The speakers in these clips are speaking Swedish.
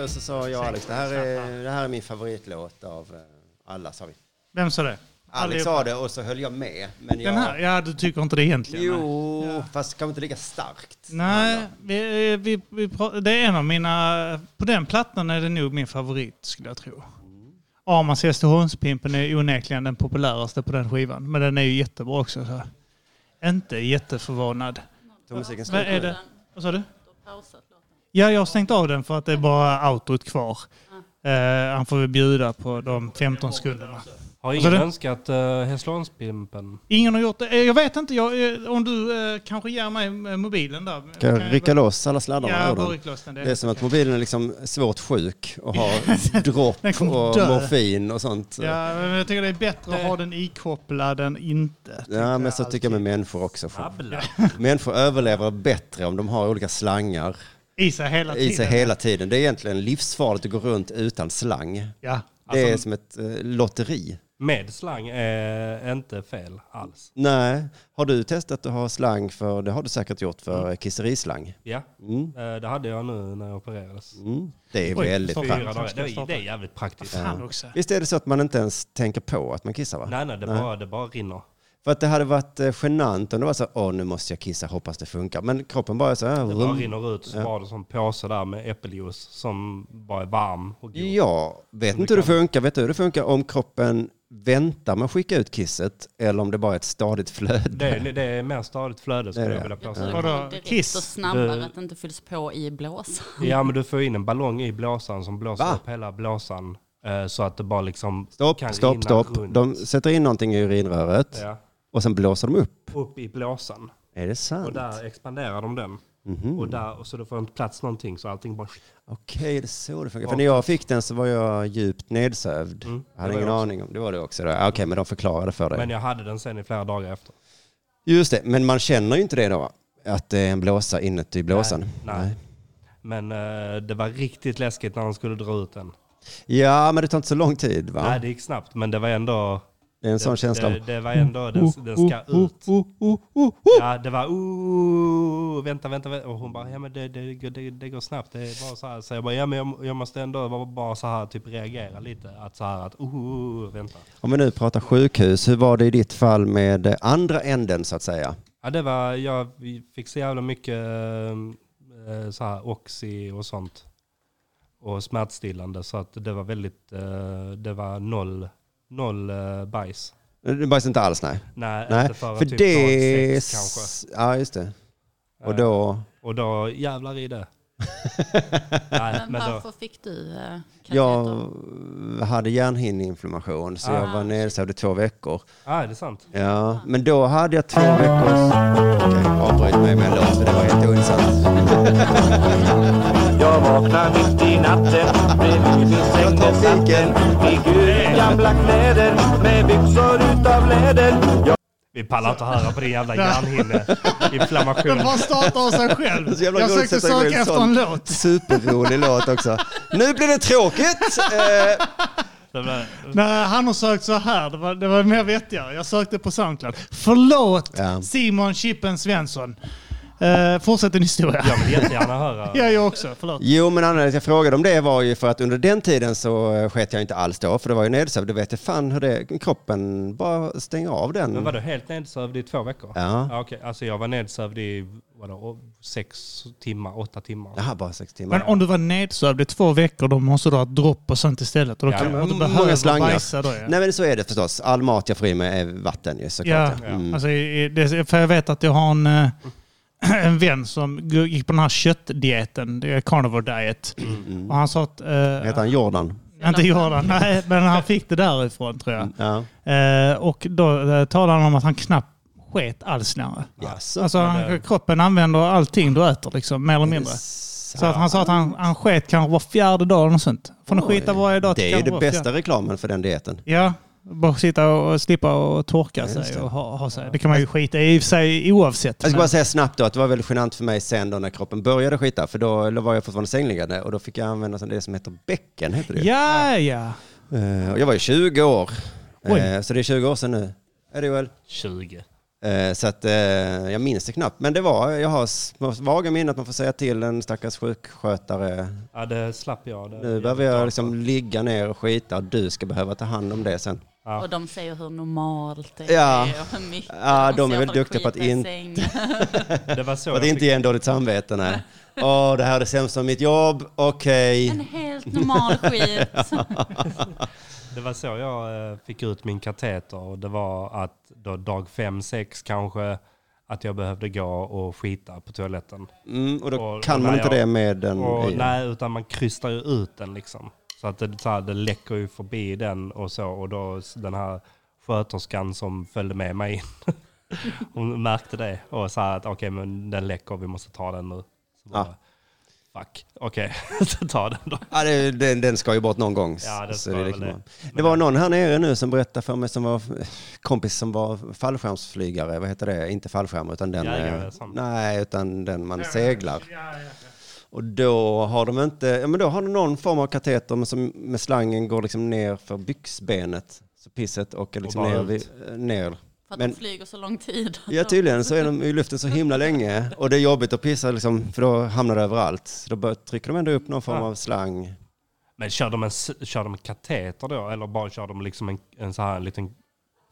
det och så sa jag Alex, det här är, det här är min favoritlåt av eh, alla, sa vi. Vem sa det? Alex sa det och så höll jag med. Men jag, Den här? Ja, du tycker inte det egentligen? Jo, fast kanske inte lika starkt. Nej, vi, vi, vi, pra- det är en av mina... På den plattan är det nog min favorit skulle jag tro. Amans Hässleholmspimpen är onekligen den populäraste på den skivan. Men den är ju jättebra också. Så. Inte jätteförvånad. Vad är det? Vad sa du? Ja, jag har stängt av den för att det är bara outrot kvar. Eh, han får väl bjuda på de 15 sekunderna. Har sa ingen du? önskat uh, Hässleholmspimpen? Ingen har gjort det. Eh, Jag vet inte, jag, eh, om du eh, kanske ger mig mobilen där. Ska jag rycka loss alla sladdarna Ja, bara den? ryck loss den. Det är som att mobilen är liksom svårt sjuk och har dropp och dö. morfin och sånt. Ja, men jag tycker det är bättre att ha den ikopplad än inte. Ja, men så tycker jag med människor också. Människor överlever bättre om de har olika slangar I sig hela tiden. i sig hela tiden. Det är egentligen livsfarligt att gå runt utan slang. Ja. Det är Alltså- som ett eh, lotteri. Med slang är inte fel alls. Nej, har du testat att ha slang för, det har du säkert gjort för kisserislang? Ja, Mm. eh, det hade jag nu när jag opererades. Mm. Det är Oj, väldigt praktiskt. Det, är- det är jävligt praktiskt. Också. Visst är det så att man inte ens tänker på att man kissar va? Nej, nej, det bara, det bara rinner. För att det hade varit eh, genant om det var så åh nu måste jag kissa, hoppas det funkar. Men kroppen bara så här, Det bara rum. rinner ut. Så Ja. var det en sån påse där med äppeljuice som bara är varm och god. Jag vet inte hur det funkar. Vet du hur det funkar om kroppen väntar med att skicka ut kisset eller om det bara är ett stadigt flöde? Det, är, det är mer stadigt flöde skulle Det är jag vilja Jag påstå. tror Vadå? det och snabbare Du- att det inte fylls på i blåsan. Ja men du får in en ballong i blåsan som blåser Va? upp hela blåsan. eh, Så att det bara liksom Stopp, kan stopp, rinna stopp. runt. De sätter in någonting i urinröret Ja, och sen blåser de upp. upp i blåsan. Är det Och sant? där expanderar de den. Mhm. Och, där, och så då får inte plats någonting så allting bara... Okej, det är så det funkar. För när jag fick den så var jag djupt nedsövd. Mm, Jag hade ingen också. aning om det. var det också. Okej, men de förklarade för dig. Men jag hade den sen i flera dagar efter. Just det, men man känner ju inte det då? Att det är en blåsa inuti blåsan? nej. Men eh, det var riktigt läskigt när de skulle dra ut den. Ja, men det tar inte så lång tid va? Nej, det gick snabbt, men det var ändå... det är en sån känsla. Det, det var ändå, den, den ska ut. Ja, det var ooh, vänta, vänta, vänta. Och hon bara, ja men det, det, det, det, går snabbt. Det är bara så här. Så jag bara, ja men jag, jag måste ändå bara, bara så här typ reagera lite. Att så här att, ooh, vänta. Om vi nu pratar sjukhus, hur var det i ditt fall med eh, andra änden så att säga? Ja det var, jag fick så jävla mycket eh, så här oxy och sånt. Och smärtstillande så att det var väldigt, eh, det var noll, noll eh, bajs. Det bajsade inte alls, nej. Nej, nej inte förrän för typ det... dag sex kanske. Ja, just det. Och Eh, då... Och då jävlar i det. Nej, Men men då, varför fick du eh, Jag hade hjärnhinneinflammation så jag Ah. var nedsövd i två veckor. ah, är det sant? Ja, men då hade jag två veckors... Okej, avbryt mig med en låt för det var helt ointressant. Jag vaknar mitt i natten bredvid min säng med satten Ligger i gamla kläder med byxor utav läder Jag Vi pallar inte höra på din jävla hjärnhinneinflammation. Den bara startar av sig själv. Så Jag försökte söka en efter en låt. Superrolig låt också. Nu blir det tråkigt! Eh, Det var- Nej, han har sökt så här. Det var, det var mer vettigare. Jag sökte på Soundcloud. Förlåt Ja. Simon Chippen Svensson. Uh, fortsätt din historia. Jag vill jättegärna höra. Ja, jag också. Förlåt. Jo, men anledningen till att jag frågade om det var ju för att under den tiden så eh, sket jag inte alls då, för det var ju nedsövd. Du vet ju fan hur det, kroppen bara stänger av den. Men var du helt nedsövd i två veckor? Ja. ja okej. Alltså jag var nedsövd i vadå, sex timmar, åtta timmar. Jaha, bara sex timmar. Men om du var nedsövd i två veckor, då måste du ha dropp och sånt istället. Och då Ja, kan men du många slangar. bajsa då. Ja. Nej men så är det förstås. All mat jag får i mig är vatten ju Ja, såklart. Mm. alltså, det, för jag vet att jag har en, eh, en vän som gick på den här köttdieten, det är carnivore diet. Och han sa att... eh, Heter han Jordan? inte Jordan, nej, men han fick det därifrån tror jag. Ja. Eh, och då eh, talade han om att han knappt sket alls längre. Jaså? Alltså han, kroppen använder allting du äter, liksom, mer eller mindre. Så att han sa att han, han sket kanske var fjärde dag eller något sånt. Får ni skita varje dag? Det är ju var bästa fjärde- reklamen för den dieten. Ja, bara sitta och slippa och torka Ja, sig det. och ha, ha sig. Det kan man ju skita i sig oavsett. Jag ska men- bara säga snabbt då att det var väldigt genant för mig sen då när kroppen började skita. För då var jag fortfarande sängliggande och då fick jag använda det som heter bäcken. Heter det. Ja, ja. Eh, och jag var ju 20 år. Oj. Eh, så det är 20 år sedan nu. Är det väl? 20. Eh, Så att jag minns det knappt. Men det var, jag har vaga minnen att man får säga till en stackars sjukskötare. Ja, det slapp jag. Det Nu behöver jag liksom ligga ner och skita och du ska behöva ta hand om det sen. Ja. Och de säger hur normalt det Ja. är. och hur mycket Ja, de är ser väl folk duktiga på att skita i in- sängen. Det var så att inte ge en dåligt samvete, nej. Åh, det här är det sämsta av mitt jobb, okej. En helt normal skit. det var så jag eh, fick ut min kateter. Och det var att då dag fem, sex kanske, att jag behövde gå och skita på toaletten. Mm, och då Och- kan och man inte jag- det med den Och, nej, utan man krystar ju ut den liksom. Så att det, så här, det läcker ju förbi den och så. Och då den här sköterskan som följde med mig in. Hon märkte det och sa att okej men den läcker, vi måste ta den nu. Så bara, Fuck, okej, så ta den då. Ja, det, den, den ska ju bort någon gång. Ja, det Så ska väl liksom det. det var någon här nere nu som berättade för mig som var kompis som var fallskärmsflygare. Vad heter det? Inte fallskärm utan den... Jägare, eh, nej, utan den man seglar. Ja, ja, ja. Och då har de inte, ja men då har de någon form av kateter men som med slangen går liksom ner för byxbenet. Så pisset åker liksom ner, vid, eh, ner. För att Men- de flyger så lång tid. Ja tydligen så är de i luften så himla länge och det är jobbigt att pissa liksom för då hamnar det överallt. Så då trycker de ändå upp någon form Ja. av slang. Men kör de en, s- kör de en kateter då? Eller bara kör de liksom en, en så här en liten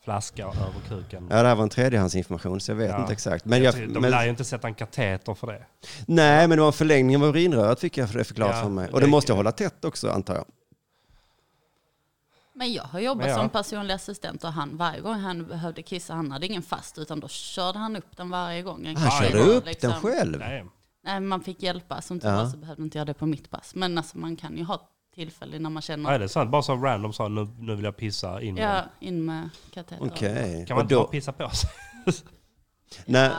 flaska över kuken? Ja det här var en tredjehandsinformation så jag vet Ja. inte exakt. Men jag, de men, lär ju inte sätta en kateter för det. nej men det var en förlängning av urinröret fick jag för det förklarat Ja, för mig. Och det det- måste jag hålla tätt också antar jag. Men jag har jobbat Ja. som personlig assistent och han varje gång han behövde kissa, han hade ingen fast utan då körde han upp den varje gång. En Han kille körde upp liksom- den själv. Nej. Nej, man fick hjälpa. Som tur Ja. var så behövde inte jag det på mitt pass. Men alltså man kan ju ha tillfällen när man känner, Nej, det är sant. Bara så random sa nu, nu vill jag pissa in. ja, in med kateter. Okej. Kan man Och inte då, bara pissa på sig? nej,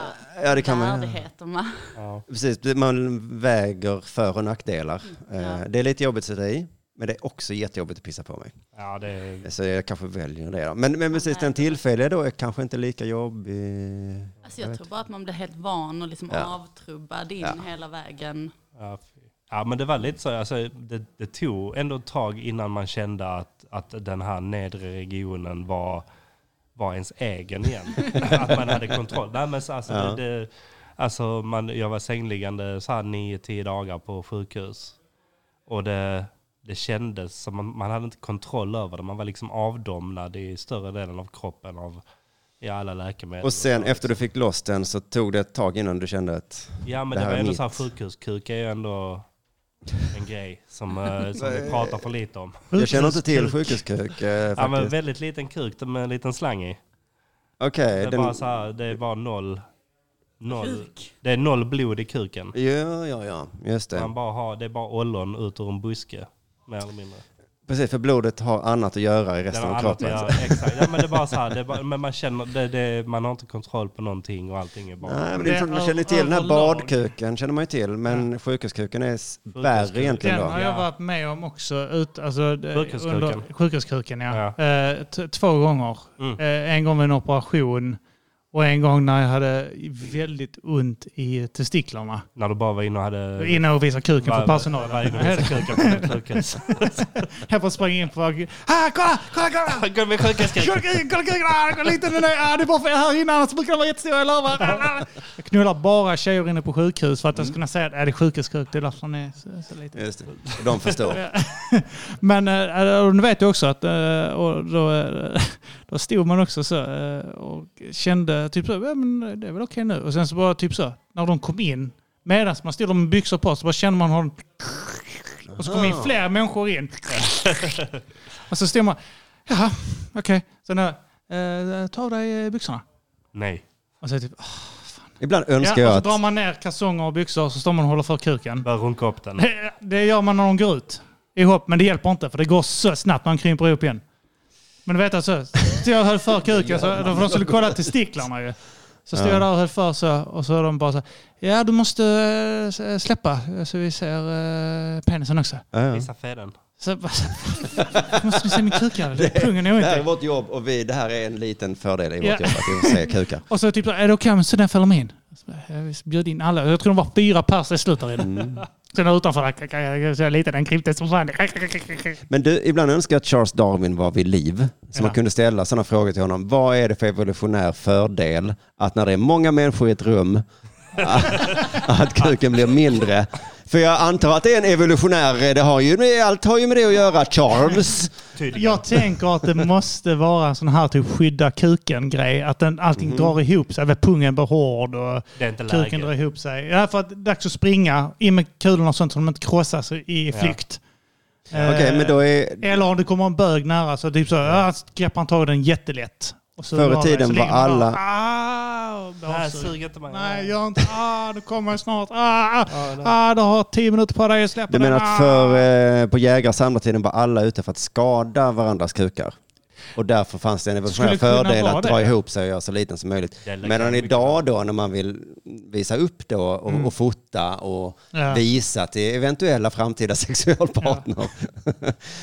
ja det kan man Värdigheter med. Ja. Precis, man väger för och nackdelar. Mm, Ja. Eh, Det är lite jobbigt att sätta i, men det är också jättejobbigt att pissa på mig. ja, det är... Så jag kanske väljer det. Då. Men, men precis den tillfälliga då är kanske inte lika jobbig. Alltså jag tror bara att man blir helt van och liksom Ja. avtrubbad in Ja. hela vägen. Ja, fy. Ja, men det var lite så. Alltså, det, det tog ändå ett tag innan man kände att, att den här nedre regionen var, var ens egen igen. att man hade kontroll. Nej, men så, alltså, Ja. det, det, alltså, man, jag var sängliggande så här nio, tio dagar på sjukhus. Och det, det kändes som man, man hade inte kontroll över det. Man var liksom avdomnad i större delen av kroppen av i alla läkemedel. Och sen efter du fick loss den så tog det ett tag innan du kände att... Ja men Det det, här var är ändå mitt. så här sjukhuskuk är ju ändå en grej som, eh, som vi pratar för lite om. Jag känner inte till sjukhuskuk eh, Ja men väldigt liten kuk med en liten slang i. Okej, Det är den... bara så här, det är bara noll, noll, det är noll blod i kuken. Ja, ja, ja, just det. Man bara har, det är bara ollon ut ur en buske. Mer eller mindre. Precis, för blodet har annat att göra i resten av kroppen. göra, exakt. Ja, men det är bara så här, det bara, men man känner, det, det, man har inte kontroll på någonting och allting är bara... Nej, men det är klart, man känner till den här badkuken, känner man ju till. Men sjukhuskuken är värre egentligen Den då. har jag Ja. varit med om också. Ut, alltså, Sjukhuskuken. under- Sjukhuskuken, ja. Ja. Eh, t- två gånger. Mm. Eh, en gång vid en operation och en gång när jag hade väldigt ont i testiklarna. När du bara var inne och hade... Inne och visade kuken för personalen. var inne och visade kuken på sjukhus. Jag får springa in på... Ah, kolla! Kolla! kolla! Gå med sjukhuskuken. Kolla kuken! Kolla kuken! Ah, kolla liten den är! Ah, det är bara för jag är här inne, annars brukar den vara jättestor, jag lovar. Jag knullar bara tjejer inne på sjukhus för att jag ska kunna säga att det är sjukhuskuk, det är därför den är så, så liten. Just det. De förstår. Men äh, nu vet jag också att äh, och då, äh, då stod man också så äh, och kände typ så, ja, men det är väl okej nu. Och sen så bara typ så, när de kom in, medan man stod med byxor på så bara kände man hur. Och så kom in fler människor in. och så stod man, jaha, okej. Sen äh, ta av dig eh, byxorna. Nej. Och så typ, Ibland ja, önskar och jag så att... drar man ner kalsonger och byxor och så står man och håller för kuken. Bör runka upp den. Det, det gör man när de går ut ihop, men det hjälper inte för det går så snabbt när man kryper ihop igen. Men du vet alltså, så jag höll för kuken, så, för de skulle kolla testiklarna ju. Så stod Ja. jag där och höll för så, och så de bara så ja du måste eh, släppa så vi ser eh, penisen också. Visa fäden. Så, måste ni se min kuk här? Pungen är Det här är inte. vårt jobb och vi, det här är en liten fördel i vårt jobb, att vi får se kukar. Och så typ är det okej om studenten följer med in? Jag bjöd in alla, jag tror de var fyra pers i slutet redan. Mm. Sen utanför kan jag säga lite den krypten som fan. Men du, ibland önskar jag att Charles Darwin var vid liv. Så man kunde ställa sådana frågor till honom. Vad är det för evolutionär fördel att när det är många människor i ett rum, att kuken blir mindre? För jag antar att det är en evolutionär, det har ju, med- allt har ju med det att göra, Charles. Jag tänker att det måste vara en sån här typ skydda kuken-grej. Att den, allting drar ihop sig. Pungen blir hård och kuken drar ihop sig. Ja, för att det är dags att springa in med kulorna och sånt så de inte krossas i flykt. Okej, men då är... Eller om det kommer en bög nära så typ så ja, greppar han tag i den jättelätt. Förr i tiden var alla- bara, "Ah", Nej, sug inte mig. Nej, gör inte. Ah, nu kommer jag snart. Ah, ah, du har tio minuter på dig att släppa Du menar att för, eh, på jägare samlartiden var alla ute för att skada varandras kukar? Och därför fanns det en evolutionär fördel att dra det. ihop sig och göra så liten som möjligt. Medan idag då när man vill visa upp då och, och fota och Ja. visa till eventuella framtida sexualpartner.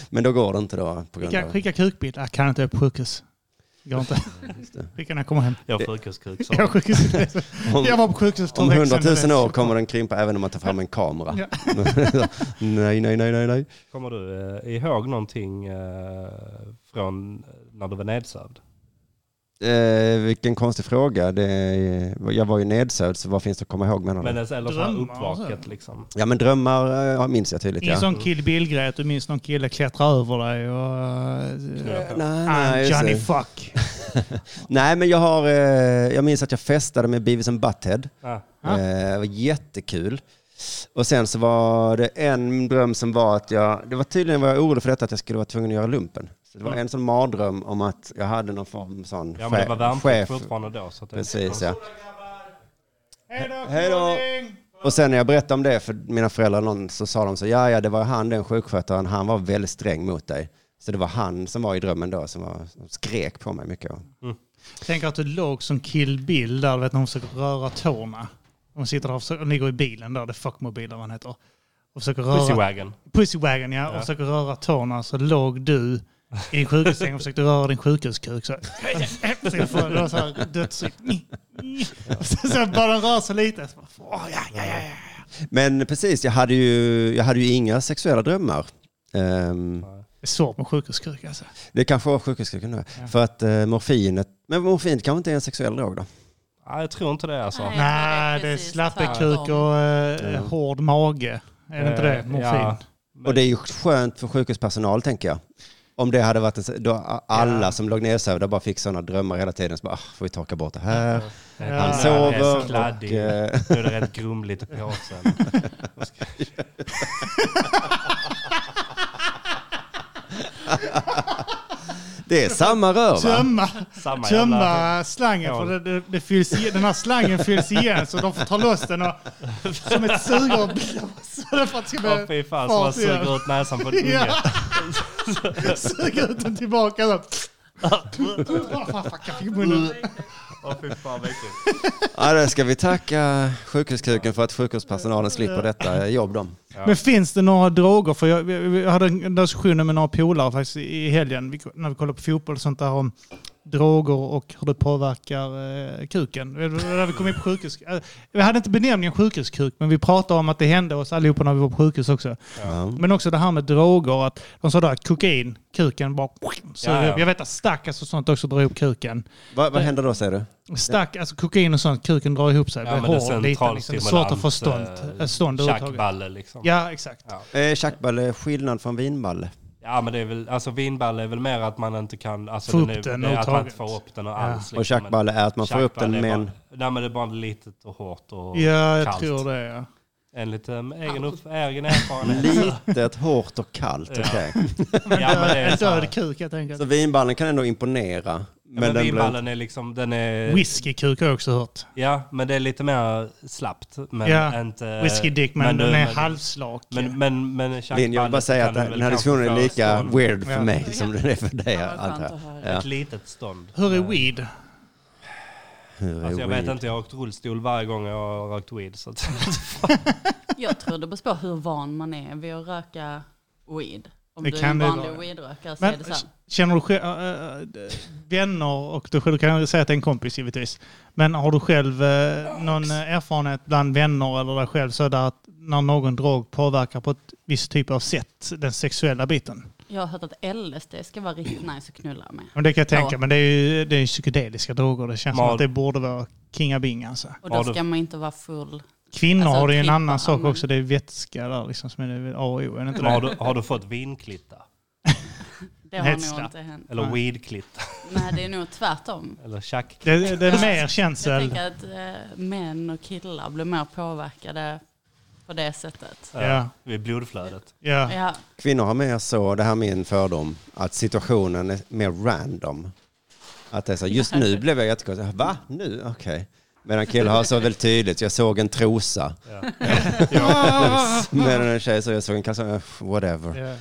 Men då går det inte då på grund Skicka, av... skicka kukbild. Jag kan inte, på sjukhus. Går inte. När jag kommer hem. Jag har sjukhuskuk. Jag, är sjukhus. jag var på sjukhus Om hundratusen år kommer den krympa även om man tar fram en kamera. Ja. nej, nej, nej, nej, nej. Kommer du eh, ihåg någonting eh, från när du var nedsövd? Eh, vilken konstig fråga. Det, jag var ju nedsövd, så vad finns det att komma ihåg menar du? Men eller Drömmar uppvaket liksom. Ja men drömmar eh, minns jag tydligt. Ingen Ja. sån kill bill-grej att du minns någon kille klättrar över dig och... Uh, Nej, nej, Johnny fuck. nej men jag har, eh, jag minns att jag festade med Beavis and Butthead. Ah, Ja. Eh, det var jättekul. Och sen så var det en dröm som var att jag, det var tydligen var jag orolig för detta att jag skulle vara tvungen att göra lumpen. Det var en sån mardröm om att jag hade någon form sån ja men det var värnplikt chef. fortfarande då. Så att det, Precis ja. Hej då, Hej då. knorring! Och sen när jag berättade om det för mina föräldrar någon, så sa de så, ja ja det var han den sjukskötaren, han var väldigt sträng mot dig. Så det var han som var i drömmen då som, var, som skrek på mig mycket. Tänk att du låg som kill bill där, du vet när hon försöker röra tårna. Hon sitter där och, försöker, ligger i bilen där, det är fuckmobil eller vad han heter. Och försöker röra... Pussywagon. Pussywagon ja, och försöker röra tårna så låg du i din sjukhussäng och försökte röra din sjukhuskuk. Så, får, det var så här så bara den rör sig lite. Så, bara, åh, ja, ja, ja, ja. Men precis, jag hade ju, jag hade ju inga sexuella drömmar. Ehm, Det är svårt med sjukhuskuk alltså. det kanske var sjukhuskuken nu. Ja. För att uh, morfinet, men morfin kanske inte är en sexuell drog då? Nej, jag tror inte det alltså. Nej. Nej, det är slappekuk och eh, Ja. hård mage. Är det inte det? Eh, Morfin? ja. Och det är ju skönt för sjukhuspersonal tänker jag. Om det hade varit en, då alla Ja. som låg nedsövda bara fick sådana drömmar hela tiden. Så bara, ah, får vi torka bort det här? Ja. Han sover är så och... kladdig. eh, Nu är det rätt grumligt i påsen. det är samma rör va? Tömma, Samma tömma slangen för det, det, det fylls igen, den här slangen fylls igen så de får ta loss den och som ett blåsa för att ska Åh bli fy fan, som man suger ut näsan på en unge. Ja. Suger ut den tillbaka. Så. Åh, fan, fuck, jag fick i munnen. Åh fy fan vad äckligt. Ja, då ska vi tacka sjukhuskuken för att sjukhuspersonalen slipper detta jobb de. Men finns det några droger? För jag, jag, hade en diskussion med några polare faktiskt i helgen när vi kollade på fotboll och sånt där om droger och hur det påverkar eh, kuken. Vi kom in på sjukhus. Eh, Vi hade inte benämningen sjukhuskuk, men vi pratade om att det hände oss allihopa när vi var på sjukhus också. Ja. Men också det här med droger. Att de sa då att kokain, kuken bara suger Ja, ja. Jag vet att stack och sånt också drar ihop kuken. Vad, vad händer då säger du? Stack, alltså kokain och sånt, kuken drar ihop sig. Ja, blir hård, liten, liksom. Det är svårt att få stånd, eh, stånd. Tjackballe liksom. Ja, exakt. Ja. Eh, Tjackballe, skillnad från vinballe. Ja men det är väl, alltså vinballe är väl mer att man inte kan, alltså Få den upp är, den det är att man inte får upp den och Ja. alls. Och liksom. tjackballe är att man får upp den Tjackballe med är en... bara- Nej men det är bara litet och hårt och Ja, jag kallt. tror det. Ja. En liten egen, upp, egen erfarenhet. Litet, hårt och kallt. Ja. okej. ja men det är en död kuk helt enkelt. Så vinballen kan ändå imponera. Ja, Men, men den blir... vinballen är liksom, den är... Whiskykuk har jag också hört. Ja, men det är lite mer slappt. Men Ja, inte... Whisky dick, men, men den är men- halvslak. Men, men, men Linn, jag vill bara säga att den här diskussionen är lika stånd. weird för Ja. mig som den är för dig, Ja, antar att jag. Ja. Ett litet stånd. Hur är Men- weed? Hur är Alltså jag weed? vet inte, jag har åkt rullstol varje gång jag har rökt weed. Så att, Jag tror det beror på hur van man är vid att röka weed. Om Det du är en vanlig weedrökare så Men är det så. känner du själv, äh, äh, vänner och du själv kan säga att det är en kompis givetvis. Men har du själv äh, någon erfarenhet bland vänner eller dig själv så där att när någon drog påverkar på ett visst typ av sätt den sexuella biten? Jag har hört att LSD ska vara riktigt nice att knulla med. Men det kan jag tänka, Ja. men det är ju det är psykedeliska droger. Det känns som Mal- att det borde vara kingabing alltså. Och då ska man inte vara full. Kvinnor Alltså, har det ju en annan sak också. Det är vätska där liksom som är det A och O. Är inte har, du, har du fått vinklitta? Det har Hetsta. nog inte hänt. Eller Nej. weedklitta? Nej, det är nog tvärtom. Eller tjack? Det, det, är mer Jag känsel. tänker att eh, män och killar blir mer påverkade på det sättet. Ja. Vid blodflödet. Ja. Ja, Kvinnor har mer så, det här är min fördom, att situationen är mer random. Att det är så, just nu blev jag jättekonstig. Va? Nu? Okej. Medan killar har så väldigt tydligt, jag såg en trosa. Ja. Medan en tjej så, jag såg en kalsong, whatever. Ja.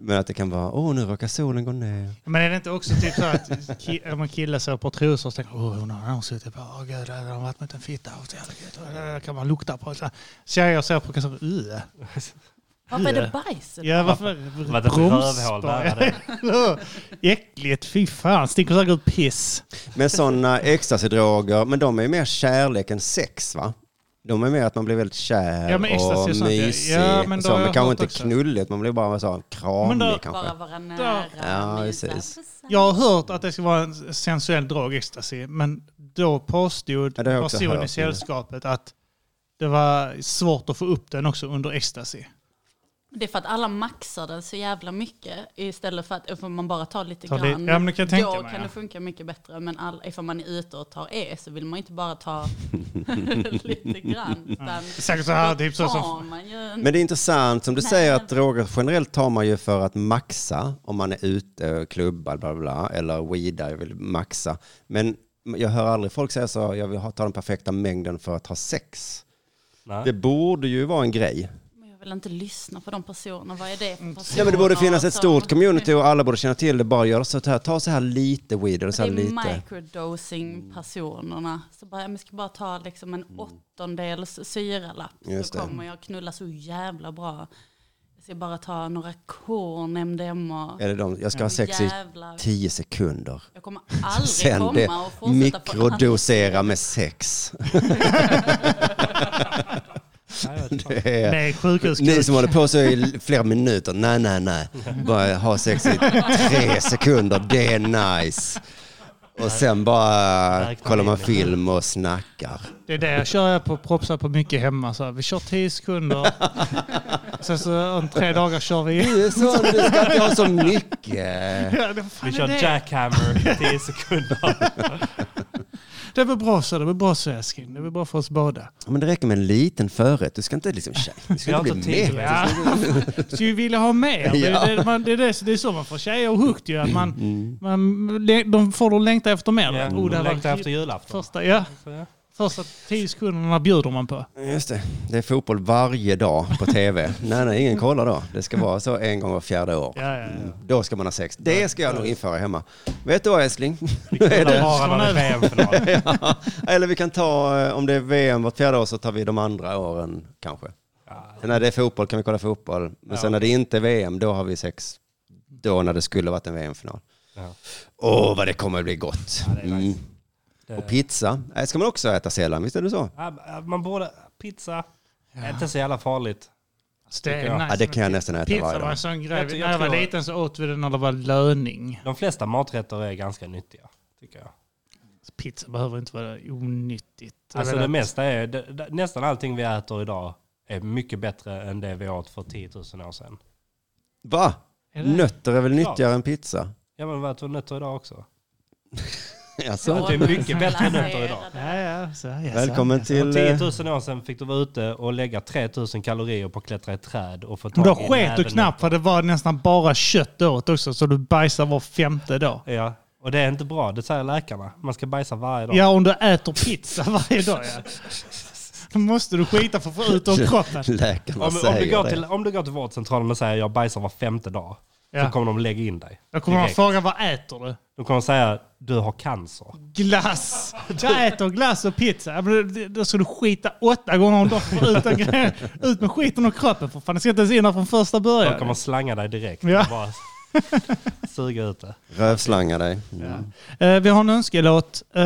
Men att det kan vara, åh nu råkar solen gå ner. Men är det inte också typ så att ki- om en kille ser på trosor och tänker åh hon har suttit på, åh gud, där har varit med en fitta. Och så kan man lukta på. Så. Tjejer ser på kalsonger, uh. Varför är det bajs? Ja, varför? Vad det rövhål det. Äckligt, fy fan. Sticker säkert ut piss. Men sådana ecstasy-droger, men de är ju mer kärlek än sex va? De är mer att man blir väldigt kär Ja, men och mysig. Ja, men så, men kanske inte också. knulligt, man blir bara så kramig Men då- kanske. Bara vara nära, Ja, precis. Jag har hört att det ska vara en sensuell drog, ecstasy. Men då påstod Ja, personen i sällskapet att det var svårt att få upp den också under ecstasy. Det är för att alla maxar den så jävla mycket istället för att ifall man bara tar lite Ta det- grann. ja, men det kan jag tänka då mig, kan ja. det funka mycket bättre. Men all, ifall man är ute och tar E så vill man inte bara ta lite grann. Utan Säkert så här, typ så som- tar Men det är intressant, som du Nej. säger att droger generellt tar man ju för att maxa om man är ute och klubbar bla bla, bla eller weedar, jag vill maxa. Men jag hör aldrig folk säga så, jag vill ha, ta den perfekta mängden för att ha sex. Nej. Det borde ju vara en grej. Vill inte lyssna på de personerna. Vad är det för personer? Ja men det borde finnas ett stort community och alla borde känna till det. Bara gör så här, ta så här lite weed eller så Det här är lite. microdosing-personerna. Så bara, jag ska bara ta liksom en åttondels syralapp. Just så det. kommer jag knulla så jävla bra. Jag ska bara ta några korn MDMA. Eller de, jag ska ha sex i tio sekunder. Jag kommer aldrig Sen komma det och fortsätta mikrodosera med sex. Nej, jag vet inte. Det är, Med ni som håller på så i flera minuter, nej nej nej. Bara ha sex i tre sekunder, det är nice. Och sen bara kollar man film och snackar. Det är det jag kör jag på propsar på mycket hemma. Så här, vi kör 10 sekunder. Sen så om tre dagar kör vi. Du är sån, du ska inte ha så mycket. Ja, fan Vi är kör det? jackhammer i 10 sekunder. Det är väl bra så. Det är väl bra så älskling. Det är väl bra för oss båda. Men det räcker med en liten förrätt. Du ska inte liksom, du ska Jag inte bli med Ja, skulle ju vilja ha mer. Det, Ja. det, man, det, är det, det är så man får tjejer hooked ju. Att man, Mm. man, de får de längta efter mer. Ja, Oh, det längtar efter julafton. första, ja, Så, ja. Första tio sekunderna bjuder man på. Just det, det är fotboll varje dag på tv. nej, nej, ingen kollar då. Det ska vara så en gång var fjärde år. Ja, ja, ja. Mm, Då ska man ha sex. Det ska jag nog införa hemma. Vet du vad älskling? Vi är det. är VM-final. ja. Eller vi kan ta, eh, om det är VM vart fjärde år så tar vi de andra åren kanske. Ja, Sen när det är fotboll kan vi kolla fotboll. Men Ja. sen när det inte är VM, då har vi sex. Då när det skulle varit en VM-final. ja. Åh, vad det kommer att bli gott. Ja, det är nice. Mm. Och pizza äh, ska man också äta sällan, visst är det så? Ja, Man borde... Pizza. är Inte så jävla farligt. Så det, är Tycker jag. nice Ja, det med kan jag pi- nästan äta Pizza varje var en sån grej. Jag tror- när jag var tror- liten så åt vi det när det var löning. De flesta maträtter är ganska nyttiga, tycker jag. Pizza behöver inte vara onyttigt. Alltså det mesta är... Det, det, nästan allting vi äter idag är mycket bättre än det vi åt för 10 000 år sedan. Va? Är det- Nötter är väl Klart. nyttigare än pizza? Ja men vad äter nötter idag också? Alltså, det är mycket bättre än nötter idag. Ja, ja, så, ja, välkommen så. till... För eh, 10 000 år sedan fick du vara ute och lägga 3 000 kalorier på att klättra i ett träd och få tag då sket du knappt för det var nästan bara kött åt också. Så du bajsar var femte dag. Ja, och det är inte bra. Det säger läkarna. Man ska bajsa varje dag. Ja, om du äter pizza varje dag ja. Då måste du skita för att få ut ur kroppen. Läkarna Om, om, säger du går det. till, om du går till vårdcentralen och säger jag bajsar var femte dag. Så Ja. kommer de lägga in dig. Då kommer direkt. fråga vad äter du? De kommer säga Du har cancer. Glass! Jag äter glass och pizza. Ja, Då ska du skita åtta gånger om dagen. Ut, med skiten ur kroppen för fan. Det ska inte ens in här från första Då kommer början. slanga dig direkt. Ja. Bara suga ut det. Rövslanga dig. Mm. Eh, vi har en önskelåt eh,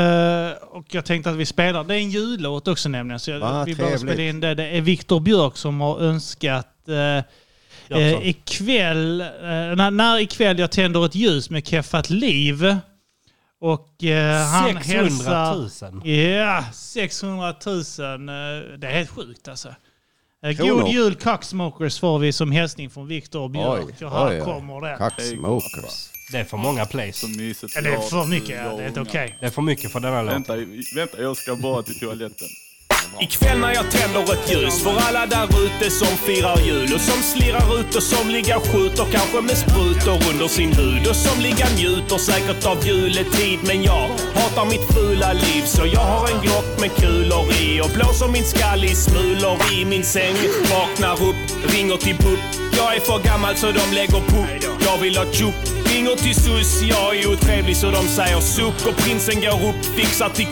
och jag tänkte att vi spelar. Det är en jullåt också nämligen. Så jag, Va, vi trevligt. spela in det. Det är Viktor Björk som har önskat eh, eh, ikväll, eh, när, när ikväll jag tänder ett ljus med Keffat Liv. Och eh, han 600 hälsar... 000. Ja, 600 000. eh, Det är helt sjukt alltså. Eh, Kronor. God jul Cocksmokers får vi som hälsning från Viktor Björk. Oj, och här oj, oj. kommer det. Cocksmokers. Det är för många plays. Så mysigt. Ja, det är för mycket. Ja, det är inte okej. Det är för mycket för denna låt. Vänta, vänta, jag ska bara till toaletten. Ikväll när jag tänder ett ljus för alla där ute som firar jul och som slirrar ut och som ligger skjuter kanske med sprutor under sin hud och som ligger njuter säkert av juletid. Men jag hatar mitt fula liv så jag har en glock med kulor i och blåser min skall i smulor i min säng. Vaknar upp, ringer till BUP jag är för gammal så de lägger på Jag vill ha tjopp Ringer till SUS, jag är otrevlig så de säger suck och prinsen går upp, fixar till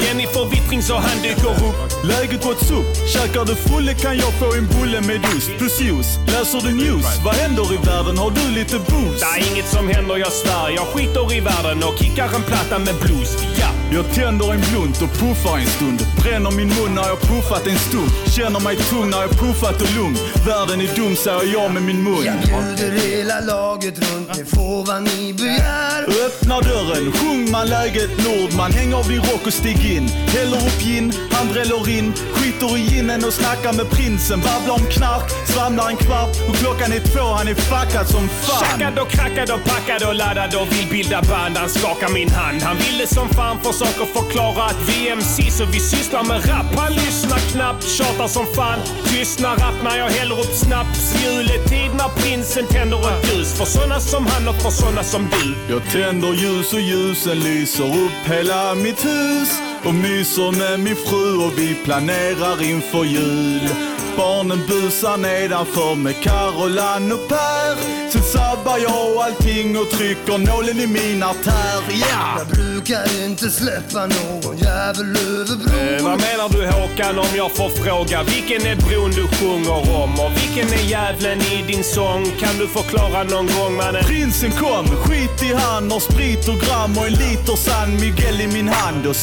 Jenny får vittring så han dyker upp Läget what's up? Käkar du fulle kan jag få en bulle med ost plus juice. Läser du news? Vad händer i världen? Har du lite boost? Det är inget som händer, jag svär Jag skiter i världen och kickar en platta med blues Ja, Jag tänder en blunt och puffar en stund. Bränner min mun när jag puffat en stund. Känner mig tung när jag puffat och lugn. Världen är dum säger jag med min mun. Jag bjuder hela laget runt, ni får vad ni begär. Öppna dörren, sjung man läget Nordman. Häng av din rock och stig in. Häller upp gin, han dräller in. Skiter i ginen och snackar med prinsen. Babblar om knark, svamlar en kvart. Och klockan är två, han är fuckad som fan. Tjackad och krackad och packad och laddad och vill bilda band. Han skakar min hand. Han ville som fan försöker förklara att vi är MC så vi sysslar med rap. Han lyssnar knappt, tjatar som fan. Tystnar rapp när jag häller upp snaps. Juletid när prinsen tänder ett ljus. För såna som han och för såna som du. Jag tänder ljus och ljusen lyser upp hela mitt hus och myser med min fru och vi planerar inför jul. Barnen busar nedanför med Carolan och Per. Sen sabbar jag allting och trycker nålen i min artär. Ja! Jag brukar inte släppa någon jävel över Eh, bron. vad menar du Håkan om jag får fråga? Vilken är bron du sjunger om? Och vilken är djävulen i din sång? Kan du förklara någon gång mannen? Prinsen kom, skit i han, har sprit och gram och en liter San Miguel i min hand. Och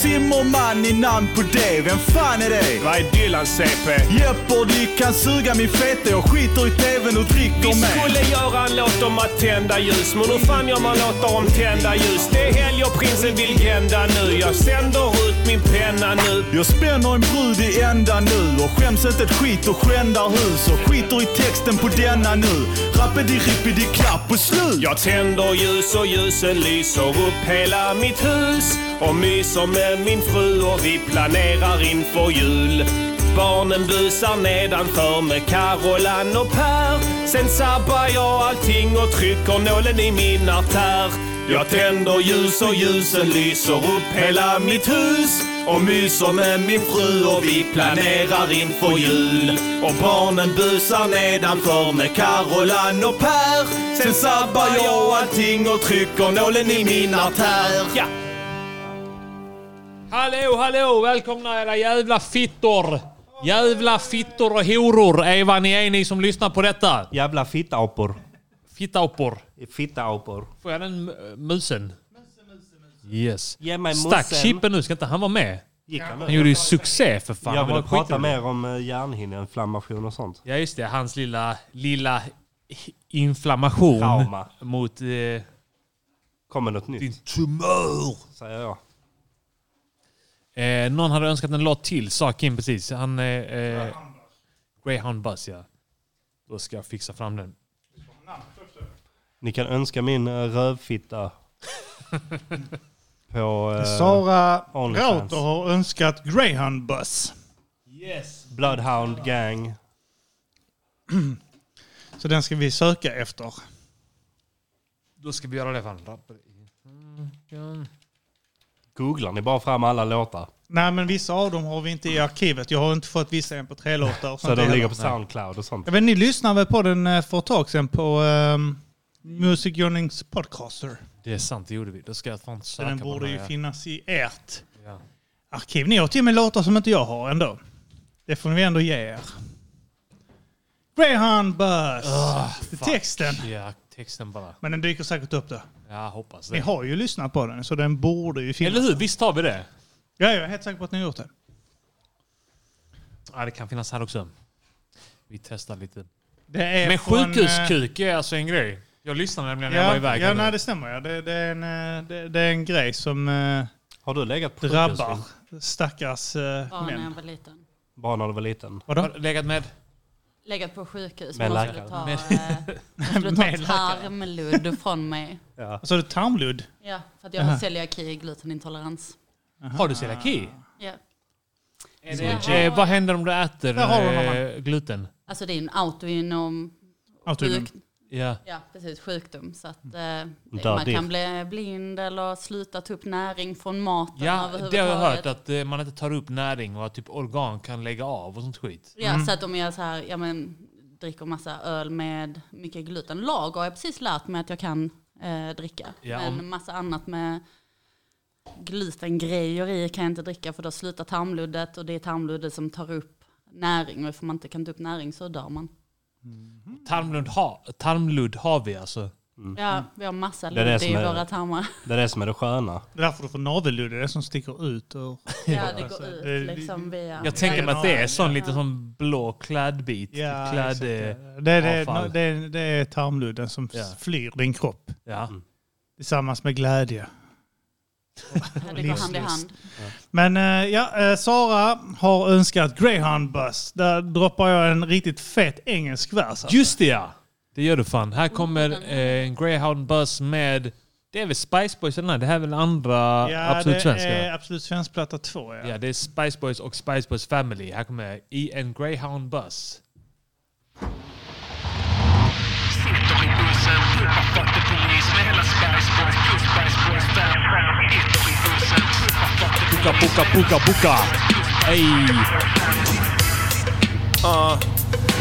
Zimmerman i namn på det, vem fan är det? Vad är Dylan CP? Jeopardy kan suga min fete, jag skiter i tvn och dricker Vi med. skulle göra en låt om att tända ljus Men hur fan gör man låtar om tända ljus? Det är helg och prinsen vill grända nu Jag sänder ut min penna nu Jag spänner en brud i ända nu och skäms inte ett skit och skändar hus och skiter i texten på denna nu. Rappidi klapp och slut! Jag tänder ljus och ljusen lyser upp hela mitt hus och myser med min fru och vi planerar inför jul. Barnen busar nedanför med Carolan och Per. Sen sabbar jag allting och trycker nålen i min artär. Jag tänder ljus och ljusen lyser upp hela mitt hus och myser med min fru och vi planerar inför jul. Och barnen busar nedanför med Carolan och Per. Sen sabbar jag allting och trycker nålen i min artär. Ja. Hallå, hallå! Välkomna era jävla fittor! Jävla fittor och horor är vad ni är ni som lyssnar på detta. Jävla fittaapor. Fittaupor. Fittaapor. Får jag den musen? Yes. Ge mig Stack musen. Chippen nu, ska inte han vara med? Gick han Han nu? gjorde ju succé för fan. Jag Han ville var prata skitrolig. mer om eh, hjärnhinneinflammation och sånt. Ja just det, hans lilla, lilla inflammation Trauma. mot eh, Kommer något din nytt, tumör. säger jag. Eh, någon hade önskat en låt till, sa Kim precis. Han... Eh, eh, Greyhound Bus, ja. Då ska jag fixa fram den. Ni kan önska min eh, rövfitta. på eh, Sara Onlyfans. Rauter har önskat Greyhound Bus. Yes! Bloodhound Gang. Så den ska vi söka efter. Då ska vi göra det fan. Googlar ni bara fram alla låtar. Nej, men vissa av dem har vi inte i arkivet. Jag har inte fått vissa mp3-låtar. och Så de heller. ligger på Soundcloud och sånt. Jag vet, ni lyssnade väl på den eh, för ett tag sedan på um, Music Journings podcaster? Det är sant, det gjorde vi. Då ska jag fan söka den borde ju finnas i ert Ja. arkiv. Ni har till och med låtar som inte jag har ändå. Det får ni ändå ge er. Greyhound Bus. Det är texten. Ja, texten bara. Men den dyker säkert upp där. Jag hoppas Ni det. har ju lyssnat på den, så den borde ju finnas. Eller hur? Visst har vi det? Ja, jag är helt säker på att ni har gjort det. Ja, det kan finnas här också. Vi testar lite. det är Men från, sjukhuskuk är alltså en grej. Jag lyssnade nämligen när jag var Ja, iväg. ja nej, det stämmer. Ja. Det, det, är en, eh, det, det är en grej som eh, Har du legat på drabbar sjukhus? stackars eh, Bara när jag män. var liten. Bara när du var liten? Vadå? Har du legat med? Legat på sjukhus. Med man skulle läkare. ta, eh, man skulle Med ta läkare. tarmludd från mig. Ja. Så är det tarmludd? Ja, för att jag har celiaki, glutenintolerans. Har du celiaki? Ja. Eh, vad händer om du äter du eh, gluten? Alltså det är en Autoimmun. Ja. ja, precis, sjukdom. Så att, eh, man kan bli blind eller sluta ta upp näring från maten Ja, det har jag hört. Att eh, man inte tar upp näring och att typ organ kan lägga av och sånt skit. Ja, så att om jag så här, ja, men, dricker massa öl med mycket gluten. Lager har jag precis lärt mig att jag kan eh, dricka. Ja, men om- massa annat med glutengrejer i kan jag inte dricka för då slutar tarmluddet och det är tarmluddet som tar upp näring och ifall man inte kan ta upp näring så dör man. Tarmludd, ha, tarmludd har vi alltså. Ja, vi har massa Det är det ludd i är- våra tarmar. Det är det som är det sköna. Det är därför du får navelludd, det är det som sticker ut ur... Ja, det Alltså, går det- ut liksom via... Jag tänker mig att det är sån Ja. lite som blå klädbit. Ja, Kläd, eh, det, det, avfall. det, det, det är tarmludden som Ja. flyr din kropp Ja. tillsammans med glädje. Ja, det går hand i hand. Men eh, ja, eh, Sara har önskat Greyhound Bus. Där droppar jag en riktigt fet engelsk vers. Alltså. Just det ja! Det gör du fan. Här kommer eh, en Greyhound Bus med... Det är väl Spice Boys eller nej? Det här är väl andra ja, Absolut det Svenska? är Absolut Svensk platta 2. Ja. Ja, det är Spice Boys och Spice Boys Family. Här kommer i en Greyhound Bus. Sitter i bussen, Puka, puka, puka, puka! Ey! Uh,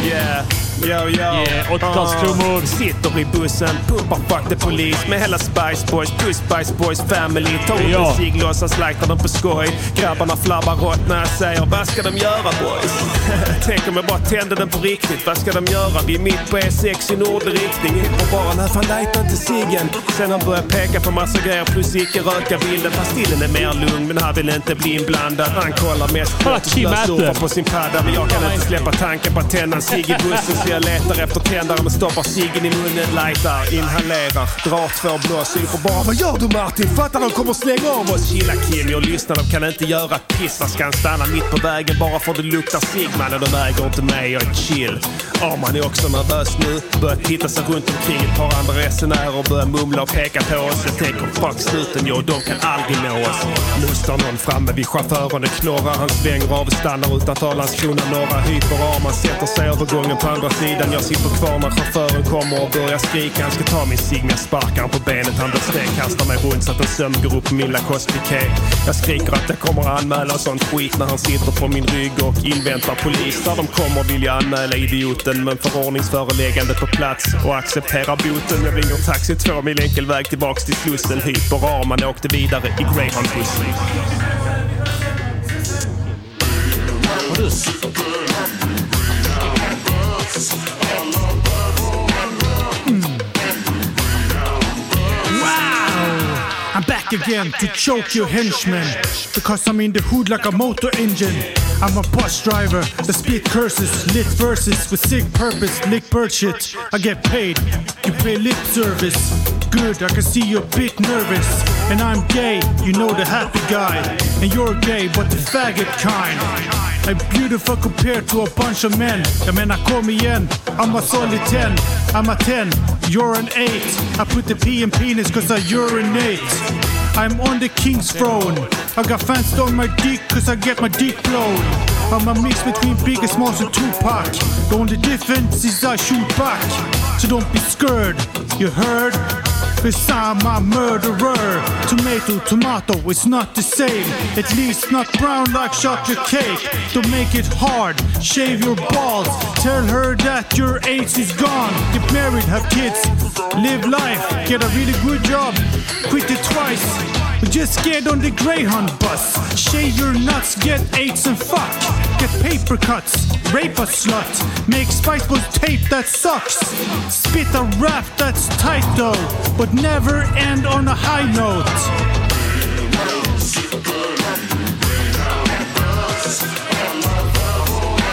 yeah. Yo, yo. Yeah, 80-talstrummor. Sitter i bussen, pumpar fuck the polis med hela Spice Boys plus Spice Boys family. Tar upp en cigg, låtsas lightar den på skoj. Grabbarna flabbar rått när jag säger vad ska de göra boys? Tänk om jag bara tände den på riktigt. Vad ska de göra? Vi är mitt på E6 i nordlig riktning. Och bara nej fan lighta inte ciggen. Sen han börjar peka på massa grejer plus icke röka bilden. Pastillen är mer lugn men han vill inte bli inblandad. Han kollar mest på surfar på sin padda. Men jag kan inte släppa tanken på att tända en cigg i bussen jag letar efter tändaren men stoppar ciggen i munnen. Lightar, inhalerar, drar två blås. Ylper bara Vad gör du Martin? Fattar de kommer slänga av oss? Chilla Kim, jag lyssnar. De kan inte göra ett piss. Vad ska han stanna mitt på vägen bara för det luktar cigg? Mannen, de äger inte mig. Jag är chill. Arman är också nervös nu. Börjar titta sig runt omkring ett par andra resenärer börjar mumla och peka på oss. Jag tänker fuck snuten, jag och de kan aldrig nå oss. Nu står någon framme vid chauffören. Det knorrar. Han svänger av och stannar utanför Landskrona norra. Hyper Arman sätter sig över gången på andra sidan. Jag sitter kvar när chauffören kommer och börjar skrika. Han ska ta min cigg men jag sparkar han på benet. Han blir stek, kastar mig runt så att en sömn går upp på min Lacoste piké. Jag skriker att jag kommer anmäla sånt skit när han sitter på min rygg och inväntar polis. När de kommer vill jag anmäla idioten men förordningsföreläggande på plats och acceptera boten. Jag ringer taxi två mil enkel väg tillbaks till Slussen. Hyper Arman åkte vidare i greyhoundbussen. Har du Hmm. again to choke your henchmen because I'm in the hood like a motor engine. I'm a bus driver that spit curses, lit verses with sick purpose, lick bird shit. I get paid, you pay lip service. Good, I can see you're a bit nervous. And I'm gay, you know the happy guy. And you're gay, but the faggot kind. I'm beautiful compared to a bunch of men. Jag call me in. I'm a solid 10. I'm a 10, you're an 8. I put the P in penis cause I urinate. I'm on the king's throne. I got fans on my dick cause I get my dick blown. I'm a mix between Biggie Smalls and Tupac. The only difference is I shoot back. So don't be scared, you heard? I'm a murderer. Tomato, tomato, it's not the same. At least not brown like chocolate cake. Don't make it hard, shave your balls. Tell her that your AIDS is gone. Get married, have kids, live life, get a really good job. Quit it twice. Just get on the Greyhound bus. Shave your nuts, get AIDS and fuck. Get paper cuts, rape a slut. Make Spice tape that sucks. Spit a rap that's tight though, but never end on a high note.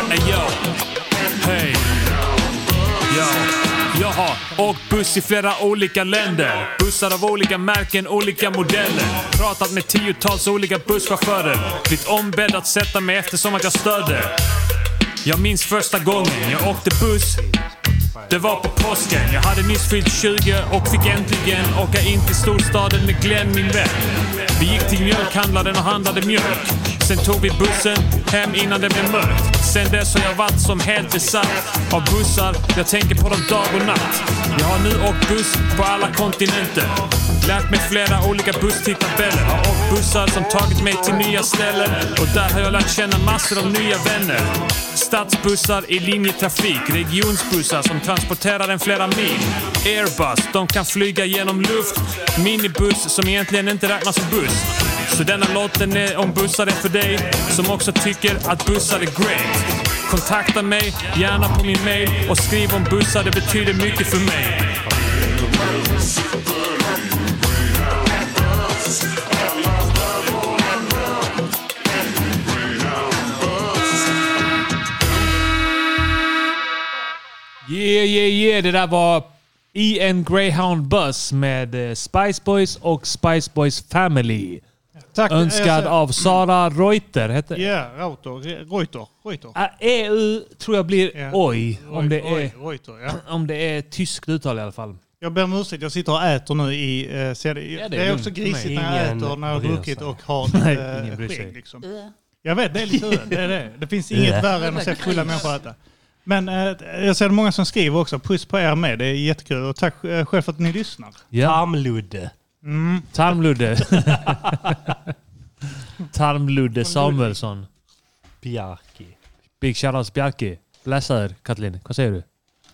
Hey yo, hej. Yo. Jaha. har åkt buss i flera olika länder. Bussar av olika märken, olika modeller. Pratat med tiotals olika busschaufförer. Blivit ombedd att sätta mig eftersom att jag störde. Jag minns första gången jag åkte buss. Det var på påsken. Jag hade nyss fyllt 20 och fick äntligen åka in till storstaden med Glenn, min vän. Vi gick till mjölkhandlaren och handlade mjölk. Sen tog vi bussen hem innan det blev mörkt. Sen dess har jag varit som helt besatt av bussar. Jag tänker på dem dag och natt. Jag har nu åkt buss på alla kontinenter. Lärt mig flera olika busstidtabeller. Har åkt bussar som tagit mig till nya ställen. Och där har jag lärt känna massor av nya vänner. Stadsbussar i linjetrafik. Regionsbussar som transporterar den flera mil. Airbus, de kan flyga genom luft. Minibuss som egentligen inte räknas som buss. Så denna låten är om bussar är för dig som också tycker att bussar är great. Kontakta mig gärna på min mail och skriv om bussar, det betyder mycket för mig. Yeah, yeah, yeah. Det där var EN Greyhound Bus med eh, Spice Boys och Spice Boys Family. Tack. Önskad Eh, av Sara Reuter. Hette Ja, Reuter. Re- Reuter. Reuter. Ah, EU tror jag blir Ja. oj. Om det, Oj, är, Reuter, ja. om det är tyskt uttal i alla fall. Jag ber om ursäkt, jag sitter och äter nu i... Eh, det, Ja, det det, är är lugnt också grisigt när jag äter, när jag har druckit och har Nej, sig. skägg. Liksom. Jag vet, det är lite. Det, är det. det finns inget värre än att se fulla människor äta. Men eh, jag ser många som skriver också. Puss på er med. Det är jättekul. Och tack eh, själv för att ni lyssnar. Tarmludde. Mm. Tarmludde. Tarmludde Samuelsson. Bjarki. Big shoutouts Bjarki. Läsare Katlin, vad säger du?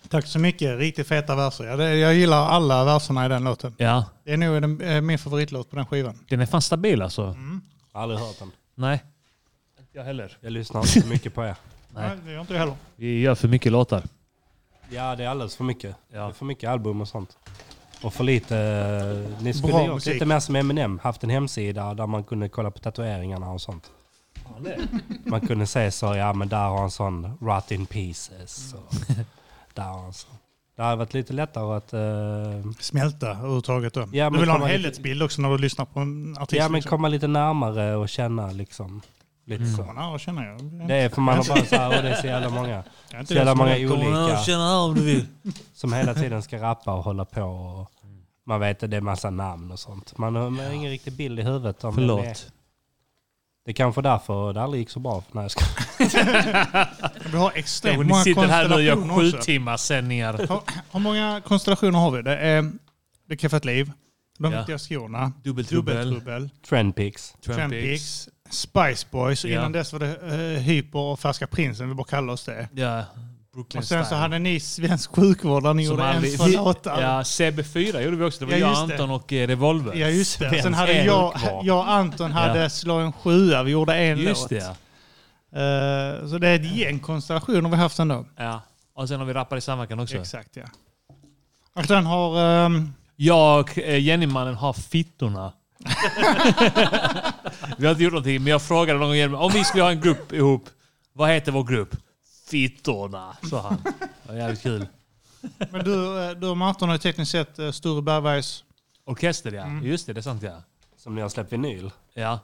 Tack så mycket. Riktigt feta verser. Ja, det, jag gillar alla verserna i den låten. Ja, Det är nog den, eh, min favoritlåt på den skivan. den är fan stabil alltså. Aldrig hört den. Nej. Inte jag heller. Jag lyssnar inte så mycket på er. Nej. Nej, det gör inte jag heller. Vi gör för mycket låtar. Ja, det är alldeles för mycket. Det Ja. är för mycket album och sånt. Och för lite... eh, Ni skulle Bra gjort musik. lite mer som Eminem. Haft en hemsida där man kunde kolla på tatueringarna och sånt. Man kunde säga så, ja men där har han sån rot in pieces. Och där har han sån. Det hade varit lite lättare att... eh, Smälta överhuvudtaget då. Ja, men du vill ha en komma lite- helhetsbild också när du lyssnar på en artist. ja men liksom. komma lite närmare och känna liksom. Lite så. Komma nära känner jag. Det är för man har bara så här, och det är så jävla många. Är Så jävla många är- olika. Känna om du vill. Som hela tiden ska rappa och hålla på. Och man vet att det är massa namn och sånt. Man har, har ingen riktig bild i huvudet. Om vem det är. Förlåt. Det är kanske därför det aldrig gick så bra. Nej, jag ska. Vi har extremt Ni många sitter här nu och gör konstellationer sju också. timmars sändningar. Hur, många konstellationer har vi? Det är Det få ett liv. De Ja. viktiga skorna. Dubbeltrubbel. Dubbeltrubbel. Trendpix. Trampix. Spice Boys. Och Ja. innan dess var det uh, Hyper och Färska Prinsen. Vi bara kallar oss det. Ja, Brooklyn Och sen så Style. hade ni svensk sjukvård där ni Som gjorde aldrig- en låtar. Ja, CB4 gjorde vi också. Det var Ja, jag, det. Anton och eh, Revolver. Ja just det. Sen Svensk hade jag, jag och Anton hade Ja. Slå en sjua. Vi gjorde en Just låt. det, ja. Eh, så det är ett gäng konstellationer vi haft ändå. ja. Och sen har vi rappare i samverkan också. Exakt ja. Och den har... ehm, Jag och eh, Jennymannen har fittorna. vi har inte gjort någonting, men jag frågade någon gång om vi skulle ha en grupp ihop. Vad heter vår grupp? Fittorna, sa han. Det var jävligt kul. men du, eh, du och Martin har ju tekniskt sett uh, Sture Bergbergs... Orkester ja. Mm. Just det, det är sant ja. Som ni har släppt vinyl. Ja.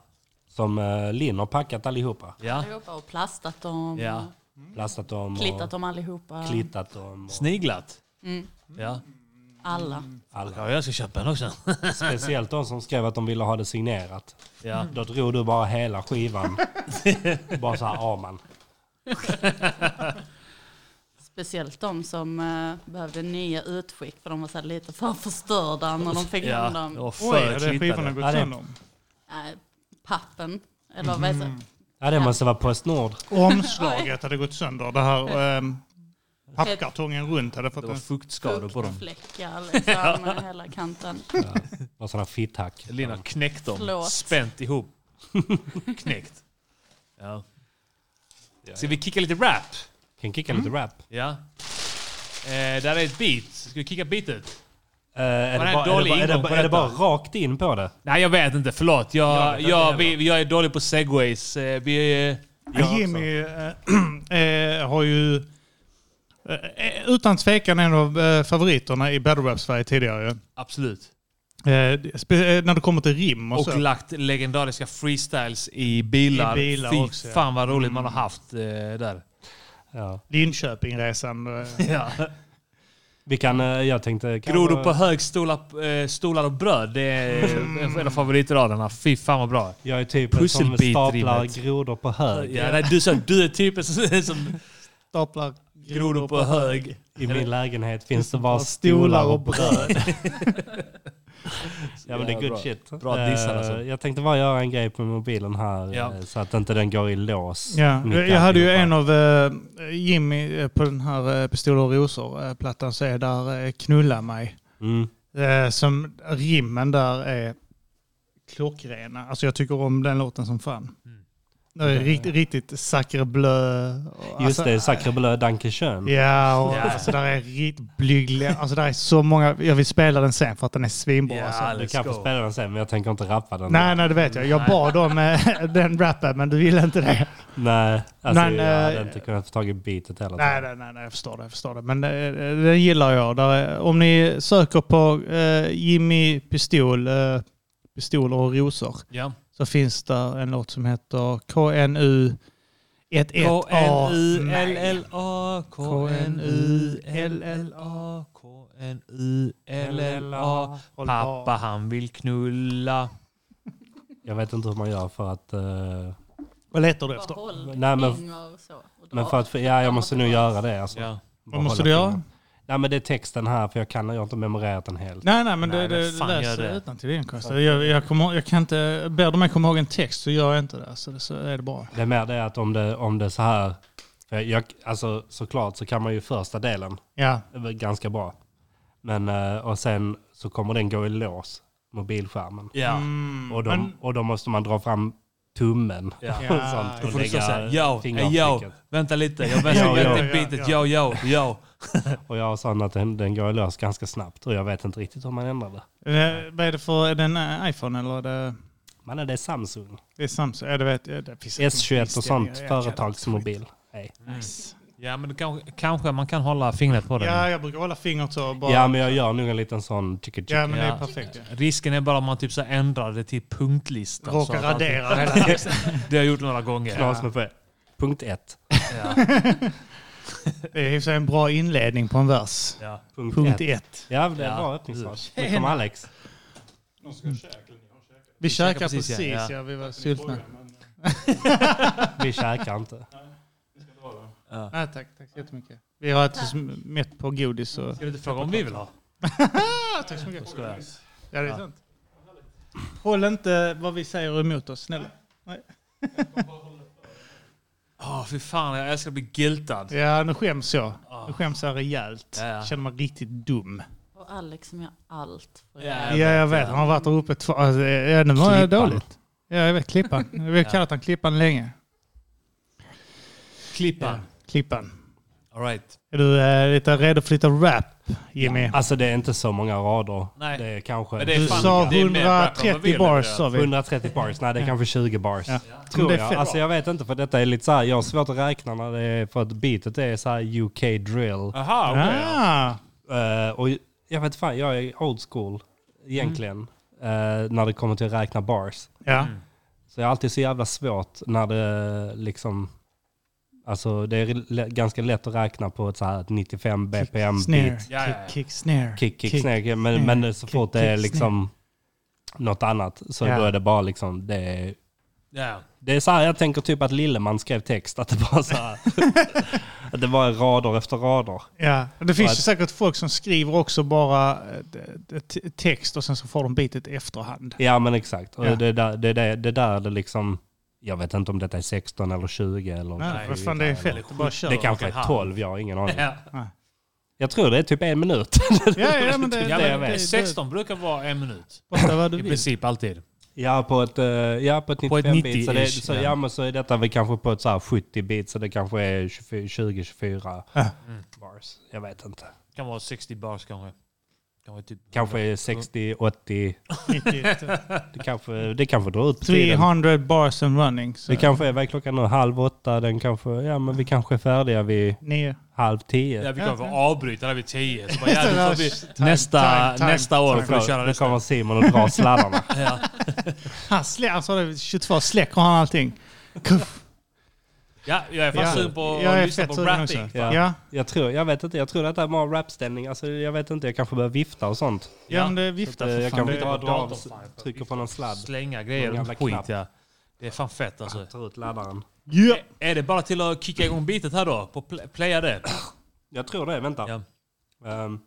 Som uh, Linn har packat allihopa. Ja. Allihopa och plastat dem. Ja. Plastat dem Klittat dem allihopa. klittat dem. Och Sniglat. Mm. Ja. Alla. alla. ja, jag ska köpa en också. Speciellt de som skrev att de ville ha det signerat. Ja. Då drog du bara hela skivan. bara så här, ja man. Speciellt de som eh, behövde nya utskick för de var så här lite för förstörda när de fick hem dem. och Oj, för hade skivorna gått Ja, det- sönder? Nej, pappen. Eller vad heter det? Ja, det måste vara Postnord. Omslaget hade gått sönder. Det här ehm, pappkartongen runt hade fått Det var en... fuktskador på dem. Fuktfläckar liksom, hela kanten. Och sådana fitthack. Lina knäckt dem. Förlåt. Spänt ihop. knäckt. Ja. Ska vi kicka lite rap? Kan kicka lite rap. Ja. Eh, där är ett beat. Ska vi kicka beatet? Eh, är, Var det bara, en är, det dålig bara, är, det, ingång på bara- är det bara detta? rakt in på det? Nej, jag vet inte. Förlåt. Jag, Jag jag, vi, jag är dålig på segways. Eh, Vi, eh, Jag Jimmy eh, eh, har ju utan tvekan en av eh, favoriterna i battle rap Sverige tidigare. absolut. Eh, eh, när det kommer till rim och, Och så. lagt legendariska freestyles i bilar. I bilar Fy också, ja. fan vad roligt man har haft eh, där. Ja. Linköpingresan. eh. Ja. Vi kan, eh, jag tänkte... Grodor på hög, stolar, eh, stolar och bröd. Det är en av favoritraderna. Fy fan vad bra. Jag är typen som staplar grodor på hög. Ja, nej, du, sa, du är typen som, som Staplar grodor på hög. I min lägenhet finns det bara stolar och bröd. ja men det är good bra. shit. Bra dissad, Eh, alltså. Jag tänkte bara göra en grej på mobilen här Ja. eh, så att inte den går i lås. Ja, jag, hade ju en av eh, Jimmy eh, på den här Pistoler och rosor-plattan så är där uh, Knulla mig. Mm. Eh, som rimmen där är klockrena. Alltså jag tycker om den låten som fan. Är riktigt, riktigt sacre bleu. Just alltså, det, Sacre Bleu Danke Schön. Ja, och alltså där är riktigt blygliga. Alltså där är så många. Jag vill spela den sen för att den är svinbra. Ja, alltså. Du kan få spela den sen men jag tänker inte rappa den. Nej, nej, det vet jag. Jag bad om eh, den rappen, men du ville inte det. Nej, alltså Men, jag hade eh, inte kunnat få tag i beatet heller. Nej, nej, nej, nej, jag förstår det. Jag förstår det. Men eh, den gillar jag. Där är, om ni söker på eh, Jimmy Pistol, eh, Pistoler och rosor, Ja. Så finns där en låt som heter KNU 11A. K-N-U-L-L-A K-N-U-L-L-A Pappa han vill knulla. Jag vet inte hur man gör för att... eh, Vad letar du efter? Nej, men- finger och så. och men för att, ja jag måste nog göra det alltså. Ja. Vad måste du göra? Nej men det är texten här för jag kan jag har inte memorerat den helt. Nej, nej, men Nej, det, det läser det. utantill igen. Kosta. Jag, jag, kommer, jag kan inte... Ber du mig komma ihåg en text så gör jag inte det. Så, det, så är det bra. Det är mer det att om det, om det är så här... För jag, alltså såklart så kan man ju första delen Ja, ganska bra. Men eh, och sen så kommer den gå i lås, mobilskärmen. Ja. Mm, Och, då, men- och då måste man dra fram tummen Ja. och sånt. Då Och får du såhär, yo, vänta lite, jag jag ja, till ja, beatet, ja. yo, yo, yo. Och jag sån att den, den går i lås ganska snabbt och jag vet inte riktigt hur man ändrar det. eh, vad är det för... Är det en eh, iPhone eller är det... Men det är Samsung. Det är Samsung? Ja, det vet jag. Det finns säkert S21 och sånt företagsmobil. Inte. Nice. Ja men det kanske, kanske man kan hålla fingret på den. Ja, jag brukar hålla fingret så. Bara, Ja men jag gör nog en liten sån tycker Ja, men det är perfekt. Ja. Risken är bara om man typ så ändrar det till punktlista. Råkar radera hela texten. Det har jag gjort några gånger. Knas med Punkt ett. Ja. Det är sig en bra inledning på en vers. Ja. Punkt, Punkt ett. ett. Ja det är Ja. bra öppningsfras. Nu kommer Alex. Vi käkar precis, precis, ja. ja. Vi var sultna. Vi käkar inte. Nej, tack, tack så jättemycket. Vi har ätit oss mätt på godis. Och... Ska du inte fråga om vi vill ha? Tack så mycket. Ja, det är sant. Håll inte vad vi säger emot oss, snälla. Åh fy fan, jag älskar att bli guiltad. Ja, nu skäms jag. Nu skäms jag rejält. Ja, ja. Känner mig riktigt dum. Och Alex som gör allt. För Ja, Ja, jag vet. Han har varit där uppe två... Alltså, ja, nu var jag dåligt. Ja, jag vet. Klippan. Vi har kallat han Klippan länge. Klippan. Klippan. All right. Är du eh, lite redo för lite rap, Jimmy? Alltså det är inte så många rader. Nej. Det är kanske Men det är Du fan- sa det är mer rap än vad vi 130 bars, levererar. sa vi. 130 bars. Nej det är kanske 20 bars. Ja. Tror Det är jag. fett Alltså jag vet inte för detta är lite så här. Jag har svårt att räkna när det är för att beatet är så här UK drill. Aha, okej. ja. Ah, Eh, och jag vet fan, jag är old school egentligen. eh, när det kommer till att räkna bars. ja. Så det är alltid så jävla svårt när det liksom... Alltså det är ganska lätt att räkna på ett så här 95 bpm Snare. beat. Kick, kick, snare. Kick, kick, snare. Men, snare, men så kick, fort det är kick, liksom något annat så Ja. då är det bara liksom det är Ja. Det är så här, jag tänker typ att Lilleman skrev text, att det var så här. att det var rader efter rader. Ja, det finns ju säkert folk som skriver också bara eh, text och sen så får de bitet efterhand. Ja men exakt. Och Ja. det, där, det, det, det där det liksom, jag vet inte om detta är 16 eller 20 eller... Nej, vad fan, det är. Bara kör. Det kanske är halv. 12, jag har ingen aning. Ja. Jag tror det är typ en minut. Ja, ja, men det, Ja, det, men det, det, 16 brukar vara en minut. Prata vad du I vill. princip alltid. Ja, på ett, eh, ja, på ett På ett 95 bit. Så, det, 90-ish, så, ja. ja. men så är detta väl kanske på ett så här 70 bit, så det kanske är 20-24 Ja. bars. Jag vet inte. Kan vara 60 bars kanske. Kanske, typ Kanske är 60, 80. 90, Det kanske, det kanske drar ut på tiden. 300 bars and running. Så Det kanske är, vad är klockan nu? Halv åtta? Den kanske, ja men vi kanske är färdiga vid Nio. halv tio. Ja, vi kommer ja. få avbryta där vid 10. Så bara, ja, vi, Time, nästa, time, time, nästa år time. får vi köra Då nästa. kommer Simon och drar sladdarna. Ja. Han, slä, det 22, släcker han allting. Kuff. Ja, jag är fan Ja. sugen på Jag är att lyssna på rapping. Ja. Ja. Jag tror, jag vet inte, jag tror detta är bara rapställning. Alltså jag vet inte, jag kanske behöver vifta och sånt. Ja, men det att, för jag fan. kan Det- dra, dra av, datorn, fan. trycker på någon sladd. Slänga grejer och skit ja. Det är fan fett alltså. Tar ut laddaren. Ja. Är- Är det bara till att kicka igång bitet här då? På pl- playa det? Jag tror det, vänta. Ja. Ehm,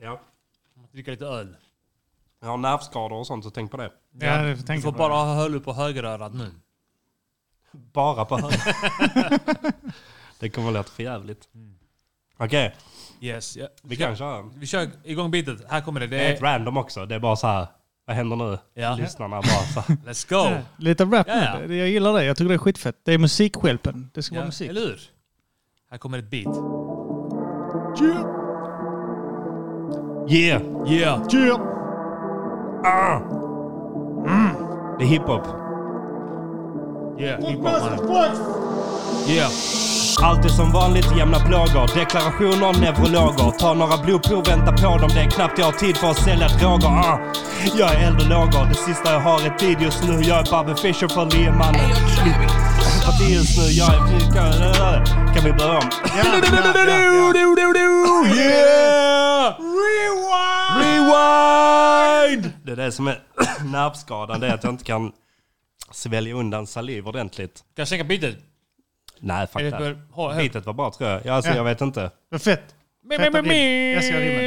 ja. Dricka lite öl. Jag har nervskador och sånt, så tänk på det. Ja, det Du får jag bara ha hörlurar på högerörat nu. Bara på höger. det kommer låta för jävligt. Okej, Yes. Ja. vi kan köra. Vi kör igång bitet. Här kommer det. Det Det är är... random också. Det är bara så här. Vad händer nu? Ja. Lyssnarna bara så här. Let's go! Lite rap det. Jag gillar det. Jag tycker det är skitfett. Det är musikskälpen. Det ska vara Ja, musik. eller hur? Här kommer ett beat. Yeah! Yeah! Yeah. Ah! Det är hiphop. Yeah! Yeah! Alltid som vanligt jämna plågor. Deklarationer, neurologer. Ta några blodprov, vänta på dem. Det är knappt jag har tid för att sälja droger. Ah. Jag är eld och lågor. Det sista jag har är tid just nu. Jag är Bobby Fischer för liemannen. Parti just nu. Jag är... Kan vi börja om? Yeah! Rewind! Det är det som är nervskadan. Det är att jag inte kan svälja undan saliv ordentligt. Kan jag sänka beatet? Nej, fuck Är det that. för- ha- Bitet var bra tror jag. Ja, alltså, Ja. Jag vet inte. Vad fett. Me, Feta me, me, rim. Jag ska ha rimmen.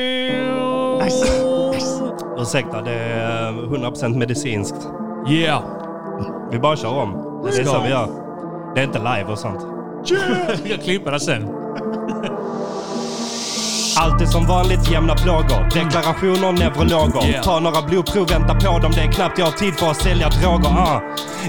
me. Ursäkta, det är eh, 100% medicinskt. Yeah! Vi bara kör om. Det är Let's så go. vi gör. Det är inte live och sånt. Jag klipper det sen. Alltid som vanligt jämna plågor. Deklarationer, neurologer. Yeah. Ta några blodprov, vänta på dem. Det är knappt jag har tid för att sälja droger. Ah.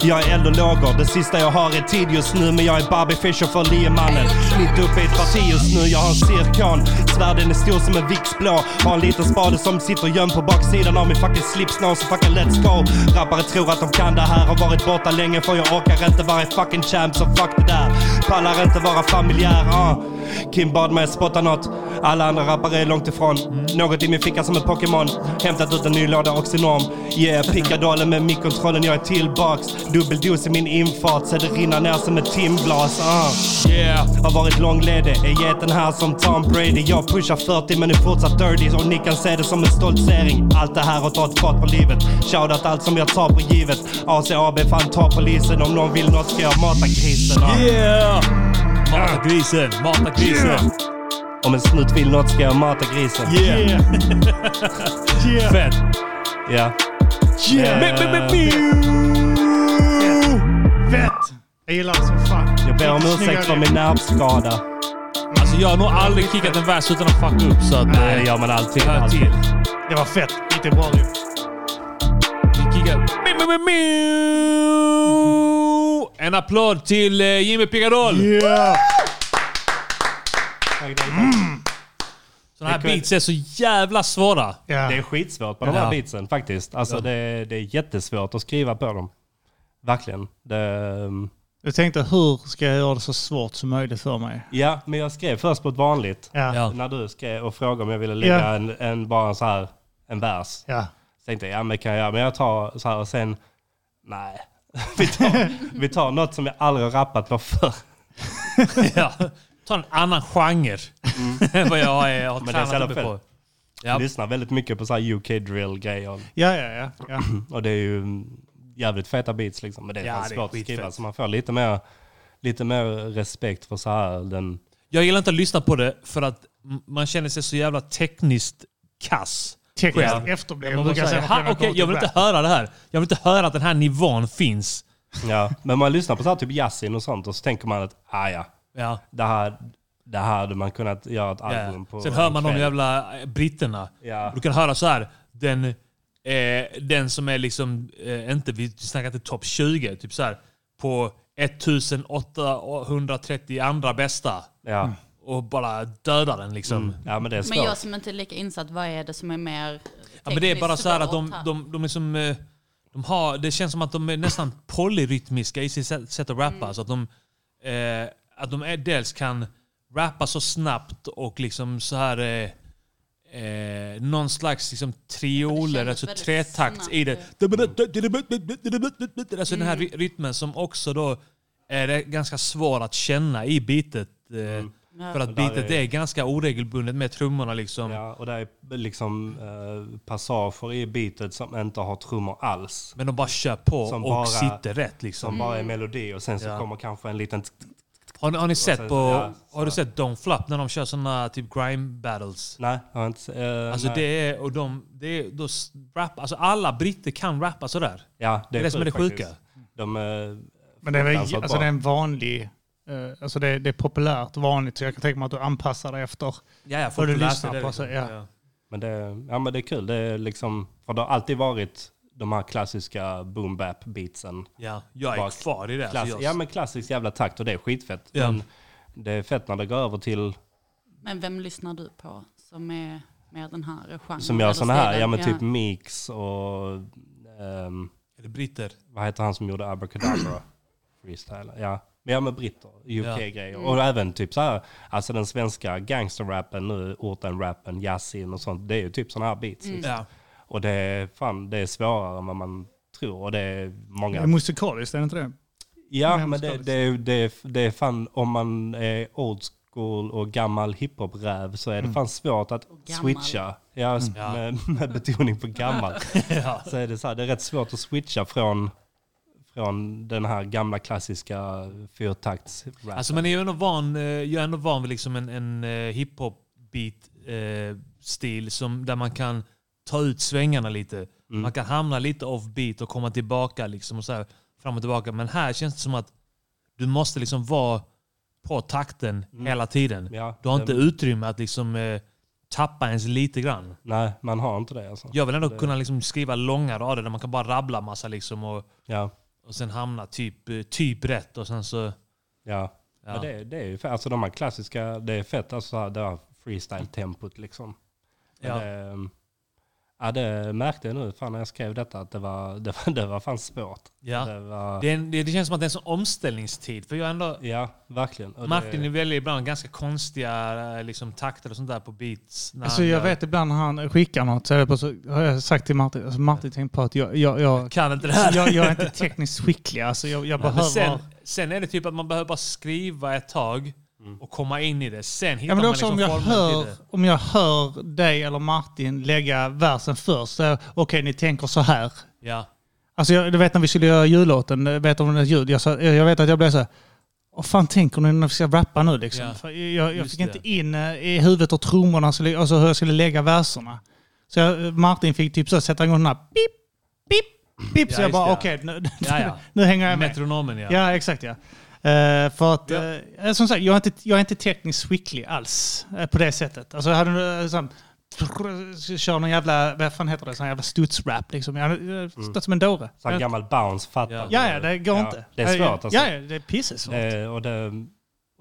Jag är eld och lågor. Det sista jag har är tid just nu. Men jag är Barbie Fischer för liemannen. Mitt uppe i ett parti just nu. Jag har en cirkon. Svärden är stor som en vicksblå. Har en liten spade som sitter gömd på baksidan av min fucking slips now. Så fucking let's go. Rappare tror att de kan det här. Har varit borta länge för jag orkar inte vara fucking champ. Så fuck det där. Pallar inte vara familjär. Ah. Kim bad mig spotta något. Alla andra rappare är långt ifrån. Något i min ficka som en Pokémon. Hämtat ut en ny låda Oxynorm. Yeah, pickadollen med mikkontrollen. Jag är tillbaks. Dubbeldos i min infart. Så det rinner ner som ett timglas. Ah. Yeah! Har varit långledig, är geten här som Tom Brady. Jag pushar 40 men är fortsatt dirty och ni kan se det som en stoltsering. Allt det här har tagit fart på livet. Shoutout allt som jag tar på givet. ACAB fan ta polisen. Om någon vill något ska jag mata grisen. Ah. Yeah! Mata grisen, mata grisen. Om en snut vill något ska jag mata grisen. Yeah! Yeah. Fett! Ja. Yeah. Eh. Fett. Jag gillar det som fan. Jag ber om ursäkt för min nervskada. Alltså jag har nog aldrig kickat en vers utan att fucka upp så att... Nej, eh, det gör man alltid. Alltid. till. Det var fett. Lite bra. Vi kickar... Me. En applåd till eh, Jimmy Picadoll! Yeah. Sådana här beats är så jävla svåra. Ja. Det är skitsvårt på de här beatsen faktiskt. Alltså Ja. det, det är jättesvårt att skriva på dem. Verkligen. Det, ehm, Jag tänkte hur ska jag göra det så svårt som möjligt för mig? ja, men jag skrev först på ett vanligt. Ja. När du skrev och frågade om jag ville lägga Ja. en, en, bara så här, en vers. Ja. Så tänkte jag, ja men kan jag göra. Men jag tar så här och sen, nej. Vi tar, vi tar något som jag aldrig har rappat på förr. ja. Ta en annan genre än vad jag har Men det är så jävla tränat mig på. Ja. Jag lyssnar väldigt mycket på så här UK drill grejer. Ja, ja, ja. ja. Och det är ju, jävligt feta beats liksom. Men det är Ja, fan det är svårt att skitfett. skriva så man får lite mer, lite mer respekt för så här den... Jag gillar inte att lyssna på det för att m- man känner sig så jävla tekniskt kass. Tekniskt själv. efterbliven, Man brukar jag säga, "Ha, Okej, jag vill inte höra det här. Jag vill inte höra att den här nivån finns. Ja, men man lyssnar på så här typ Yasin och sånt och så tänker man att ah, ja, Ja. det här, det här hade man kunnat göra ett Ja. album på Sen hör man de jävla eh, britterna. Ja. Du kan höra så här. Den, eh, den som är liksom, eh, inte, vi snackar inte topp 20, typ så här på 1830 andra bästa. Ja. Och bara dödar den liksom. Mm. Ja, men det är Men jag som inte är lika insatt, vad är det som är mer Ja, men det är bara så här att de, de, de, är som, eh, de har, det känns som att de är nästan polyrytmiska i sitt sätt, att rappa. Så att de, eh, att de är, dels kan rappa så snabbt och liksom så här eh, eh, någon slags liksom trioler, alltså tretakts i det. Alltså den här ry- rytmen som också då är ganska svår att känna i beatet. Eh, För att beatet är- är ganska oregelbundet med trummorna liksom. Ja, och det är liksom eh, passager i beatet som inte har trummor alls. Men de bara kör på Som och bara- sitter rätt liksom. Som bara är melodi och sen så Ja. kommer kanske en liten... Har, ni- har ni sett sen- på, ja, har du sett Don't Flap när de kör såna typ grime battles? Nej, jag har inte... eh, Alltså nej. det är, och de, det är, då rap, alltså alla britter kan rappa sådär. Ja, det är det som är det sjuka. De är Men det är, väl, alltså bra. det är en vanlig... eh, alltså det, det är populärt vanligt, så jag kan tänka mig att du anpassar dig efter Ja, ja, vad du läser lyssnar det på. liksom. Så, ja. Ja. Men det, ja, men det är kul. Det är liksom, för det har alltid varit de här klassiska boom bap beatsen. Ja, jag är Bara kvar i det. Klass, Alltså, ja jag, men klassisk jävla takt och det är skitfett. Ja. Men det är fett när det går över till, Men vem lyssnar du på som är mer den här genren? som gör såna här, ja men typ Mix och, ehm, är det britter? vad heter han som gjorde Abracadabra? Freestyle. Ja, men ja med britter, UK-grejer. Mm. Och även typ så här, alltså den svenska gangsterrappen nu, orten-rappen, Yasin och sånt. Det är ju typ såna här beats. Mm. Liksom. Ja. Och det är, fan, det är svårare än vad man tror. Och det är många... Det är musikaliskt, är det inte det? Ja, mer men det, det, är- det, det är fan, om man är old school och gammal hiphop-räv så är det fan svårt att switcha. Ja, Ja. Med, med betoning på gammal. Ja. Så är det så här, det är rätt svårt att switcha från, från den här gamla klassiska fyrtakts-rappen. Alltså man är ju ändå van, eh, jag är ändå van vid liksom en, en eh, hiphop-beat-stil som där man kan ta ut svängarna lite. Mm. Man kan hamna lite off-beat och komma tillbaka liksom och så här, fram och tillbaka. Men här känns det som att du måste liksom vara på takten Mm. hela tiden. Ja, Du har det- inte utrymme att liksom eh, tappa ens lite grann. Nej, man har inte det alltså. Jag vill ändå Det- kunna liksom skriva långa rader där man kan bara rabbla massa liksom och, Ja, och sen hamna typ, eh, typ rätt och sen så... ja. Ja. det, det är ju fett. Alltså de här klassiska, det är fett alltså det här freestyle-tempot liksom. Ja. Det, ja, det märkte jag nu fan när jag skrev detta att det var, det var, det var fan svårt. Ja. Det var, Det, är en, det, det känns som att det är en sån omställningstid. För jag ändå, ja, verkligen. Och Martin det, väljer ibland ganska konstiga eh, liksom, takter och sånt där på beats. när Alltså jag gör- vet ibland när han skickar något så, är det på så har jag sagt till Martin, alltså Martin tänkte på att jag, jag, jag, kan inte det här. jag, jag är inte tekniskt skicklig. Alltså jag, jag behöver... sen, sen är det typ att man behöver bara skriva ett tag och komma in i det. Sen hittar Ja, men man liksom om, jag hör, om jag hör dig eller Martin lägga versen först. så, Okej, ni tänker så här. Ja. Alltså jag, du vet när vi skulle göra jullåten, vet om det är ljud. Jag, sa, jag vet att jag blev så här, vad fan tänker ni när vi ska rappa nu liksom? Ja, För jag jag fick det. inte in eh, i huvudet och trummorna så, och så hur jag skulle lägga verserna. Så jag, Martin fick typ så sätta igång den här pip, pip, pip. Ja, så jag bara okej, nu, Ja, ja. nu hänger jag med. Metronomen ja. Ja, exakt ja. Eh, för att, Ja. eh, som sagt, jag är, inte, jag är inte tekniskt skicklig alls eh, på det sättet. Alltså jag hade sån, kör någon jävla, vad fan heter det, sån jävla studsrap liksom. Jag hade stått som en dåre. så här Jag- gammal bounce, fattar Ja. Ja, det går Ja, inte. Det är svårt alltså. Ja, ja det är pissesvårt. Det, och det,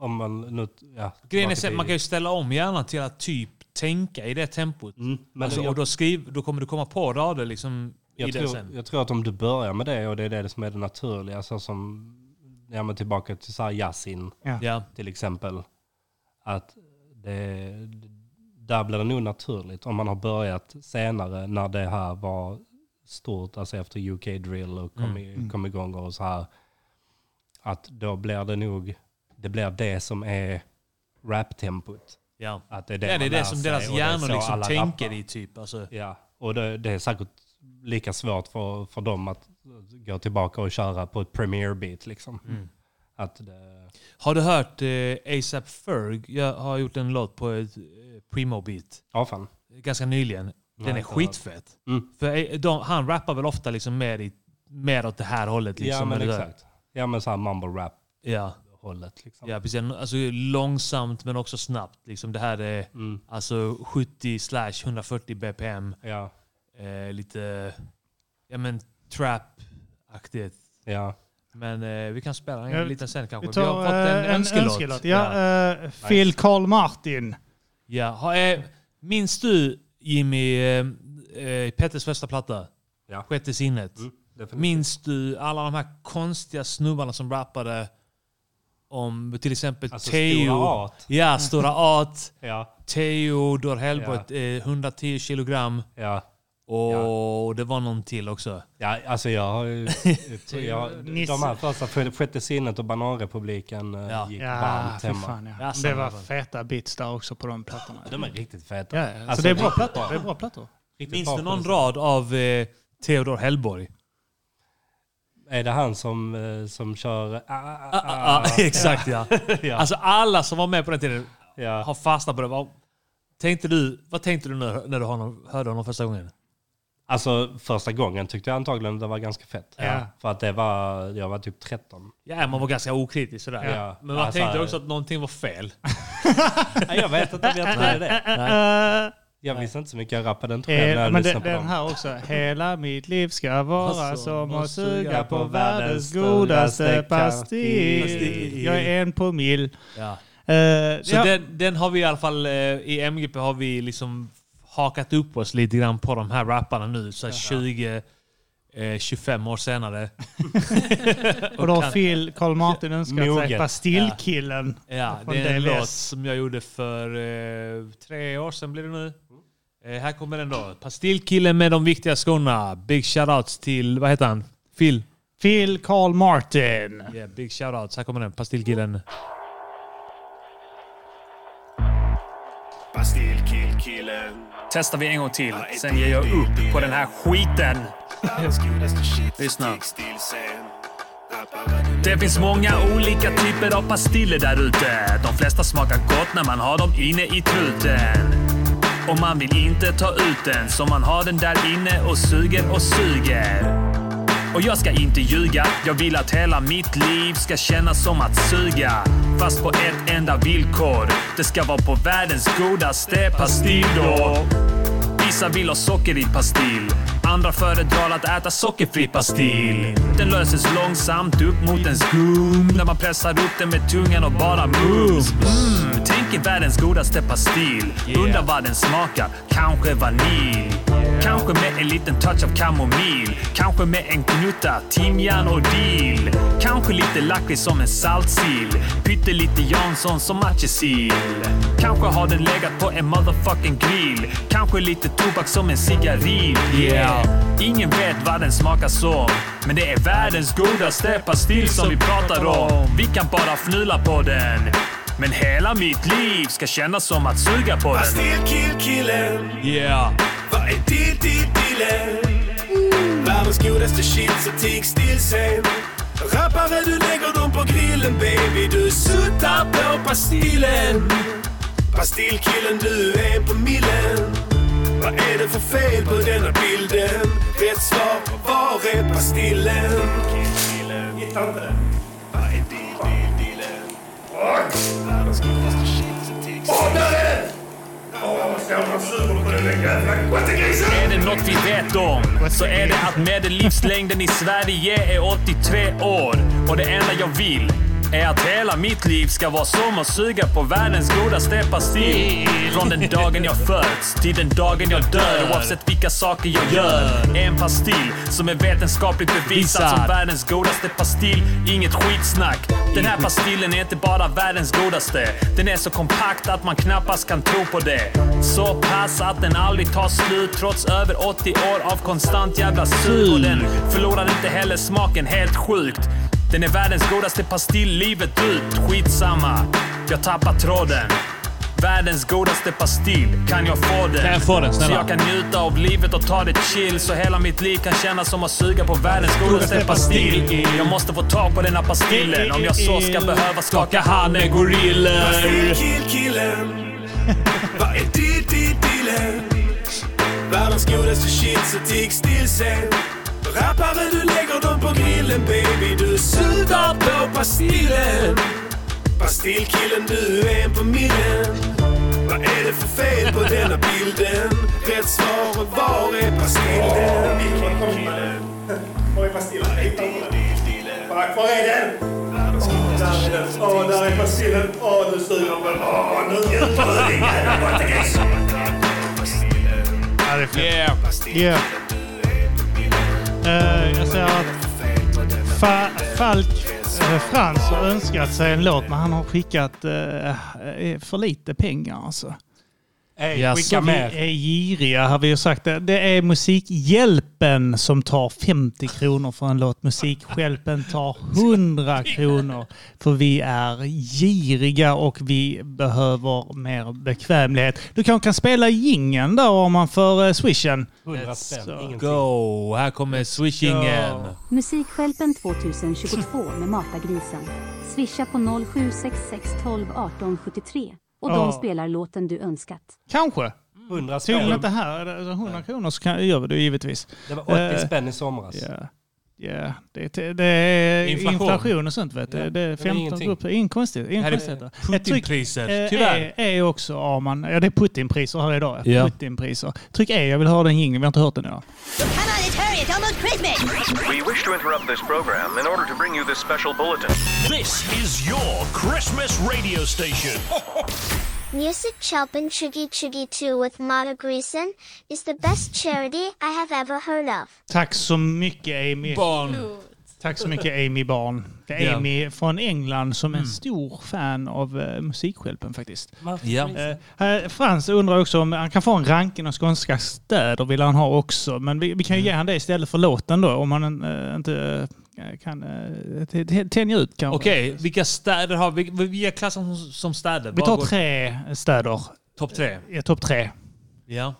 om man nu, ja. Grejen är att man kan ju ställa om hjärnan till att typ tänka i det tempot. Mm, men Alltså, jag- och då, skriv, då kommer du komma på rader liksom i Jag det tror, sen. jag tror att om du börjar med det och det är det som är det naturliga, så som ja, men tillbaka till så här Yasin Ja. Ja. till exempel, att det, där blir det nog naturligt om man har börjat senare när det här var stort, alltså efter UK drill och kom, i, kom igång och så här, att då blir det nog, det blir det som är rap-tempot. Ja. Att det är det, Ja, det är det som sig deras och det är hjärnor så liksom alla tänker rappar. i typ. Alltså. Ja, och det, det är säkert lika svårt för, för dem att gå tillbaka och köra på ett Premiere beat liksom. Mm. Att det, Har du hört eh, ASAP Ferg? Jag har gjort en låt på ett eh, Primo beat. ja fan. Ganska nyligen. Den Nej, är skitfett. Mm. För eh, de, han rappar väl ofta liksom mer, i, mer åt det här hållet. Liksom, ja men eller där. exakt. Ja men såhär mumble rap Ja. hållet liksom. Ja, precis. Alltså, långsamt men också snabbt. Liksom, det här är Mm. alltså 70 slash 140 bpm. Ja. Eh, lite ja, men trap-aktigt. Ja. Men eh, vi kan spela en Ja, liten sen kanske. Vi tar har fått eh, en, önskelåt. Ja, eh, Phil Carl Martin. Ja. Ha, eh, minns du Jimmy, eh, eh, Petters första platta? Ja. Sjätte sinnet. Mm, definitivt. minns du alla de här konstiga snubbarna som rappade om till exempel Alltså, Teo? Stora Art. Ja, Stora Art. Ja. Theodor Hellborg, eh, 110 kilogram. Ja. Och det var någon till också. Ja, alltså jag har ju... jag, de här första, för- Sjätte sinnet och Bananrepubliken eh, Ja. gick Ja, varmt hemma. fan ja. Ja, Det var feta bits där också på de plattorna. De är riktigt feta. Ja, ja. Så Alltså, det är bra plattor. Det är bra plattor. Riktigt Minns du någon rad av eh, Theodor Hellborg? Är det han som, eh, som kör... Ah, ah, Ah, ah, ah, exakt ja. ja. Alltså alla som var med på den tiden ja. har fastnat på det. Vad tänkte du, vad tänkte du när, när du hörde honom första gången? Alltså första gången tyckte jag antagligen det var ganska fett. Ja. För att det var, jag var typ 13. Ja, man var ganska okritisk sådär. Ja. Men man Alltså, tänkte också att någonting var fel. Nej, jag vet inte om jag trodde det. Jag visste inte så mycket, jag rappade inte själv när jag men lyssnade på den dem. här också. Hela mitt liv ska vara Alltså, som att suga på världens godaste pastill. Jag är en på mil. Ja. Eh, Så ja. den, den har vi i alla fall, eh, i MGP har vi liksom hakat upp oss lite grann på de här rapparna nu. Så här 20, eh, 25 år senare. Och då har Phil Carl Martin önskat sig. Pastillkillen. Ja, från det är en DLS. låt som jag gjorde för eh, tre år sedan blir det nu. Eh, här kommer den då. Pastillkillen med de viktiga skorna. Big shoutouts till, vad heter han? Phil? Phil Carl Martin. Yeah, big shoutouts. Här kommer den. Pastillkillen. Pastillkillkillen. Testar vi en gång till. Sen ger jag upp på den här skiten. Lyssna. Det finns många olika typer av pastiller där ute. De flesta smakar gott när man har dem inne i truten. Och man vill inte ta ut den, så man har den där inne och suger och suger. Och jag ska inte ljuga, jag vill att hela mitt liv ska kännas som att suga. Fast på ett enda villkor. Det ska vara på världens godaste pastillo. Vissa vill ha socker i pastill. Andra föredrar att äta sockerfri pastill. Den löses långsamt upp mot en skum när man pressar upp den med tungan och bara mums. Mm, tänk er världens godaste pastill. Undrar vad den smakar. Kanske vanilj. Kanske med en liten touch av kamomill. Kanske med en gnutta timjan och dill. Kanske lite lakrits som en saltsill. Pyttelite Jansson som matjessill. Kanske har den legat på en motherfucking grill. Kanske lite tobak som en cigarill. Yeah. Ingen vet vad den smakar som. Men det är världens godaste pastill som vi pratar om. Vi kan bara fnula på den. Men hela mitt liv ska kännas som att suga på den. Pastillkillkillen. Yeah. Vad är dill, dill, dillen? Världens godaste shit, så tig still sen. Rappare, du lägger dem på grillen baby. Du suttar på pastillen. Pastillkillen, du är på millen. Vad är det för fel på denna bilden? Rätt svar, var är pastillen? Hittar inte den. Vad är? Världens godaste shit, Är det något vi vet om så är det att medellivslängden i Sverige är 83 år. Och det enda jag vill är att hela mitt liv ska vara som att suga på världens godaste pastill. Från den dagen jag föds till den dagen jag dör. Oavsett vilka saker jag gör. En pastill som är vetenskapligt bevisad som världens godaste pastill. Inget skitsnack. Den här pastillen är inte bara världens godaste. Den är så kompakt att man knappast kan tro på det. Så pass att den aldrig tar slut trots över 80 år av konstant jävla sug. Och den förlorar inte heller smaken helt sjukt. Den är världens godaste pastill livet ut. Skitsamma, jag tappar tråden. Världens godaste pastill, kan jag få den? Kan jag få den, Så snälla? jag kan njuta av livet och ta det chill. Så hela mitt liv kan kännas som att suga på världens godaste pastill. Jag måste få tag på denna pastillen om jag så ska behöva skaka hand med gorillor. Killkillen, vad är ditt, ditt dillen? Världens godaste shit så tigg still sen. Rappare du lägger dem på grillen baby, du suger på pastillen. Pastillkillen du är en på millen. Vad är det för fel på denna bilden? Rätt svar var är pastillen? Var är pastillen? Var är den? Där är den. Åh, där är pastillen. Åh, nu suger på den. Åh, nu njuter du din jävla fett. Yeah. Yeah. Uh, jag ser att Fa Falk uh, Frans har önskat sig en låt men han har skickat uh, för lite pengar alltså. Ey, Jaså. skicka Vi mer. är giriga har vi ju sagt. Det Det är Musikhjälpen som tar 50 kronor för en låt. Musikhjälpen tar 100 kronor. För vi är giriga och vi behöver mer bekvämlighet. Du kanske kan spela jingeln där om man får uh, swishen. 100 spänn. Go! Här kommer swishingen. Musikskälpen 2022 med Matagrisen. Swisha på 0766 12 18 73 och Ja. de spelar låten du önskat. Kanske. 100 Tydligen spänn. inte här. Är det 100 kronor så kan, gör vi det givetvis. Det var 80 Eh, spänn i somras. Ja. Ja, det, är- det är Inflation. inflation. och sånt vet du. Ja, Det är det är 15 ingenting. grupper. Ingen konstigt. Ingen Här är konstigheter. Ett tryck, Putinpriser, eh, tyvärr. är, är också Arman. Ja, det är Putinpriser här idag. Ja. Putinpriser. Tryck E, jag vill höra den jingeln. Vi har inte hört den idag. We wish to interrupt this program in order to bring you this special bulletin. This is your Christmas radio station. Music Chelpin Chuggy Chuggy 2 with Mata Greason is the best charity I have ever heard of. Tack så mycket Amy. Barn. Tack så mycket Amy Barn. Det är. Amy från England som är en stor fan av uh, Musikhjälpen faktiskt. Ja. Eh, eh, Frans undrar också om han kan få en ranking av skånska städer vill han ha också. Men vi, vi kan ju ge han det istället för låten då om han eh, inte kan uh, tänja ut kanske. Okej, vilka städer har vi? Vi ger klassen som, som städer. Vi tar tre städer. Topp tre. Ja, Topp tre. Ja.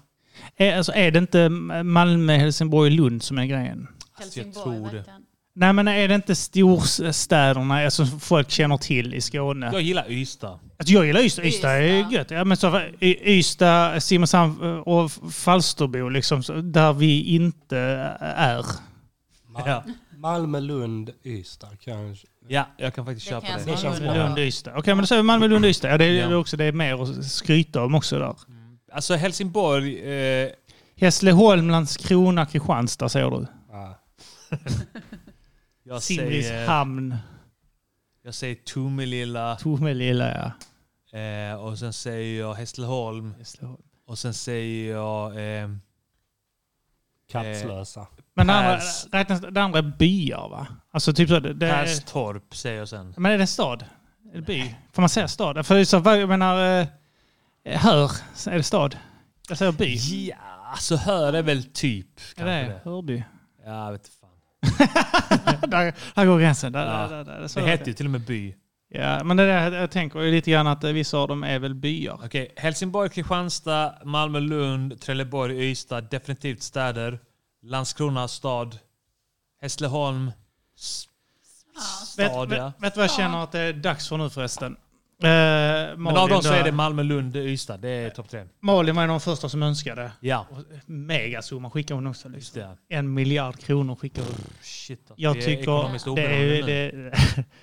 Är, alltså, är det inte Malmö, Helsingborg, Lund som är grejen? Helsingborg tror det. verkligen. Nej men är det inte storstäderna alltså, som folk känner till i Skåne? Jag gillar Ystad. Alltså, jag gillar Ystad. Ystad är gött. Ja, men så, Ystad, Simrishamn eh, och Falsterbo, liksom, där vi inte är. Ma- Ja. Malmö, Lund, Ystad kanske. Ja, jag kan faktiskt Det köpa kan det. Det känns bra. Lund, Ystad. Okej, men då säger vi Malmö, Lund, Ystad. Ja, det, är, Ja. också, det är mer att skryta om också där. Alltså Helsingborg... Eh, Hässleholm, Landskrona, Kristianstad säger du. Ja. jag, säger, Simrishamn, jag säger Tomelilla. Tomelilla, ja. Eh, och sen säger jag Hässleholm. Hässleholm. Och sen säger jag... Eh, Kattslösa. Men det andra, räknas, det andra är byar va? Alltså typ så, det, det är, Perstorp säger jag sen. Men är det en stad? Är det by? Får man säga stad? För så, jag menar, eh, hör, är det stad? Jag säger by. Ja, alltså hör är väl typ. Är kanske det det. Hörby? Ja, vet. där, här går gränsen. Där, Ja. där, där, Det heter ju till och med by. Ja, men det där, jag tänker ju lite grann att vissa av dem är väl byar. Okej, Helsingborg, Kristianstad, Malmö, Lund, Trelleborg, Ystad. Definitivt städer. Landskrona, stad. Hässleholm, s- Vet, stad vet, ja. vet du vad jag känner att det är dags för nu förresten? Eh, Men Malin, av dem så är det Malmö, Lund, Ystad. Det är topp tre. Malin var en av de första som önskade. Ja. Megasumma skickade hon också. Just Liksom. det. En miljard kronor skickade hon. Shit. Jag är tycker ekonomiskt det är... Det,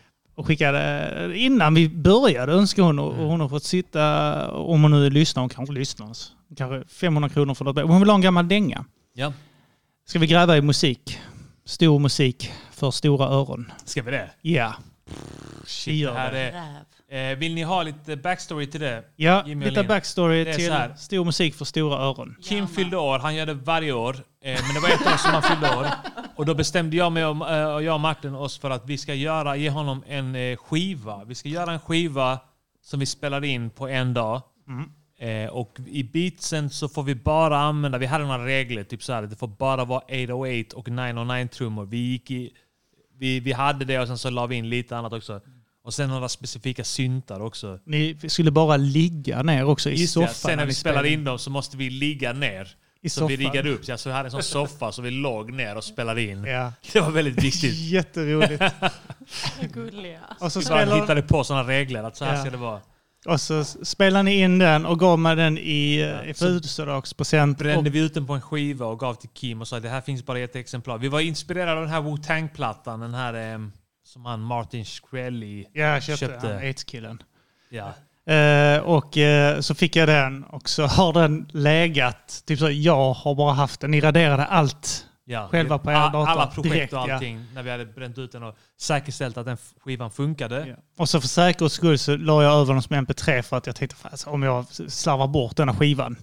och skickade, innan vi började önskade hon och hon har fått sitta, om hon nu lyssnar, hon kanske lyssnar, kanske 500 kronor för något. Hon vill ha en gammal dänga. Ja. Ska vi gräva i musik? Stor musik för stora öron. Ska vi det? Ja. Shit, det här det. är, eh, vill ni ha lite backstory till det? Ja, Jimmy lite backstory till stor musik för stora öron. Kim fyllde år, han gör det varje år. Eh, men det var ett år som han fyllde år. Och då bestämde jag mig om, eh, och jag och Martin oss för att vi ska göra, ge honom en eh, skiva. Vi ska göra en skiva som vi spelar in på en dag. Mm. Eh, och i beatsen så får vi bara använda, vi hade några regler, typ så här, det får bara vara 808 och 909 trummor. Vi gick i, vi, vi hade det och sen så la vi in lite annat också. Och sen några specifika syntar också. Ni skulle bara ligga ner också i Just det, soffan. sen när vi spelade spelade. in dem så måste vi ligga ner. I så vi soffan. riggade upp. Ja, så vi hade en sån soffa så vi låg ner och spelade in. Ja. Det var väldigt viktigt. Jätteroligt. Gulliga. Och så vi bara spelar- hittade på sådana regler att så här Ja. ska det vara. Och så spelade ni in den och gav mig den i, i så födelsedagspresent. Brände Och- vi ut den på en skiva och gav till Kim och sa att det här finns bara i ett exemplar. Vi var inspirerade av den här Wu-Tang-plattan, den här eh, som han Martin Shkreli Ja, köpte, han AIDS-killen. Ja. Eh, och eh, så fick jag den och så har den legat, typ så jag har bara haft den. Ni raderade allt Ja, själva på er all- dator. Alla projekt direkt, och ja. allting. När vi hade bränt ut den och säkerställt att den skivan funkade. Och så för säkerhets skull så la jag över den som mp3 för att jag tänkte alltså, om jag slarvar bort denna skivan.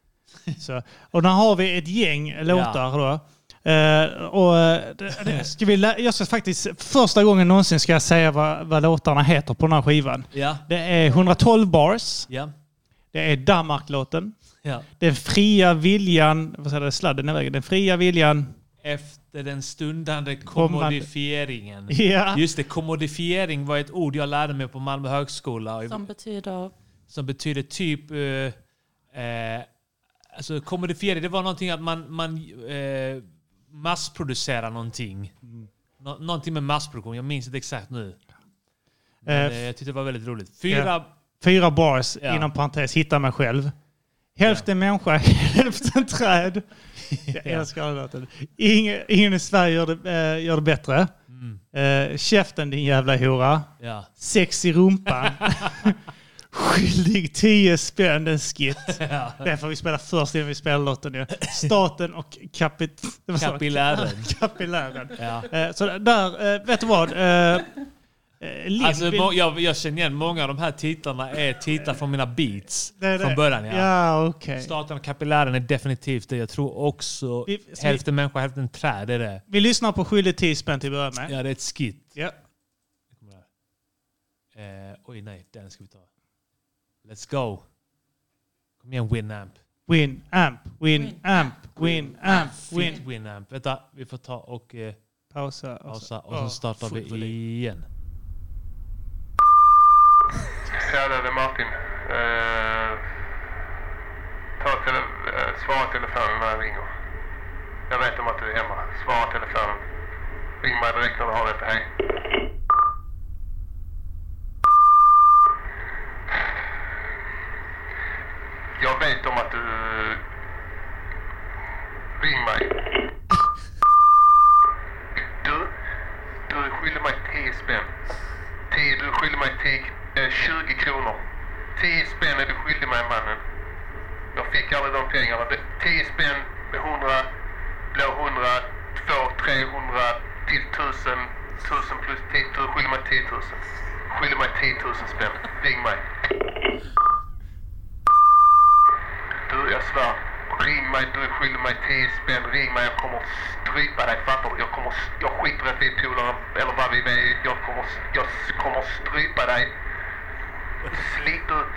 så, och där har vi ett gäng låtar då. Eh, och, eh, det, ska vi jag ska faktiskt, första gången någonsin ska jag säga vad, vad låtarna heter på den här skivan. Ja. Det är 112 bars. Ja. Det är Danmark-låten. Ja. Den fria viljan, vad säger det, sladden är vägen. Den fria viljan. Efter den stundande kommodifieringen. Ja. Just det, kommodifiering var ett ord jag lärde mig på Malmö högskola. Som betyder... Som betyder typ... Eh, eh, alltså kommodifiering, det var någonting att man, man eh, massproducerar någonting. Nå- någonting med massproduktion, jag minns inte exakt nu. Men, Eh, eh, jag tyckte det var väldigt roligt. Fyra... Ja. Fyra bars, Ja. inom parentes, hitta mig själv. Hälften människa, hälften träd. Jag Ja. älskar den låten. Ingen, ingen i Sverige gör det, eh, gör det bättre. Eh, käften din jävla hora. Ja. Sex i rumpan. Skyldig 10 spänn, en skit. Ja. Det får vi spela först innan vi spelar låten. ju. Staten och kapit... Kapillären. Kapillären. Ja. Eh, så där, eh, vet du vad? Eh, Lind Alltså, jag, jag känner igen många av de här titlarna är titlar från mina beats. Det det. Från början ja. Ja, okej. Staten och kapillären är definitivt det. Jag tror också Vi- ska vi- hälften människa, hälften träd är det. Vi lyssnar på Skyldig 10 spänn till att börja med. Ja, det är ett skit. Ja. Eh, oj nej, den ska vi ta. Let's go. Kom igen Winamp. Win, amp, win, amp, win, Winamp. Vänta, vi får ta och eh, pausa. pausa och ja, så startar vi igen. Ja, det är Martin. Eh, ta tele eh, svara telefonen när jag ringer. Jag vet om att du är hemma. Svara telefonen. Ring mig direkt när du har detta. Hej. Jag vet om att du... Eh, ring mig. Du, du skyller mig 10 spänn. 10, du skyller mig 10, eh, 20 kronor. 10 spänn är du skyldig mig mannen. Jag fick aldrig de pengarna. 10 spänn med 100 blå 100, 2, 300 till 1000. 1000 plus 10, du skyller mig 10 000. Skyller mig 10 000 spänn. Ring mig. Du, jag svär. Ring mig, du är skyldig mig 10 spänn. Ring mig, jag kommer strypa dig. Fattar du? Jag, kommer, jag skiter i att vi är polare eller vad vi är. Jag kommer, jag kommer strypa dig. Slit ut,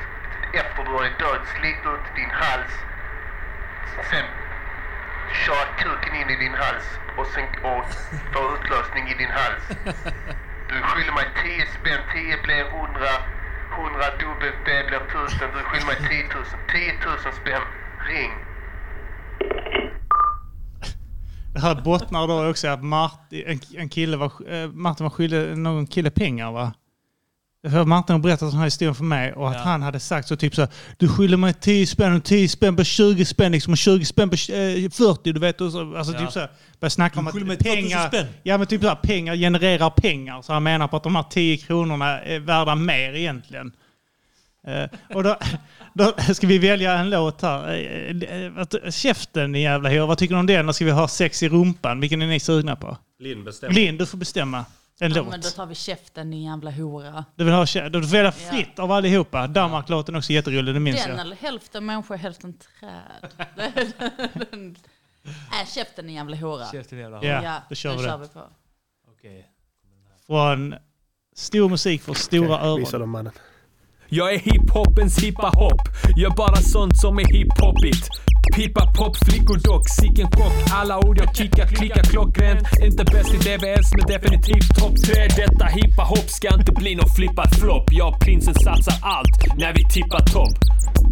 efter du är död, slit ut din hals. Sen köra kuken in i din hals och sen och få utlösning i din hals. Du är skyldig mig 10 spänn, 10 blir 100, 100 dubbelt det blir 1000. Du är skyldig mig 10 000, 10 000 spänn. Ring. Det här bottnar då också att Martin, en, en kille var, eh, Martin var skyldig någon kille pengar va? För Martin har berättat den här historien för mig och att Ja. han hade sagt så typ så du skyller mig 10 spänn och 10 spänn på 20 spänn liksom och 20 spänn på eh, 40 du vet. Och så, alltså Ja. typ så börjar snacka om att skyller mig 2000 pengar, ja, men typ så pengar genererar pengar. Så han menar på att de här 10 kronorna är värda mer egentligen. Eh, och då, då ska vi välja en låt här. Eh, eh, Käften i jävla hår. Vad tycker du om den? Då ska vi ha sex i rumpan. Vilken är ni sugna på? Linn bestämmer. Linn, du får bestämma en Ja, låt. men då tar vi käften din jävla hora. Du vill ha kä- du får välja fritt av allihopa. Danmark-låten är också jätterolig, det minns Den jag. eller hälften människa, hälften träd. Den- Äh, käften din jävla hora. Käften din jävla hora. Ja, då kör vi det. kör vi på. Okej. Från stor musik för stora öron. dem mannen. Jag är hiphopens hippa-hopp, Gör bara sånt som är hiphopigt. Pipa pop, flickor dock, sicken chock. Alla ord jag kickar, klickar klockrent. Inte bäst i DVS men definitivt topp tre. Detta hippa hopp ska inte bli någon flippad flopp. Jag och prinsen satsar allt när vi tippar topp.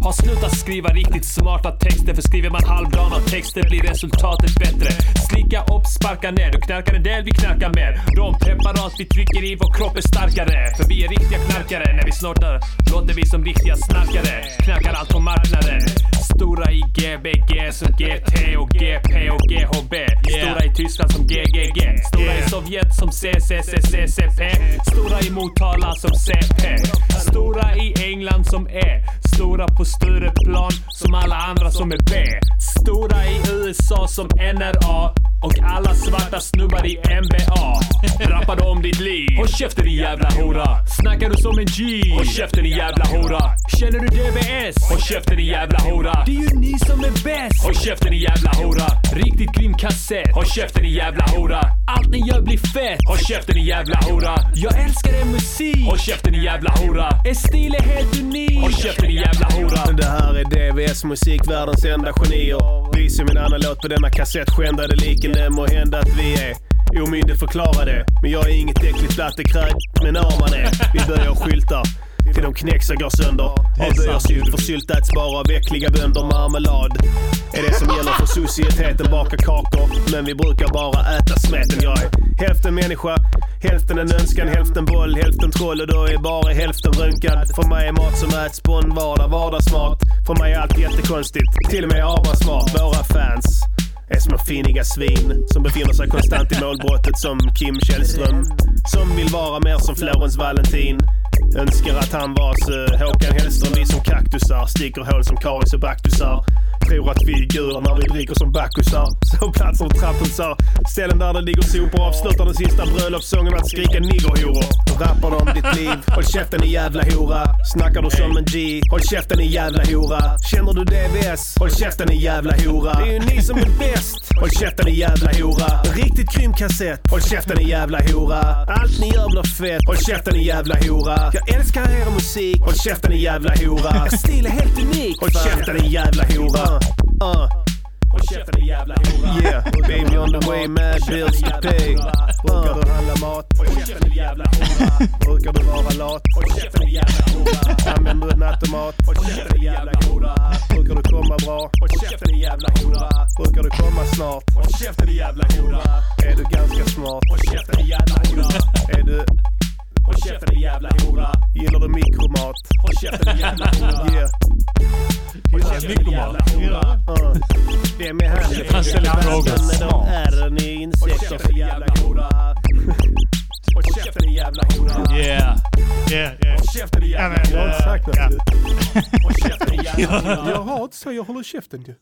Har slutat skriva riktigt smarta texter för skriver man halvdana texter blir resultatet bättre. Slicka upp, sparka ner, du knarkar en del, vi knarkar mer. De preparat vi trycker i vår kropp är starkare. För vi är riktiga knarkare, när vi snortar låter vi som riktiga snarkare. Knarkar allt på marknaden. Stora i GB. GBG som GT och GP och GHB. Stora i Tyskland som GGG. Stora i Sovjet som CCCCCP. Stora i Motala som CP. Stora i England som E. Stora på Stureplan som alla andra som är B. Stora i USA som NRA. Och alla svarta snubbar i NBA. Rappade om ditt liv. Håll käften din jävla hora. Snackar du som en G? Håll käften din jävla hora. Känner du DBS? Håll käften din jävla hora. Det är ju ni som är bäst. Håll käften din jävla hora. Riktigt grym kassett. Håll käften din jävla hora. Allt ni gör blir fett. Håll käften din jävla hora. Jag älskar er musik. Håll käften din jävla hora. Er stil är helt unik. Håll käften din jävla hora. Det här är DVS musik, världens enda genier. Vi som en annan låt på denna kassett skändade liken. Det må hända att vi är omyndigförklarade. Men jag är inget äckligt blattekräk, men man är. Vi börjar skyltar till de knäcks och går sönder. Avböjer sylt för sylt äts bara av äckliga bönder. Marmelad är det som gäller för societeten. Baka kakor, men vi brukar bara äta smeten. Jag är hälften människa, hälften en önskan, hälften boll, hälften troll och då är bara hälften röntgad. För mig är mat som äts på en vardag vardagsmat. För mig är allt jättekonstigt, till och med Abraham smart. Våra fans är små finiga svin som befinner sig konstant i målbrottet som Kim Källström. Som vill vara mer som Florens Valentin. Önskar att han var så eh, Håkan Hellström. Vi som kaktusar sticker hål som karies och baktusar. Tror att vi är gudar när vi dricker som backusar. platser och trapphusar. Ställen där det ligger sopor. Avslutar den sista bröllopssången med att skrika niggerhoror. Rappar om ditt liv. Håll käften i jävla hora. Snackar du som en G? Håll käften i jävla hora. Känner du DVS? Håll käften i jävla hora. Det är ju ni som är bäst. Håll käften i jävla hora. Riktigt grym kassett. Håll käften i jävla hora. Allt ni gör blir fett. Håll käften i jävla hora. Jag älskar er musik. Håll käften i jävla hora. Er stil är helt unik. Håll käften i jävla hora. Uh. Håll käften jävla hora. Yeah, baby on the way, mad bills to pay. Brukar du handla mat? Håll käften jävla hora. Brukar du vara lat? Håll käften jävla hora. Använder du nattomat? Håll käften jävla hora. Brukar du komma bra? Håll käften jävla hora. Brukar du komma snart? Håll käften jävla hora. Är du ganska smart? Håll käften jävla hora. Är du Håll käften din jävla hora. Gillar du mikromat? Håll käften din jävla hora. Yeah. Jävla hora. Uh. Det är med handen. Han ställer frågor. De ärren i insekter. Håll käften din jävla hora. Håll käften din jävla hora. Yeah. Yeah, yeah. Håll käften din jävla Jag har hora. inte sagt något. Håll käften din jävla hora. Jag har inte så, jag håller käften ju.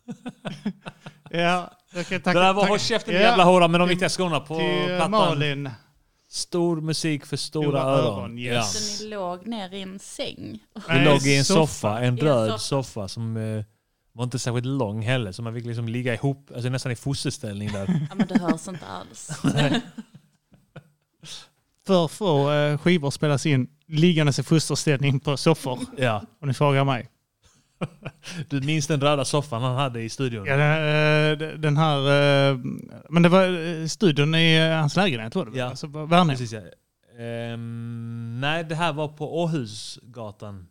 Ja, jag kan Det där var Håll käften din jävla hora med de viktiga skorna på Till plattan. Malin. Stor musik för stora, Stora öron. öron, ja. Så ni låg ner i en säng? Vi låg i en soffa. soffa, en röd soffa. soffa som eh, var inte särskilt lång heller. Så man fick liksom ligga ihop, alltså nästan i fosterställning där. Ja men det hörs inte alls. För få eh, skivor spelas in liggandes i fosterställning på soffor. Ja. Om ni frågar mig. Du minns den röda soffan han hade i studion? Ja, den, eh, den här... eh, Men det var eh, studion i hans lägenhet var det? Ja. Alltså, Värnhem. Precis ja. Ehm, nej, det här var på Åhusgatan.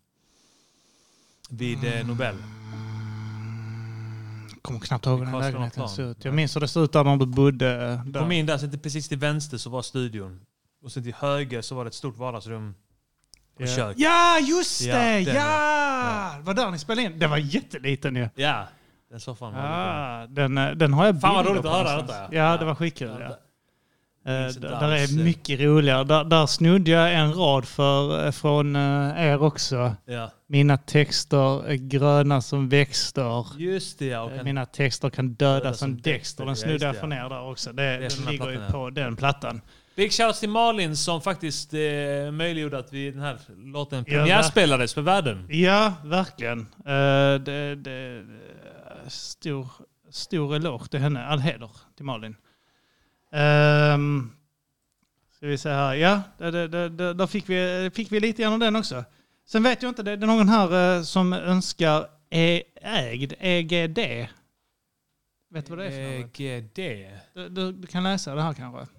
Vid eh, Nobel. kommer knappt ihåg hur den Karlskrona lägenheten plan. såg ut. Jag minns hur det såg ut där när du bodde. Där. Kom in där, sen till, precis till vänster så var studion. Och sen till höger så var det ett stort vardagsrum och Ja. kök. Ja, just Ja, det! ja! Det var där ni spelade in. Den var jätteliten ju. Ja, den soffan var Ja, den, eh, den har jag Fan vad roligt på att höra detta. Ja, Ja. det var skitkul. Ja, Ja. det- Eh, där är mycket roligare. Där, där snodde jag en rad för, eh, från er också. Ja. Mina texter är gröna som växter. Just det ja. och kan- Mina texter kan döda, Döda som som Dexter. Den ja, snodde jag från ja. er där också. Det den ligger ju på den plattan. Big shouts till Malin som faktiskt eh, möjliggjorde att vi, den här låten premiärspelades för världen. Ja, verkligen. Uh, det, det, stor, stor eloge till henne. All heder till Malin. Um, ska vi se här. Ja, det, det, där fick vi, fick vi lite grann av den också. Sen vet jag inte, det, det är någon här eh, som önskar e, ägd, EGD. Vet du vad det är för något? EGD. Du, du, du kan läsa det här kanske.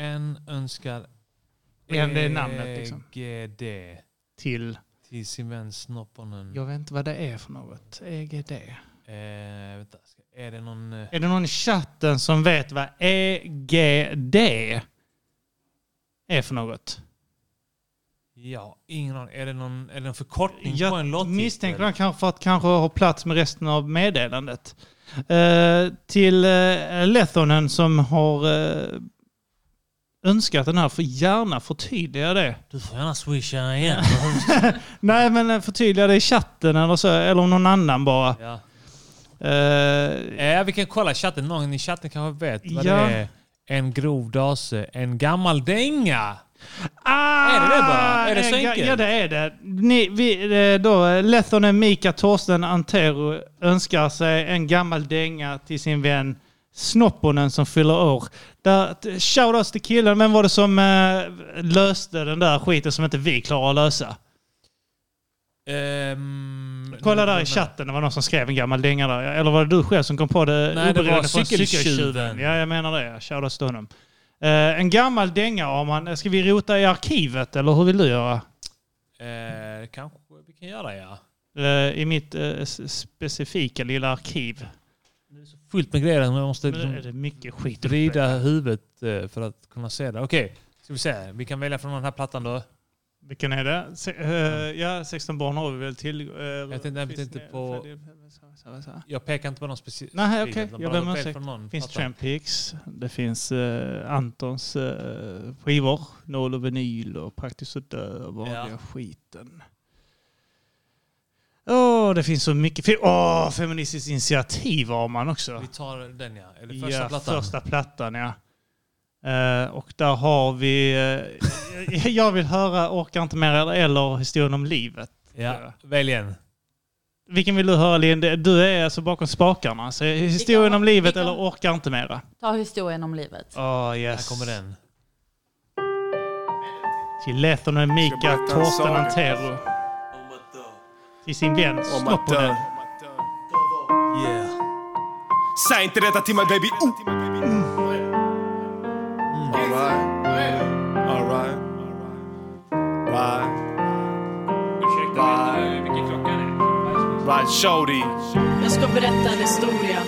En önskar Ja, det är namnet, liksom. EGD Till? till vän Snopponen. Jag vet inte vad det är för något. EGD. Eh, vänta, är det någon... eh, Är det någon i chatten som vet vad EGD är för något? Ja, ingen aning. Är det någon, är det någon förkortning på en Jag låttitel? misstänker det kanske för att kanske ha plats med resten av meddelandet. Eh, till uh, Lethonen som har uh, önskat den här, får gärna förtydliga det. Du får gärna swisha igen. Nej, men eh, förtydliga det i chatten eller så, eller någon annan bara. Ja. Eh, Eh, vi kan kolla chatten. Någon i chatten kanske vet vad Ja. det är. En grov dase. En gammal dänga. Ah, Är det det bara? Är det så enkelt? Ja, det är det. Ni, vi, då, eh, Lethonen, Mika, Torsten, Antero önskar sig en gammal dänga till sin vän Snopponen som fyller år. Där, shoutouts till killen. Vem var det som eh, löste den där skiten som inte vi klarar att lösa? Ehm, Kolla där i chatten, det var någon som skrev en gammal dänga där. Eller var det du själv som kom på det? Nej, det var cykeltjuven. Ja, jag menar det. Shoutouts till honom. Eh, en gammal dänga, Arman. Ska vi rota i arkivet eller hur vill du göra? Eh, kanske vi kan göra ja. Eh, I mitt eh, specifika lilla arkiv. Fullt med grejer. Man måste Nu är det mycket skit vrida huvudet eh, för att kunna se det. Okej, ska vi se. Vi kan välja från den här plattan då. Vilken är det? Se, eh, ja, 16 barn har vi väl till... Uh, Jag tänkte, inte på... Jag pekar inte på någon specifik. Nej, okej. utan Jag ber om ursäkt. Det finns. Trampix. Det finns eh, Antons uh, skivor. Nål och vinyl och praktiskt och dö och Ja. skiten. Åh, det finns så mycket. Fe- Åh, Feministiskt initiativ har man också. Vi tar den ja. Det första ja, plattan? första plattan, ja. Eh, och där har vi... eh, jag vill höra Orkar inte mer eller, eller Historien om livet. Ja, välj en. Vilken vill du höra Linn? Du är alltså bakom spakarna. Så historien om livet kan- eller orkar inte mera? Ta historien om livet. Oh, yes. Här kommer den. Till Lethonen, Mika, berätta en Torsten. Antero. Till sin vän att Snopponen. dö. Yeah. Säg inte detta till mig baby. Oh. Alright. Alright. Right. Vilken klocka är? Right, shorty. Jag ska berätta en historia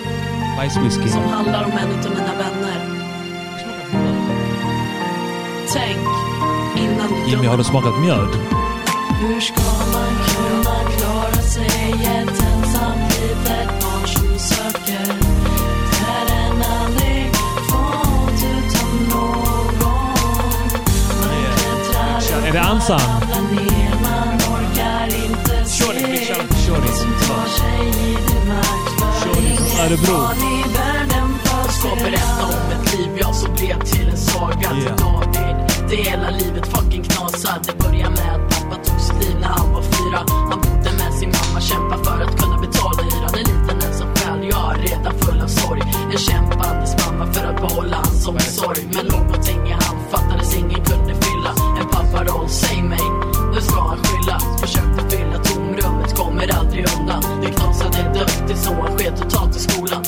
Bajswhisky. som handlar om en av mina vänner. Tänk innan du Jimmy, har du smakat mjöd? Hur ska man kunna Är det Ansan? makt för Shorty från inget Örebro. ska berätta om ett liv jag som blev till en saga Yeah. David. Det hela livet fucking knasar. Det börjar med Kämpa för att kunna betala hyran. En liten ensam själ, jag är redan full av sorg. En kämpandes mamma för att behålla han som en sorg. Men någonting i han fattades ingen kunde fylla. En papparoll, säg mig, nu ska han skylla. Försökte fylla tomrummet, kommer aldrig undan. Det knasade duktigt så han sket totalt i skolan.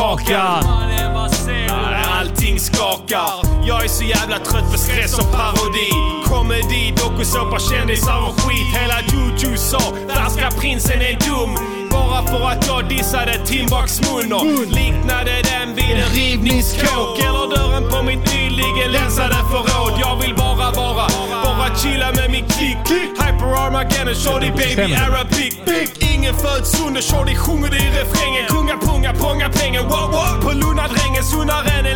Kaka. Allting skakar. Jag är så jävla stress och parodi. Komedi, dokusåpa, kändisar och skit. Hela Juju sa värsta prinsen är dum. Bara för att jag dissade Timbaks mun och liknade den vid en rivningskåk. Eller dörren på mitt nyligen länsade förråd. Jag vill bara vara, bara chilla med min klick. Hyper Armageddon, shorty baby Arabic. Ingen föds under, shorty sjunger det i refrängen. Kunga, punga, prånga pengen. Wow, wow. På Lundadrängen, sunnare än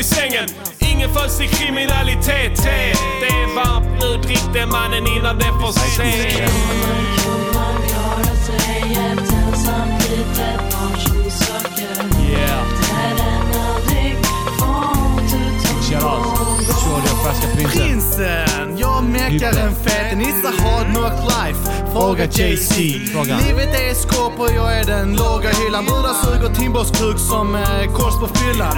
i sängen. Ingen föds till kriminalitet. te. Det är varmt nu, drick det mannen innan det är för sent. Yeah. Shoutout. Shorty och Färska Prinsen. Prinsen, jag mekar en fet Nissa hard knock life. Fråga JC. Fråga. Livet är ett skåp och jag är den låga hyllan. Brudar suger Timbårskruk som eh, kors på fyllan.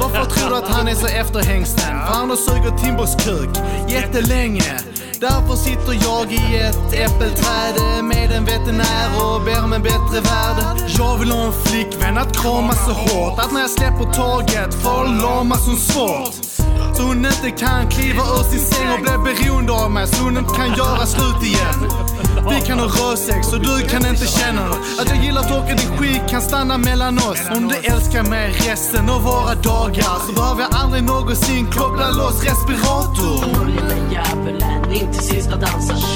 Varför tror du att han är så efterhängsten? För han har suger Timbårskruk jättelänge. Därför sitter jag i ett äppelträd med en veterinär och ber om en bättre värld. Jag vill ha en flickvän att krama så hårt att när jag släpper taget får lama som svårt. Så hon inte kan kliva ur sin säng och bli beroende av mig så hon inte kan göra slut igen. Vi kan ha rödsex och du kan inte känna Att jag gillar att åka din skit kan stanna mellan oss Om du älskar mig resten av våra dagar Så behöver jag aldrig någonsin koppla loss respirator.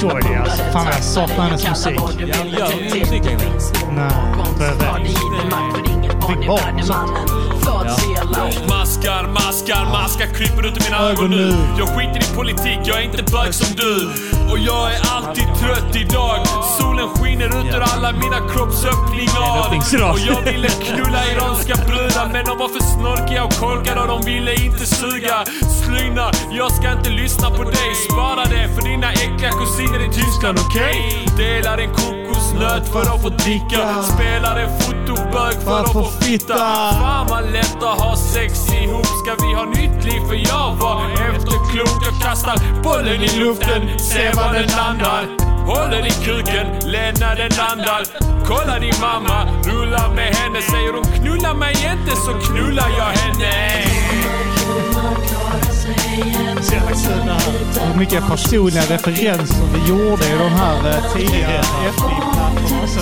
Shorty alltså. Fan jag saknar hennes musik. Jag gör musik längre. Nej, det är det. Fick och sånt. Maskar, maskar, maskar kryper ut ur mina ögon nu. Jag skiter i politik, jag är inte bög som du. Och jag är alltid trött idag. Solen skiner ut ur alla mina kroppsöppningar. Och jag ville knulla iranska brudar men de var för snorkiga och korkade och de ville inte suga. Slyna, jag ska inte lyssna på dig. Spara det för dina äckliga kusiner i Tyskland, okej? Delar en snöt för att få dricka. Spelar en fotobög för att få fitta. Fan vad lätt att ha sex ihop. Ska vi ha nytt liv? För jag var efterklok. Jag kastar bollen i luften, ser var den landar. Håller i kuken, lämnar den landar. Kolla din mamma, rullar med henne. Säger hon knulla mig inte så knullar jag henne. Hur mycket personliga referenser vi gjorde i de här tidigare tidiga FB-plattorna. så.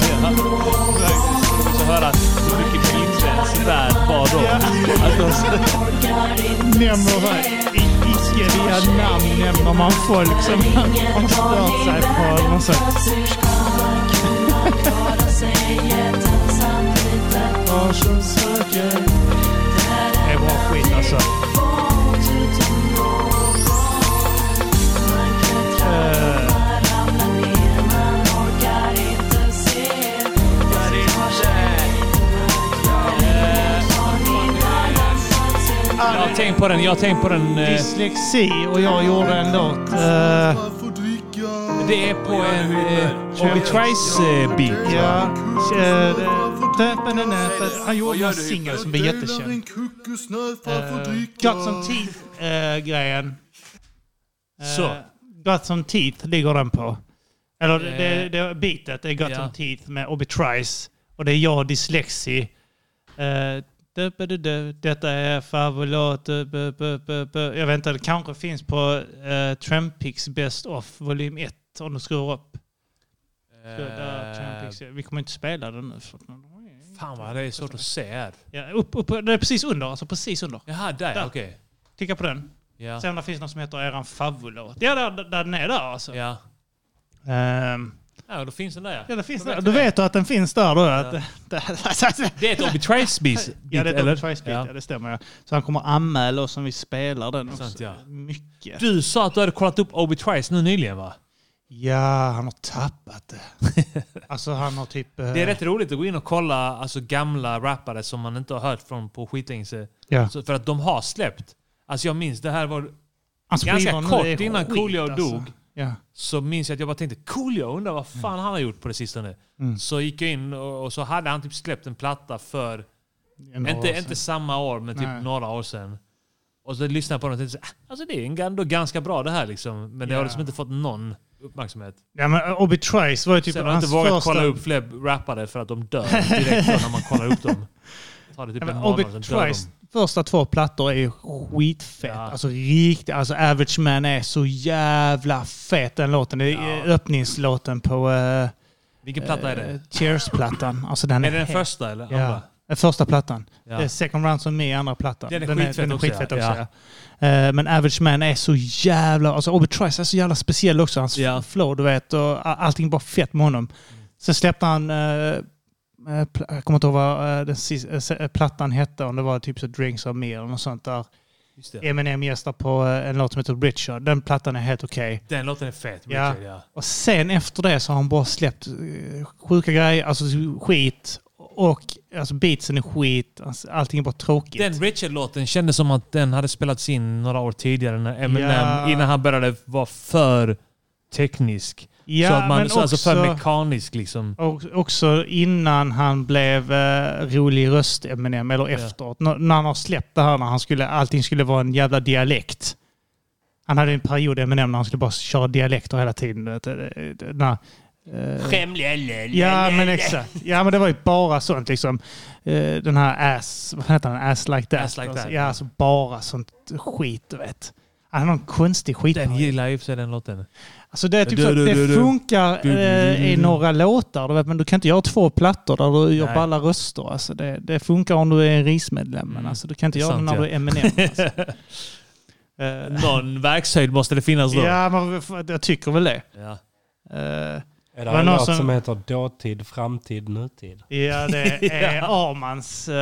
Höra hur mycket Prinsen värld var då. Alltså, Nämner i icke via namn nämner man folk som har stört sig på något sätt. Det är bra skit alltså. Jag har tänkt på den. Jag har tänkt på den. eh, Dyslexi och jag gjorde en låt. eh, Det är på en eh, Obi Trice-beat. Ja. eh, Han gjorde en singel som blev jättekänd. Uh, Got some teeth-grejen. Så. Got some teeth ligger den på. Eller det, Eh. det, det beatet är Got Ja. some teeth med Obi Trice. Och det är jag, dyslexi. Uh, detta är bu. Jag vet inte, det kanske finns på uh, Trampix Best of volym 1 om du skruvar upp. Trampix, vi kommer inte spela den nu. Fan vad det är svårt att se här. ja, upp, upp, det är precis under, alltså precis under. Jaha, där, Där. okej. Klicka på den. Se om det finns något som heter eran favoritlåt. Ja, där, där, där den är där alltså. Ja. Ehm, Ja, då finns den där ja, det finns Då där. vet Du vet att den finns där då? Att, Ja. det, Det är ett Obi Trice-beat, Ja, det är ett eller? Obi Trice beat, Ja. ja. det stämmer. Ja. Så han kommer anmäla oss om vi spelar den också. Sant, ja. Mycket. Du sa att du hade kollat upp Obi Trice nu nyligen va? Ja, han har tappat det. alltså han har typ... eh, Det är rätt roligt att gå in och kolla alltså, gamla rappare som man inte har hört från på skitlänge. Ja. Så För att de har släppt. Alltså jag minns, det här var Hans ganska kort innan Coolio alltså. Ja. Så minns jag att jag bara tänkte Coolio, undrar vad fan han har gjort på det sistone. Mm. Så gick jag in och, och så hade han typ släppt en platta för, år inte, inte samma år, men typ Nej. några år sedan. Och så lyssnade jag på den och tänkte ah, alltså det är ändå ganska bra det här liksom. Men det har liksom inte fått någon uppmärksamhet. Ja, men Obi Trice var ju typ Sen har jag hans inte vågat första... kolla upp fler rappare för att de dör direkt när man kollar upp dem. Ta det typ Ja, en månad, Obi Trice. Första två plattor är skitfett. Alltså riktigt. Alltså Average Man är så jävla fet den låten. Det är öppningslåten på... Uh, Vilken platta är det? Cheers-plattan. Alltså den Är är, det den helt- första eller Ja. andra? den första plattan. Ja. Det är Second Round som är andra plattan. Den är den skitfett den är också, skitfett ja. också. Ja. Ja. Eh, men Average Man är så jävla... Alltså Obi Trice är så jävla speciell också. Hans Ja. flow, du vet. Och allting bara fett med honom. Sen släppte han... eh, eh, pl- jag kommer inte ihåg vad eh, den sista, eh, eh, plattan hette, om det var typ så Drinks of Me eller något sånt där. Eminem gästar på eh, en låt som heter Richard. Den plattan är helt okej. Den låten är fet. Ja. Richard, ja. Och sen efter det så har han bara släppt eh, sjuka grejer, alltså skit. Och alltså beatsen är skit, alltså, allting är bara tråkigt. Den Richard-låten kändes som att den hade spelats in några år tidigare när Eminem, Ja. innan han började vara för teknisk. Ja, så att man, men så, alltså för också- mekanisk liksom. Och också innan han blev eh, rolig röst Eminem, eller efteråt. N- när han har släppt det här när han skulle, allting skulle vara en jävla dialekt. Han hade en period Eminem när han skulle bara köra dialekter hela tiden. eh, eh, När, eh, Ja, men exakt. Ja, men det var ju bara sånt liksom. Eh, Den här ass, vad heter den? Ass like that. Ass like that, Ja, alltså bara sånt skit, du vet. Han har någon konstig skit. Den gillar och för sig den låten. Alltså det är typ Du, så att du, det funkar Du, du, du, eh, du, i några låtar, du vet, men du kan inte göra två plattor där du gör alla röster. Alltså det, det funkar om du är en RIS-medlem, men alltså du kan inte Det göra det sant, när ja. du är Eminem. Alltså. Eh, Någon verkshöjd måste det finnas då. Ja, men jag tycker väl det. Ja. Eh, Är det en låt som- som heter Dåtid, Framtid, Nutid? Ja, det är Armans... Uh,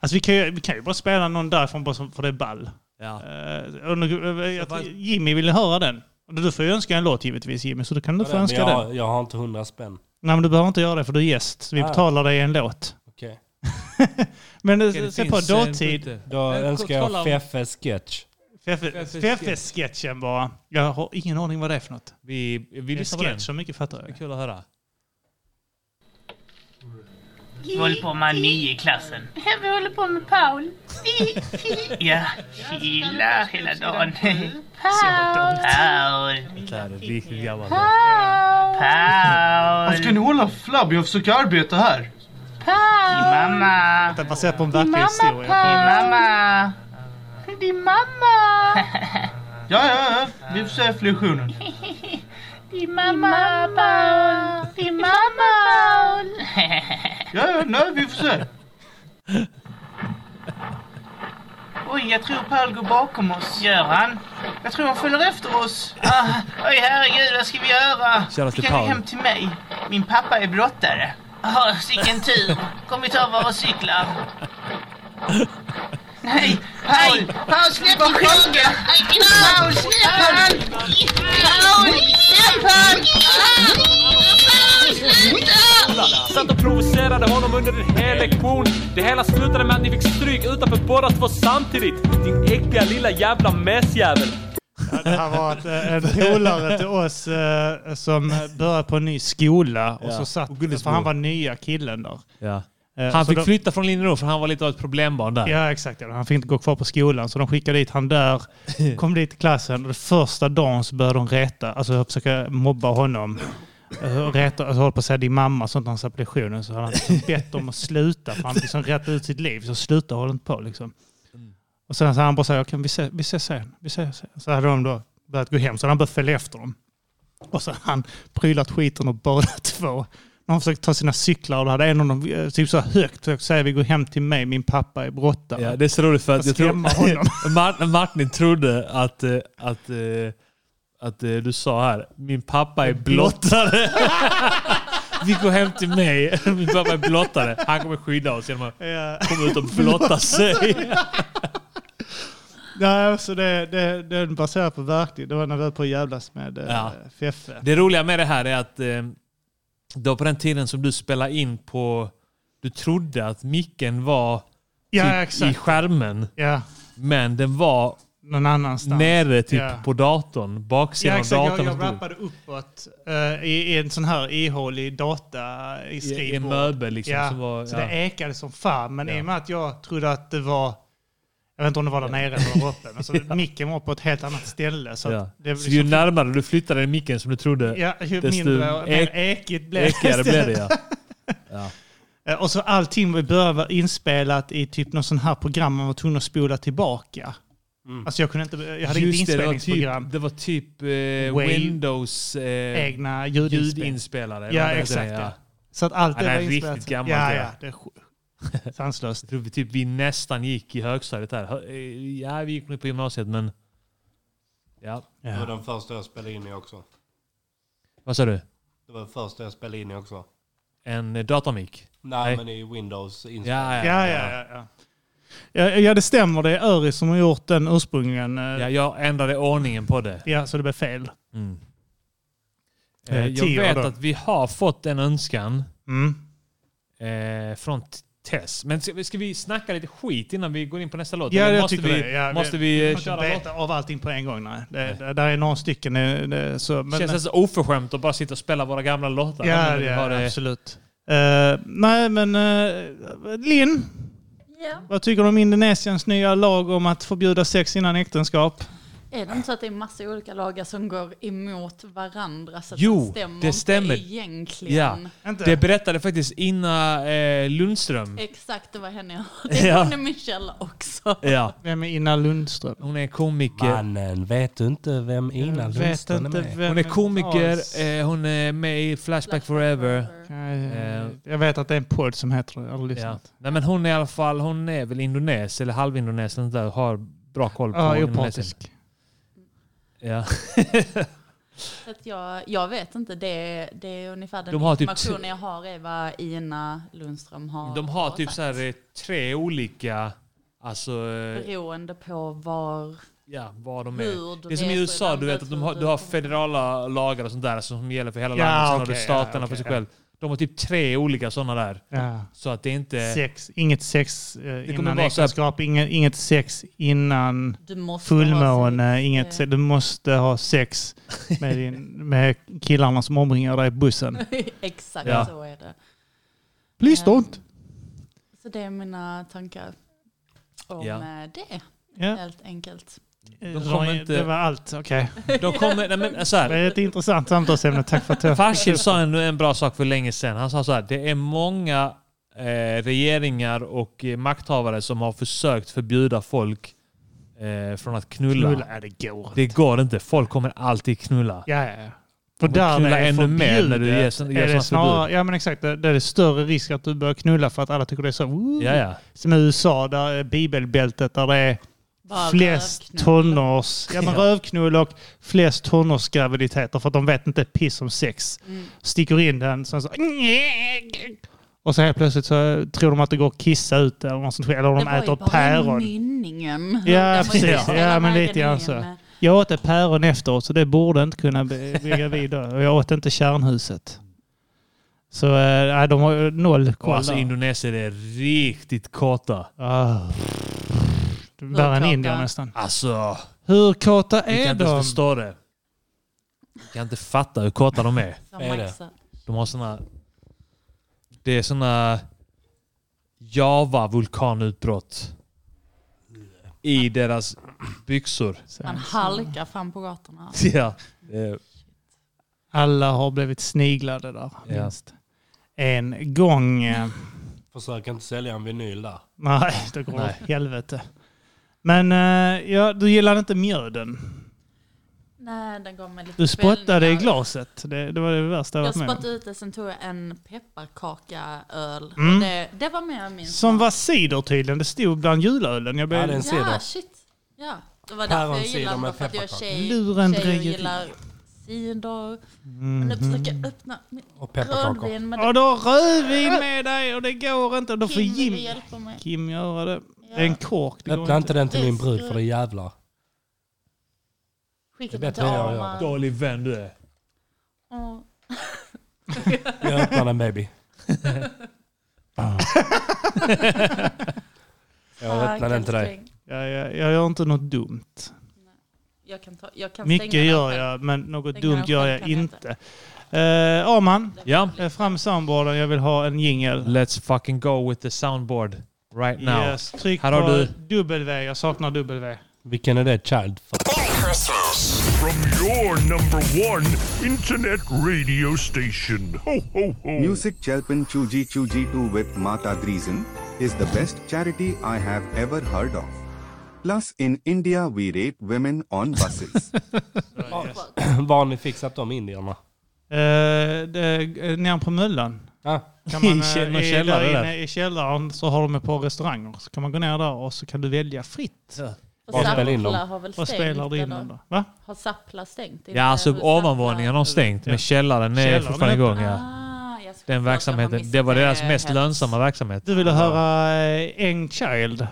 alltså vi kan, ju, vi kan ju bara spela någon därifrån bara för det är ball. Ja. Eh, och nu- jag Jimmy ville höra den. Du får ju önska en låt givetvis Jimmy, så då kan du få Men önska jag, den. har- jag har inte hundra spänn. Nej men du behöver inte göra det för du är gäst. Vi Ah. betalar dig en låt. Okej. Men eh, det se på eh, dåtid. Då Eh, önskar jag om- Feffe Sketch. Feffe-sketchen bara. Jag har ingen aning vad det är för något. Vi, vi Det är sketch så mycket fattar Det är jag. kul att höra. Vi håller på med nio i klassen. Vi håller på med Paul. Ja, chilla hela dagen. Paul. Paul. Gammalt. Paul. Ska ni hålla flabb? Jag försöker arbeta här. Din Paul. mamma. Det är baserat på en verklig mamma, historia. Paul. Din mamma. Din mamma. Ja, ja, ja. Vi får se efter lektionen. Din mamma, Paul. Din mamma, Paul. Ja, ja, nej, vi får se. Oj, jag tror Paul går bakom oss. Gör han? Jag tror han följer efter oss. Ah, oj, herregud, vad ska vi göra? Kära Vi kan gå hem till mig. Min pappa är blottare. Ah, vilken tur. Kom vi ta våra cyklar. Nej, Paul! Paul, släpp min klocka! Paul, släpp han! Paul, släpp han! Satt och provocerade honom under en hel lektion. Det hela slutade med att ni fick stryk utanför båda två samtidigt. Din äckliga lilla jävla mesjävel. Ja, Det här var ett, eh, en polare till oss eh, som började på en ny skola. Och Ja. så satt, Och för han var nya killen där. Ja. Eh, Han så fick flytta från Linnerå för han var lite av ett problembarn där. Ja, exakt. Ja. Han fick inte gå kvar på skolan, så de skickade dit han där. Kom dit till klassen och första dagen så började de reta, alltså försöka mobba honom. Eh, Reta, alltså hålla på att säga din mamma sånt när han satt på lektionen. Så hade han liksom bett dem att sluta, för han liksom rätt ut sitt liv. Så sluta håll inte på liksom. Och sen så han bara säger, okej vi, ses, vi ses sen. Vi ses sen. Så hade de då börjat gå hem, så han börjat följa efter dem. Och så han prylat skiten och båda två. När han försökte ta sina cyklar och då hade en av dem eh, typ så högt försökt säga vi går hem till mig, min pappa är brottare. Ja, det är så roligt för att Och jag tror. Martin, trodde att, eh, att, eh, att eh, du sa här, min pappa är blottare. Vi går hem till mig, min pappa är blottare. Han kommer skydda oss genom att Ja. komma ut och blotta sig. Nej, så det, det, det är baserat på verkligt. Det var när vi höll på att jävlas med ja. Feffe. Det roliga med det här är att det var på den tiden som du spelade in på... Du trodde att micken var Ja, typ i skärmen. Ja. Men den var Någon annanstans. nere typ Ja. på datorn. Baksidan Ja, av exakt. Jag, datorn. jag stod. rappade uppåt uh, i, i en sån här ihålig data i I- i skrivbord. en möbel liksom, Ja. var- så ja. det ekade som fan. Men Ja. i och med att jag trodde att det var... Jag vet inte om det var där nere eller där uppe. Men så micken var på ett helt annat ställe. Så, Ja. det, så ju närmare du flyttade den micken som du trodde, Ja, ju desto mindre och mer ekigt blev det ekigare blev det. Ja. Ja. Eh, Och så allting i början var inspelat i typ någon sån här program man var tvungen att spola tillbaka. Alltså jag kunde inte, jag hade Just inget det, det var inspelningsprogram. typ, det var typ eh, Windows eh, egna ljudinspel- ljudinspelare. Ja, exakt. det? Ja. Så att allt Ja, det det var är inspelat. riktigt gammalt. Ja, ja. Det är sanslöst. Jag tror vi, typ, vi nästan gick i högstadiet där. Eh, Ja, vi gick nog på gymnasiet men... Ja. Det var den första jag spelade in i också. Vad sa du? Det var den första jag spelade in i också. en eh, datormik. Nej, men i Windows Ja, ja, Ja, ja, ja. ja. Ja, ja, det stämmer. Det är Öris som har gjort den ursprungligen. eh, Ja, jag ändrade ordningen på det. Ja, så det blev fel. Mm. Eh, jag vet då. att vi har fått en önskan Mm. eh, från Tess. Men ska, ska vi snacka lite skit innan vi går in på nästa låt? Ja, Eller jag måste tycker vi, det. Ja, måste vi, eh, får köra inte låt? beta av allting på en gång. Nej. Det, det, där är några stycken. Det, så, men, känns alltså oförskämt att bara sitta och spela våra gamla låtar. Ja, vi ja absolut. Eh, nej, men uh, Linn, Ja. vad tycker du om Indonesiens nya lag om att förbjuda sex innan äktenskap? Är det inte så att det är massa olika lagar som går emot varandra? Så att Jo, det stämmer, det stämmer. Inte egentligen. Ja, det berättade faktiskt Ina eh, Lundström. Exakt, det var henne jag... Det är Ja. hon är min källa också. Ja. Vem är Ina Lundström? Hon är komiker. Mannen, vet du inte vem Ina vet Lundström inte är vem- Hon är komiker, eh, hon är med i Flashback, Forever. Eh, Jag vet att det är en podd som heter det. Jag har Ja. lyssnat. Nej, men hon är i alla fall, hon är väl indones eller halvindones eller där, har bra koll på Ja, Indonesien. opartisk. Ja. Så att jag, jag vet inte, det är, det är ungefär den De har typ informationen t- jag har är vad Ina Lundström har De har har typ sagt. så här, eh, tre olika, alltså... eh, Beroende på var... Ja, vad de är. Det är som i USA, du vet att de har, du har federala lagar och sånt där som gäller för hela Ja, landet. Sen har okej, du staterna ja, för sig själv. De har typ tre olika sådana där. Ja. Så att det är inte... Sex, inget sex eh, kommer innan äktenskap, inget, inget sex innan fullmåne, sex. inget se- du måste ha sex med, din, med killarna som omringar dig i bussen. Exakt Ja. så är det. Please don't. Så det är mina tankar om Ja. eh, det. Ja. Helt enkelt. De Det kommer inte- Det var allt, okej. De kommer... Nej, men så Det här. är ett intressant samtalsämne, tack för att jag... Farshid sa en, en bra sak för länge sedan. Han sa så här, det är många eh, regeringar och eh, makthavare som har försökt förbjuda folk eh, från att knulla. Knulla, ja, det går Det går inte. Folk kommer alltid knulla. Ja, ja, ja. För där knulla det är ännu mer när du ger, ger sådana förbud. Ja men exakt, det, det är större risk att du börjar knulla för att alla tycker det är så... Woo. Ja, ja. Som i USA, där är bibelbältet där det är Bara flest tonårs... Ja men rövknull och flest tonårsgraviditeter för att de vet inte ett piss om sex. Mm. Sticker in den, sen så... Och så helt plötsligt så tror de att det går att kissa ut det eller något sånt. Eller de det var äter ju bara päron. mynningen. Ja, precis. Ja, men lite grann så. Jag åt ett päron efteråt så det borde inte kunna gravid då. Och jag åt inte kärnhuset. Så nej, de har ju noll koll alltså. Indonesien är riktigt kåta. Ah. Värre än kåta? Indien nästan. Alltså, Hur kan är inte ens de? förstå det. Du kan inte fatta hur kåta de är. Är det? De har såna... Det är såna Java-vulkanutbrott. I deras byxor. Man halkar fram på gatorna. Ja. Alla har blivit sniglade där. Ja. Minst. En gång. eh, Försök inte sälja en vinyl där. Nej, det går Nej. åt helvete. Men eh, ja, du gillar inte mjöden. Nej, den gav mig lite Du spottade i glaset. Det, det var det värsta jag Jag varit med om. spottade ut det, sen tog jag en pepparkaka-öl. Mm. Och det, det var med min Som var cider tydligen. Det stod bland julölen. Jag. Ja, det är en cider. Ja, shit. Ja, det var därför jag Päronsider gillade med den. För att jag är tjej, tjej och gillar cider. Mm. Men nu försöker jag öppna mitt Och pepparkakor. rödvin. Men Ja, du har rödvin med dig och det går inte. Då får Kim Jim, vill hjälpa mig. Kim göra det. Det är en kork. Det Öppna inte den till min brud för det är jävlar. Skicka Det är den till bättre jag gör Arman. Dålig vän du är. Åh. Jag öppnar den baby. Jag öppnar den till dig. Ja, jag, jag gör inte något dumt. Jag kan, ta, jag kan Mycket stänga den gör själv. jag, men något Stänga dumt den gör själv jag kan jag inte. Uh, Arman, Ja. eh, fram soundboarden. Jag vill ha en jingel. Let's fucking go with the soundboard right now. Yes, tryck Här har på du... W. Jag saknar W. Vilken är det? Child? From your number one internet radio station. Ho, ho, ho. Music Chelpan Chuji Chuji 2 with Mata Dreesen is the best charity I have ever heard of. Plus, in India, we rate women on buses. Var har ni fixat de indierna? Uh, det, nere på Möllan. Ja. Kan man, I kä- eh, i- källare där där. inne i källaren så har de ett par restauranger. Så kan man gå ner där och så kan du välja fritt. Och Var spelar in dem? Har väl Vad stängt? spelar du in dem då? Va? Har Sappla stängt? Ja, alltså Inte ovanvåningen har stängt, men källaren är Källaren fortfarande är igång. Ja. Ah, ja, den verksamheten. Det var deras mest lönsamma verksamhet. Du ville höra eh, Eng Child.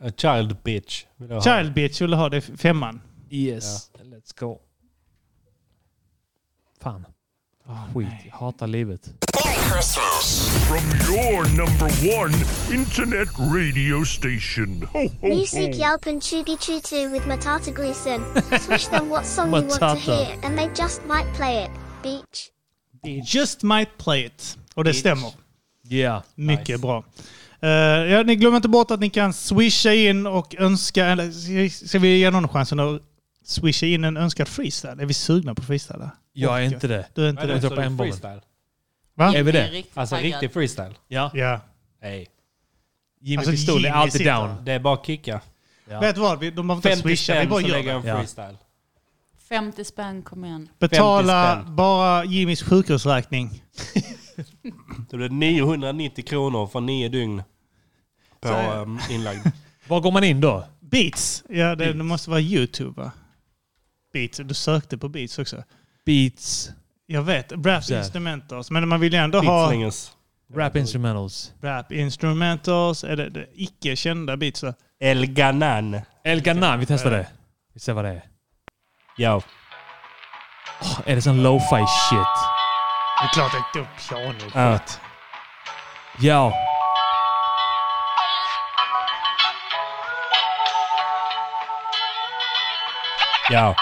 A child bitch. vill jag ha. Child Bitch ville ha det femman. Yes. Let's go. Fan. Skit. Jag hatar livet. From your number one internet radio station. Ho, ho, Music ho. Yalpin Chugi Chutu with Matata Gleason. Switch them what song you want to hear and they just might play it. Beach. Just might play it. Och det stämmer. Yeah. Mycket bra. Eh, ja, ni glömmer inte bort att ni kan swisha in och önska... Eller, ska- vi ge någon chansen att swisha in en önskad freestyle? Är vi sugna på freestyle? Jag är inte det. Du är inte är det? Jag på en bollen. freestyle? Va? Är vi är det? riktigt Alltså taggad. riktig freestyle? Ja. Ja. Nej. Jimmy Alltså, Pistol är Jimmy alltid sitter. down. Det är bara att kicka. Ja. Vet du vad? Vi- De behöver inte 50 swisha. Vi bara gör det. en freestyle. 50 spänn, kom igen. Betala 50 spänn. bara Jimmys sjukhusräkning. Det blir 990 kronor för nio dygn på är um, inlagd. Var går man in då? Beats. Ja, det, Beats. det måste vara YouTube va? Beats. Du sökte på Beats också. Beats. Jag vet. Rap Där. instrumentals. Men man vill ju ändå ha Beatslingers. Rap instrumentals. rap instrumentals. Är det, det icke kända beats? El Ganan. El Ganan, vi testar det. Vi ser vad det är. Ja. Åh, är det sån lo-fi shit? Det är klart det är piano. Ja. Ja. Ja.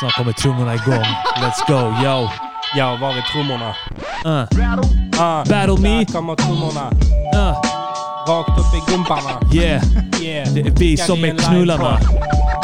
Snart kommer trummorna igång. Let's go, yo. Ja, var är trummorna? Uh. Ah, Battle me. Där kommer trummorna. Uh. Rakt upp i gumparna. Yeah. Yeah. Det är vi som är knullarna.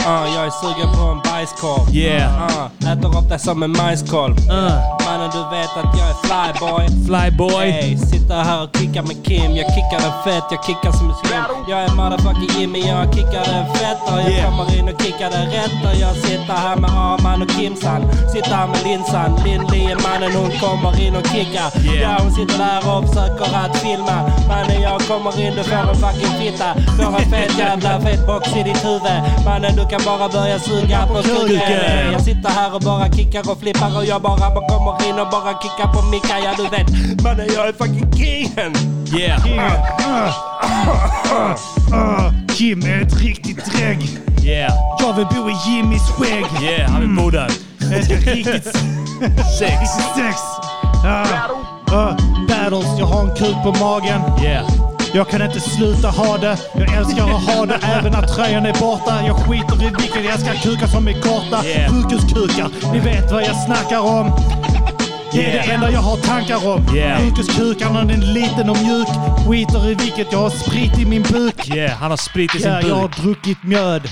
Ah, jag är sugen på en bajskorv. Yeah. Ah, äter upp det som en majskolv. Uh. Mannen du vet att jag är flyboy. Flyboy. Hey, sitter här och kickar med Kim. Jag kickar den fett, jag kickar som en slim. Jag är motherfucking Jimmy, jag kickar den fett. Och jag Yeah. kommer in och kickar den rätt. Och jag sitter här med Arman och Kimsan. Sitter här med Linsan. Är mannen, hon kommer in och kickar. Yeah. Ja, hon sitter där och försöker att filma. Mannen, jag kommer in, du får en fucking fitta. Får en fet jävla fet box i ditt huvud. Mannen, du kan bara börja suga på kuken. Jag sitter här och bara kickar och flippar och jag bara kommer in och bara kickar på mickar. Ja, du vet. Mannen, jag är fucking kingen. Yeah. Ah, Kim är ett riktigt drägg. Yeah. Jag vill bo i Jimmys skägg. Yeah, han vill bo där. Jag ska riktigt Sex. sex. Ah, ah, battles, jag har en kuk på magen. Yeah. Jag kan inte sluta ha det. Jag älskar att ha det även när tröjan är borta. Jag skiter i vilken. Jag älskar kukar som är korta. Yeah. Sjukhuskukar. Ni vet vad jag snackar om. Det är Yeah. det enda jag har tankar om. Yeah. När den är liten och mjuk. Skiter i vilket. Jag har sprit i min buk. Yeah, han har sprit i sin Ja, jag har buk. druckit mjöd.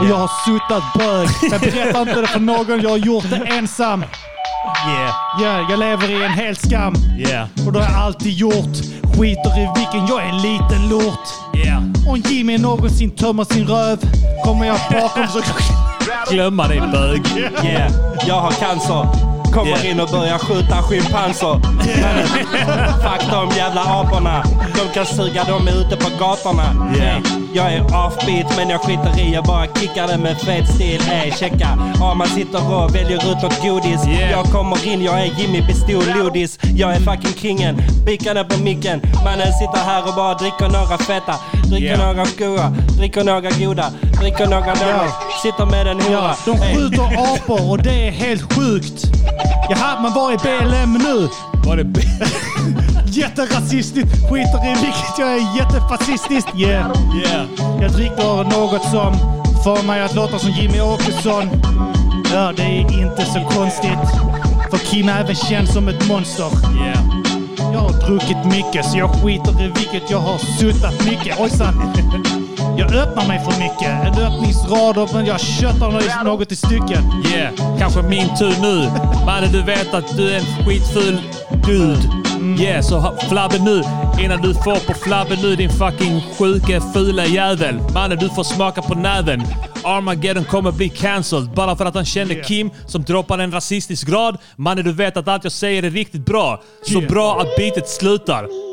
Och jag har suttat bög. Men berätta inte det för någon. Jag har gjort det ensam. Yeah. Ja, jag lever i en hel skam. Yeah. Och det har jag alltid gjort. Skiter i vilken, jag är en liten lort. Yeah. Om Jimmy någonsin tömmer sin röv kommer jag bakom så... Glömma dig bög. Yeah, jag har cancer. Kommer Yeah. in och börjar skjuta schimpanser. Men fuck de jävla aporna. De kan suga, de är ute på gatorna. Yeah. Jag är offbeat men jag skiter i, jag bara kickar det med fet stil. Ey, checka. Ja, man sitter och väljer ut något godis. Yeah. Jag kommer in, jag är Jimmy Pistol Lodis. Jag är fucking kingen. Bikade på micken. Mannen sitter här och bara dricker några feta. Dricker Yeah. några goa. Dricker några goda. Dricker några dåliga. Sitter med en hora. Ja, de skjuter apor och det är helt sjukt. Jaha, men var är BLM nu? Var det... Jätterasistiskt. Skiter i vilket, jag är jättefascistisk. Yeah. Yeah. Jag dricker något som får mig att låta som Jimmy Åkesson. Ja, det är inte så konstigt. För Kim är även känd som ett monster. Yeah. Jag har druckit mycket så jag skiter i vilket. Jag har suttat mycket. Ojsan! Jag öppnar mig för mycket. En öppningsrad men jag köttar nå- något i stycken. Yeah, kanske min tur nu. Mannen, du vet att du är en skitful dude. Yeah, så flabben nu. Innan du får på flabben nu din fucking sjuke fula jävel. Mannen, du får smaka på näven. Armageddon kommer bli cancelled bara för att han kände Yeah. Kim som droppar en rasistisk grad. Mannen, du vet att allt jag säger är riktigt bra. Så Yeah. bra att beatet slutar.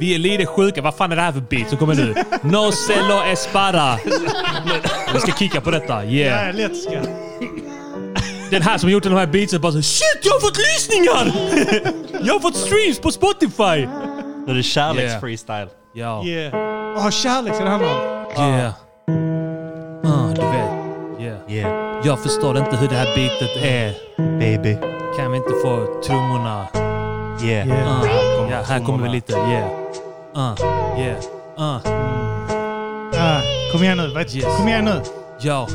Vi är lite sjuka. Vad fan är det här för beat som kommer nu? No cello espara. Vi ska kicka på detta. Yeah. Ja, lätt ska. Den här som gjort de här beatsen bara så Shit, jag har fått lyssningar! jag har fått streams på Spotify! Nu är det kärleksfreestyle. Ja. Yeah. Åh, kärlek ska det handla om. Yeah. Ah, du vet. Yeah. Yeah. Jag förstår inte hur det här beatet är. Baby. Kan vi inte få trummorna? Yeah. Ah, kommer ja, här kommer vi lite. Yeah. Uh, yeah. Uh. Ah, kom igen nu. Vet, Kom igen nu. Ja,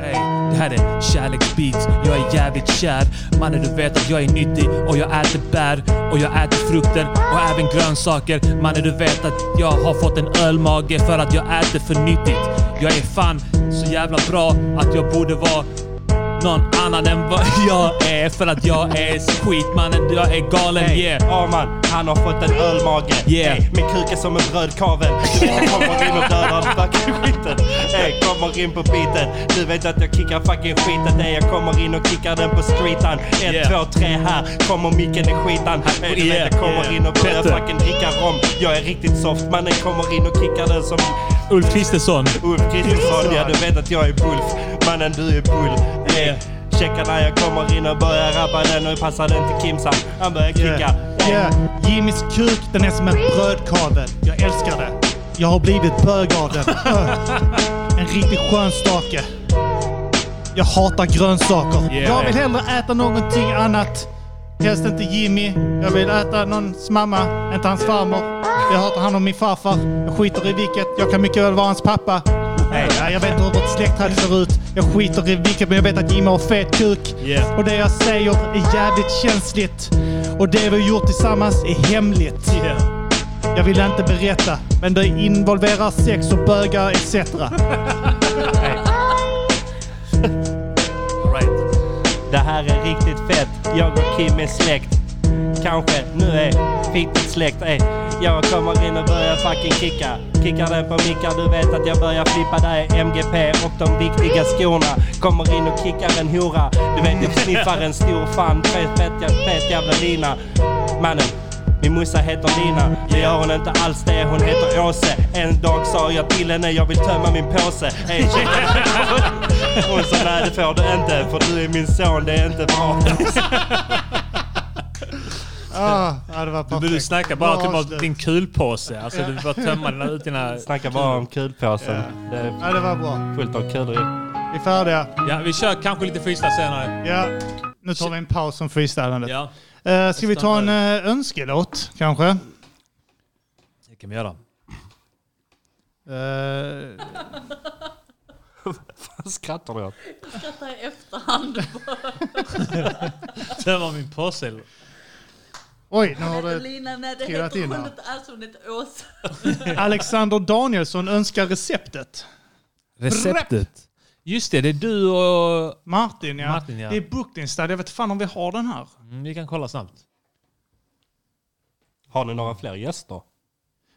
ey, det här är kärleksbeats. Jag är jävligt kär. Mannen, du vet att jag är nyttig och jag äter bär och jag äter frukter och även grönsaker. Mannen, du vet att jag har fått en ölmage för att jag äter för nyttigt. Jag är fan så jävla bra att jag borde vara någon annan än vad jag är för att jag är skit mannen. Jag är galen, Hey, yeah. Arman, han har fått en ölmage. Yeah. Hey, min kuk är som en brödkavel. Du vet kommer in och dödar fucking skiten. Hey, kommer in på beaten. Du vet att jag kickar fucking skiten. Hey, jag kommer in och kickar den på streetan. Ett, Yeah. två, tre här. Kommer micken i skitan. Hey, du vet jag kommer in och börjar fucking dricka rom. Jag är riktigt soft. Mannen kommer in och kickar den som Ulf Kristersson. Ulf Kristersson. Ja, du vet att jag är Bulf. Mannen, du är Bull. Hey. Checka när jag kommer in och börjar rappa den och passar den till Kimsan. Han börjar kicka. Yeah. Jimmys kuk, den är som en brödkavel. Jag älskar det. Jag har blivit bög av den. En riktigt skön stake. Jag hatar grönsaker. Yeah. Jag vill hellre äta någonting annat. Helst inte Jimmy. Jag vill äta någons mamma, inte hans farmor. Jag har hand om min farfar. Jag skiter i vilket. Jag kan mycket väl vara hans pappa. Nej, ja, jag vet inte hur vårt släktträd ser ut. Jag skiter i vilket, men jag vet att Jimmy har fet kuk. Yeah. Och det jag säger är jävligt känsligt. Och det vi har gjort tillsammans är hemligt. Jag vill inte berätta, men det involverar sex och bögar etc. Right. Det här är riktigt fett. Jag och Kim är släkt. Kanske nu är fittet släkt. Ey. Jag kommer in och börjar fucking kicka. Kickar den på mickar, du vet att jag börjar flippa. Där är MGP och de viktiga skorna. Kommer in och kickar en hora. Du vet jag sniffar en stor fan. Fet, fet, fet jävla lina. Mannen. Min morsa heter Lina, det gör hon inte alls det, hon heter Åse. En dag sa jag till henne, jag vill tömma min påse. Hey, hon sa nej det får du inte, för du är min son, det är inte bra. Ah, ja, det var Du, perfekt. du snackar bara Bra typ om avslut. din kulpåse. Alltså du bara tömma dina, ut dina... Snackar bara om kulpåsen. Det är Ja, det var bra. fullt av kulor i. Vi är färdiga. Ja, vi kör kanske lite freestyle senare. Ja, nu tar vi en paus från freestylandet. Ja, Eh, ska vi ta en uh, önskelåt kanske? det kan vi göra. Uh, Vad skrattar du åt? Jag skrattar i efterhand. Tömma min påse. oj, nu har det... Lina, det trillat heter in hon här. inte alls, hon heter Åsa. Alexander Danielsson önskar receptet. Receptet. Just det, det är du och... Martin, ja. Martin, ja. Det är Brooklynstad. Jag vet fan om vi har den här. Mm, vi kan kolla snabbt. Har ni några fler gäster?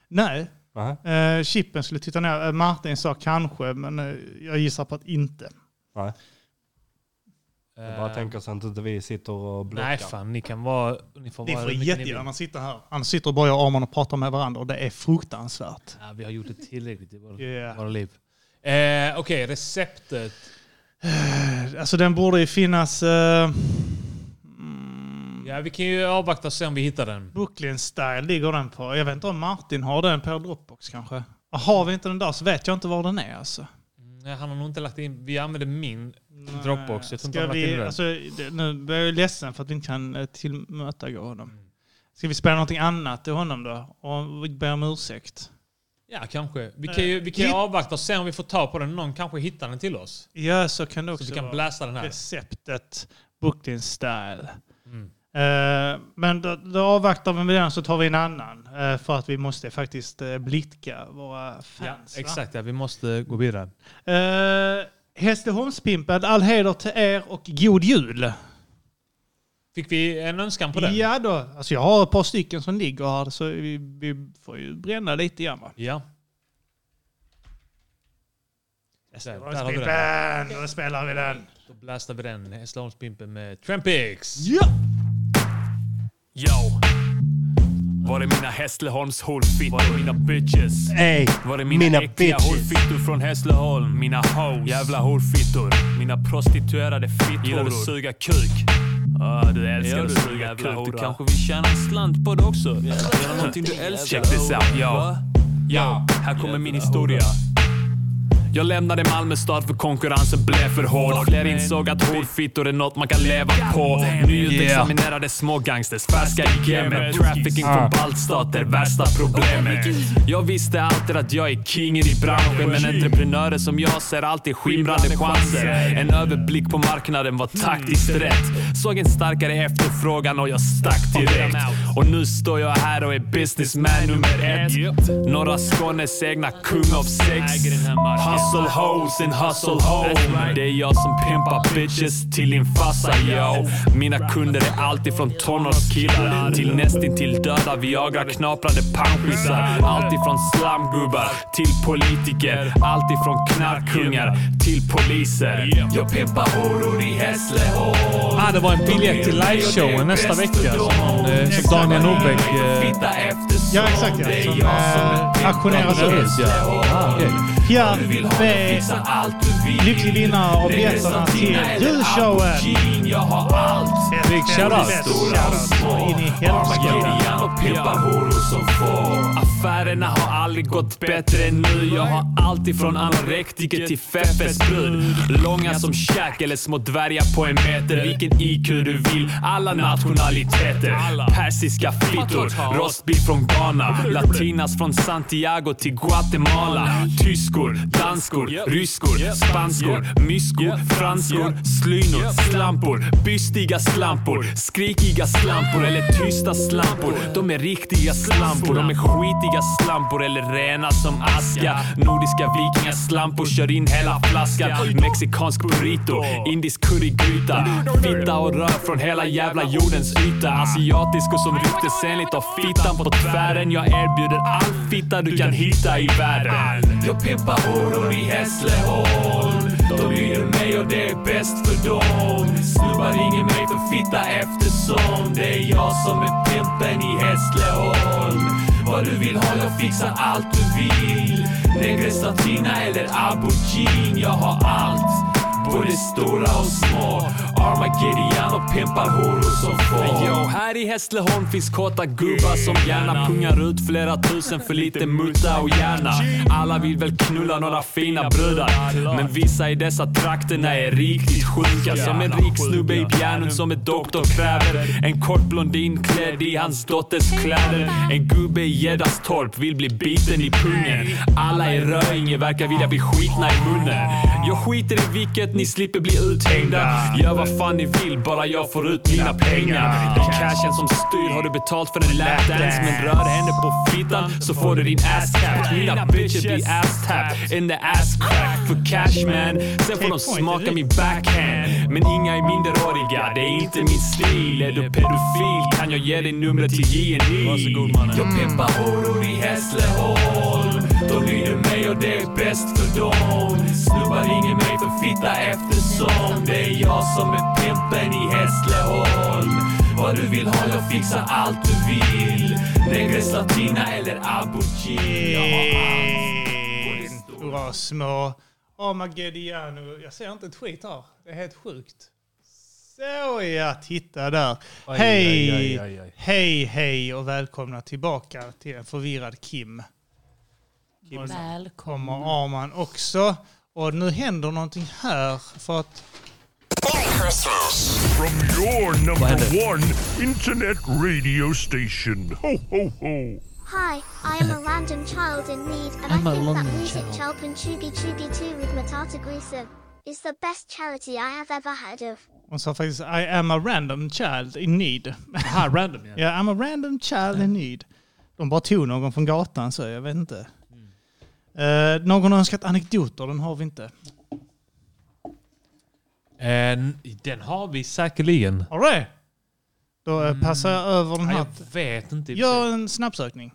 Nej. Nej. Uh, Chippen skulle titta ner. Eh, Martin sa kanske, men eh, jag gissar på att inte. Nej. Jag bara tänker så att inte vi sitter och blockar. Nej fan, ni kan vara... Ni får Ni vara får jättegärna sitta här. Han sitter och böjer armarna och pratar med varandra och det är fruktansvärt. Ja, vi har gjort det tillräckligt i våra, Yeah. våra liv. Eh, Okej, receptet. Alltså den borde ju finnas... eh, Ja, vi kan ju avvakta och se om vi hittar den. Brooklyn Style ligger den på. Jag vet inte om Martin har den på Dropbox kanske. Har vi inte den där så vet jag inte var den är alltså. Nej, han har nog inte lagt in... Vi använder min Dropbox. Jag tror inte han har lagt in den. alltså, det, nu blir jag ledsen för att vi inte kan eh, tillmötesgå honom. Ska vi spela någonting annat till honom då? Och be om ursäkt? Ja, kanske. Vi kan ju, vi kan ju avvakta och se om vi får ta på den. Någon kanske hittar den till oss. Ja, så kan det också Så vi kan vara. blästa den här. Receptet Brooklyn Style. Mm. Eh, men då, då avvaktar vi med den så tar vi en annan. eh, för att vi måste faktiskt uh, blidka våra fans. Ja, exakt. Ja, vi måste gå vidare. Uh, all heder till er och god jul. Fick vi en önskan på den? Ja då, alltså jag har ett par stycken som ligger här så vi, vi får ju bränna lite grann va. Ja. Där, där har vi den. Då spelar vi den. Då blastar vi den. Hässleholmspimpen med Trampix. Ja! Yo. Var är mina Hässleholms horfittor? Var är mina bitches? Ey, Var är mina, mina äckliga horfittor från Hässleholm? Mina hoes. Jävla horfittor. Mina prostituerade fitthoror. Gillar du suga kuk? Ah, du älskar att suga kuk. Du kanske vill tjäna en slant på det också? Göra någonting du älskar. Check this out, yo. Yo, här kommer min historia. Jag lämnade Malmö stad för konkurrensen blev för hård. Fler insåg att horfittor är något man kan leva på. Nyutexaminerade smågangsters, färska i gamet. Trafficking från baltstater, värsta problemet. Jag visste alltid att jag är kingen i branschen, men entreprenörer som jag ser alltid skimrande chanser. En överblick på marknaden var taktiskt rätt. Såg en starkare efterfrågan och jag stack direkt. Och nu står jag här och är businessman nummer ett. Norra Skånes egna kung av sex. Hustle hoes and hustle home. Det är jag som pimpar bitches till din farsa yo. Mina kunder är alltid från tonårskillar till nästintill döda Viagra-knaprande panschisar. Alltifrån slamgubbar till politiker. Alltifrån knarkkungar till poliser. Jag pimpar horor i Hässleholm. Ah, det var en biljett till liveshowen nästa vecka som, eh, som Daniel Norbeck... Eh, Ja, exakt ja. Som eh, auktioneras ut. Ja. Ah, okej. Pierre B. Lycklig vinnare av biljetterna till julshowen. Big shoutout. In i få. Affärerna har aldrig gått bättre än nu. Jag har allt ifrån anorektiker till Feffes brud. Långa som käk eller små dvärgar på en meter. Vilken IQ du vill, alla nationaliteter. Persiska fittor, rostbil från Ghana. Latinas från Santiago till Guatemala. Tyskor, danskor, ryskor, spanskor, myskor, franskor, slynor, slampor, bystiga slampor, skrikiga slampor eller tysta slampor. De är riktiga slampor, de är skitiga slampor eller rena som aska. Nordiska vikingaslampor kör in hela flaskan. Mexikansk burrito, indisk currygryta. Fitta och rör från hela jävla jordens yta. Asiatisk och som ryktesenligt av fittan på tvären. Jag erbjuder all fitta du kan hitta i världen. Jag pimpar horor i Hässleholm. De lyder mig och det är bäst för dem. Snubbar ringer mig för fitta eftersom det är jag som är pimpen i Hässleholm. Vad du vill ha, jag fixar allt du vill. Negresatina eller aubergine, jag har allt. Både stora och små. Armageddon och pimpar horor som få. Yo, här i Hässleholm finns kåta gubbar som gärna pungar ut flera tusen för lite mutta och gärna. Alla vill väl knulla några fina brudar. Men vissa i dessa trakterna är riktigt sjuka. Som en rik snubbe i Bjärnum som ett doktor kräver. En kort blondin klädd i hans dotters kläder. En gubbe i Gäddastorp vill bli biten i pungen. Alla i Röinge verkar vilja bli skitna i munnen. Jag skiter i vilket, ni slipper bli uthängda. Gör vad fan ni vill, bara jag får ut mina pengar. Det är cashen som styr, har du betalt för en lapdance men rör henne på fittan så får du din ass tapped. Mina bitches blir ass tapped in the ass crack för cash man. Sen får de smaka min backhand. Men inga är minderåriga, det är inte min stil. Är du pedofil kan jag ge dig numret till JNI. Jag pimpar horor i Hässleholm. De lyder mig och det är bäst för dem. Snubbar ringer mig för fitta eftersom det är jag som är pimpen i Hässleholm. Vad du vill ha, jag fixar allt du vill. Negres Latina eller aubergine. Jag har allt. Stora små. Armageddon. Jag ser inte ett skit här. Det är helt sjukt. Så ja, titta där. Oj, hej, oj, oj, oj. hej, hej och välkomna tillbaka till en förvirrad Kim. Och Välkomna. kommer Arman också. Och nu händer någonting här för att From your number one internet radio station. Ho, ho, ho. Hi, I am a random child in need, and I'm I think that Music child. Chelpen Chubi Chubi 2 with Matata Grissom is the best charity I have ever heard of. hon sa faktiskt I am a random child in need. Aha, random ja. Ja, I'm a random child in need. De bara tog någon från gatan så jag vet inte. Eh, någon har önskat anekdoter, den har vi inte. Eh, den har vi säkerligen. Har du det? Då eh, passar jag över den här. jag vet inte. Gör en snabbsökning.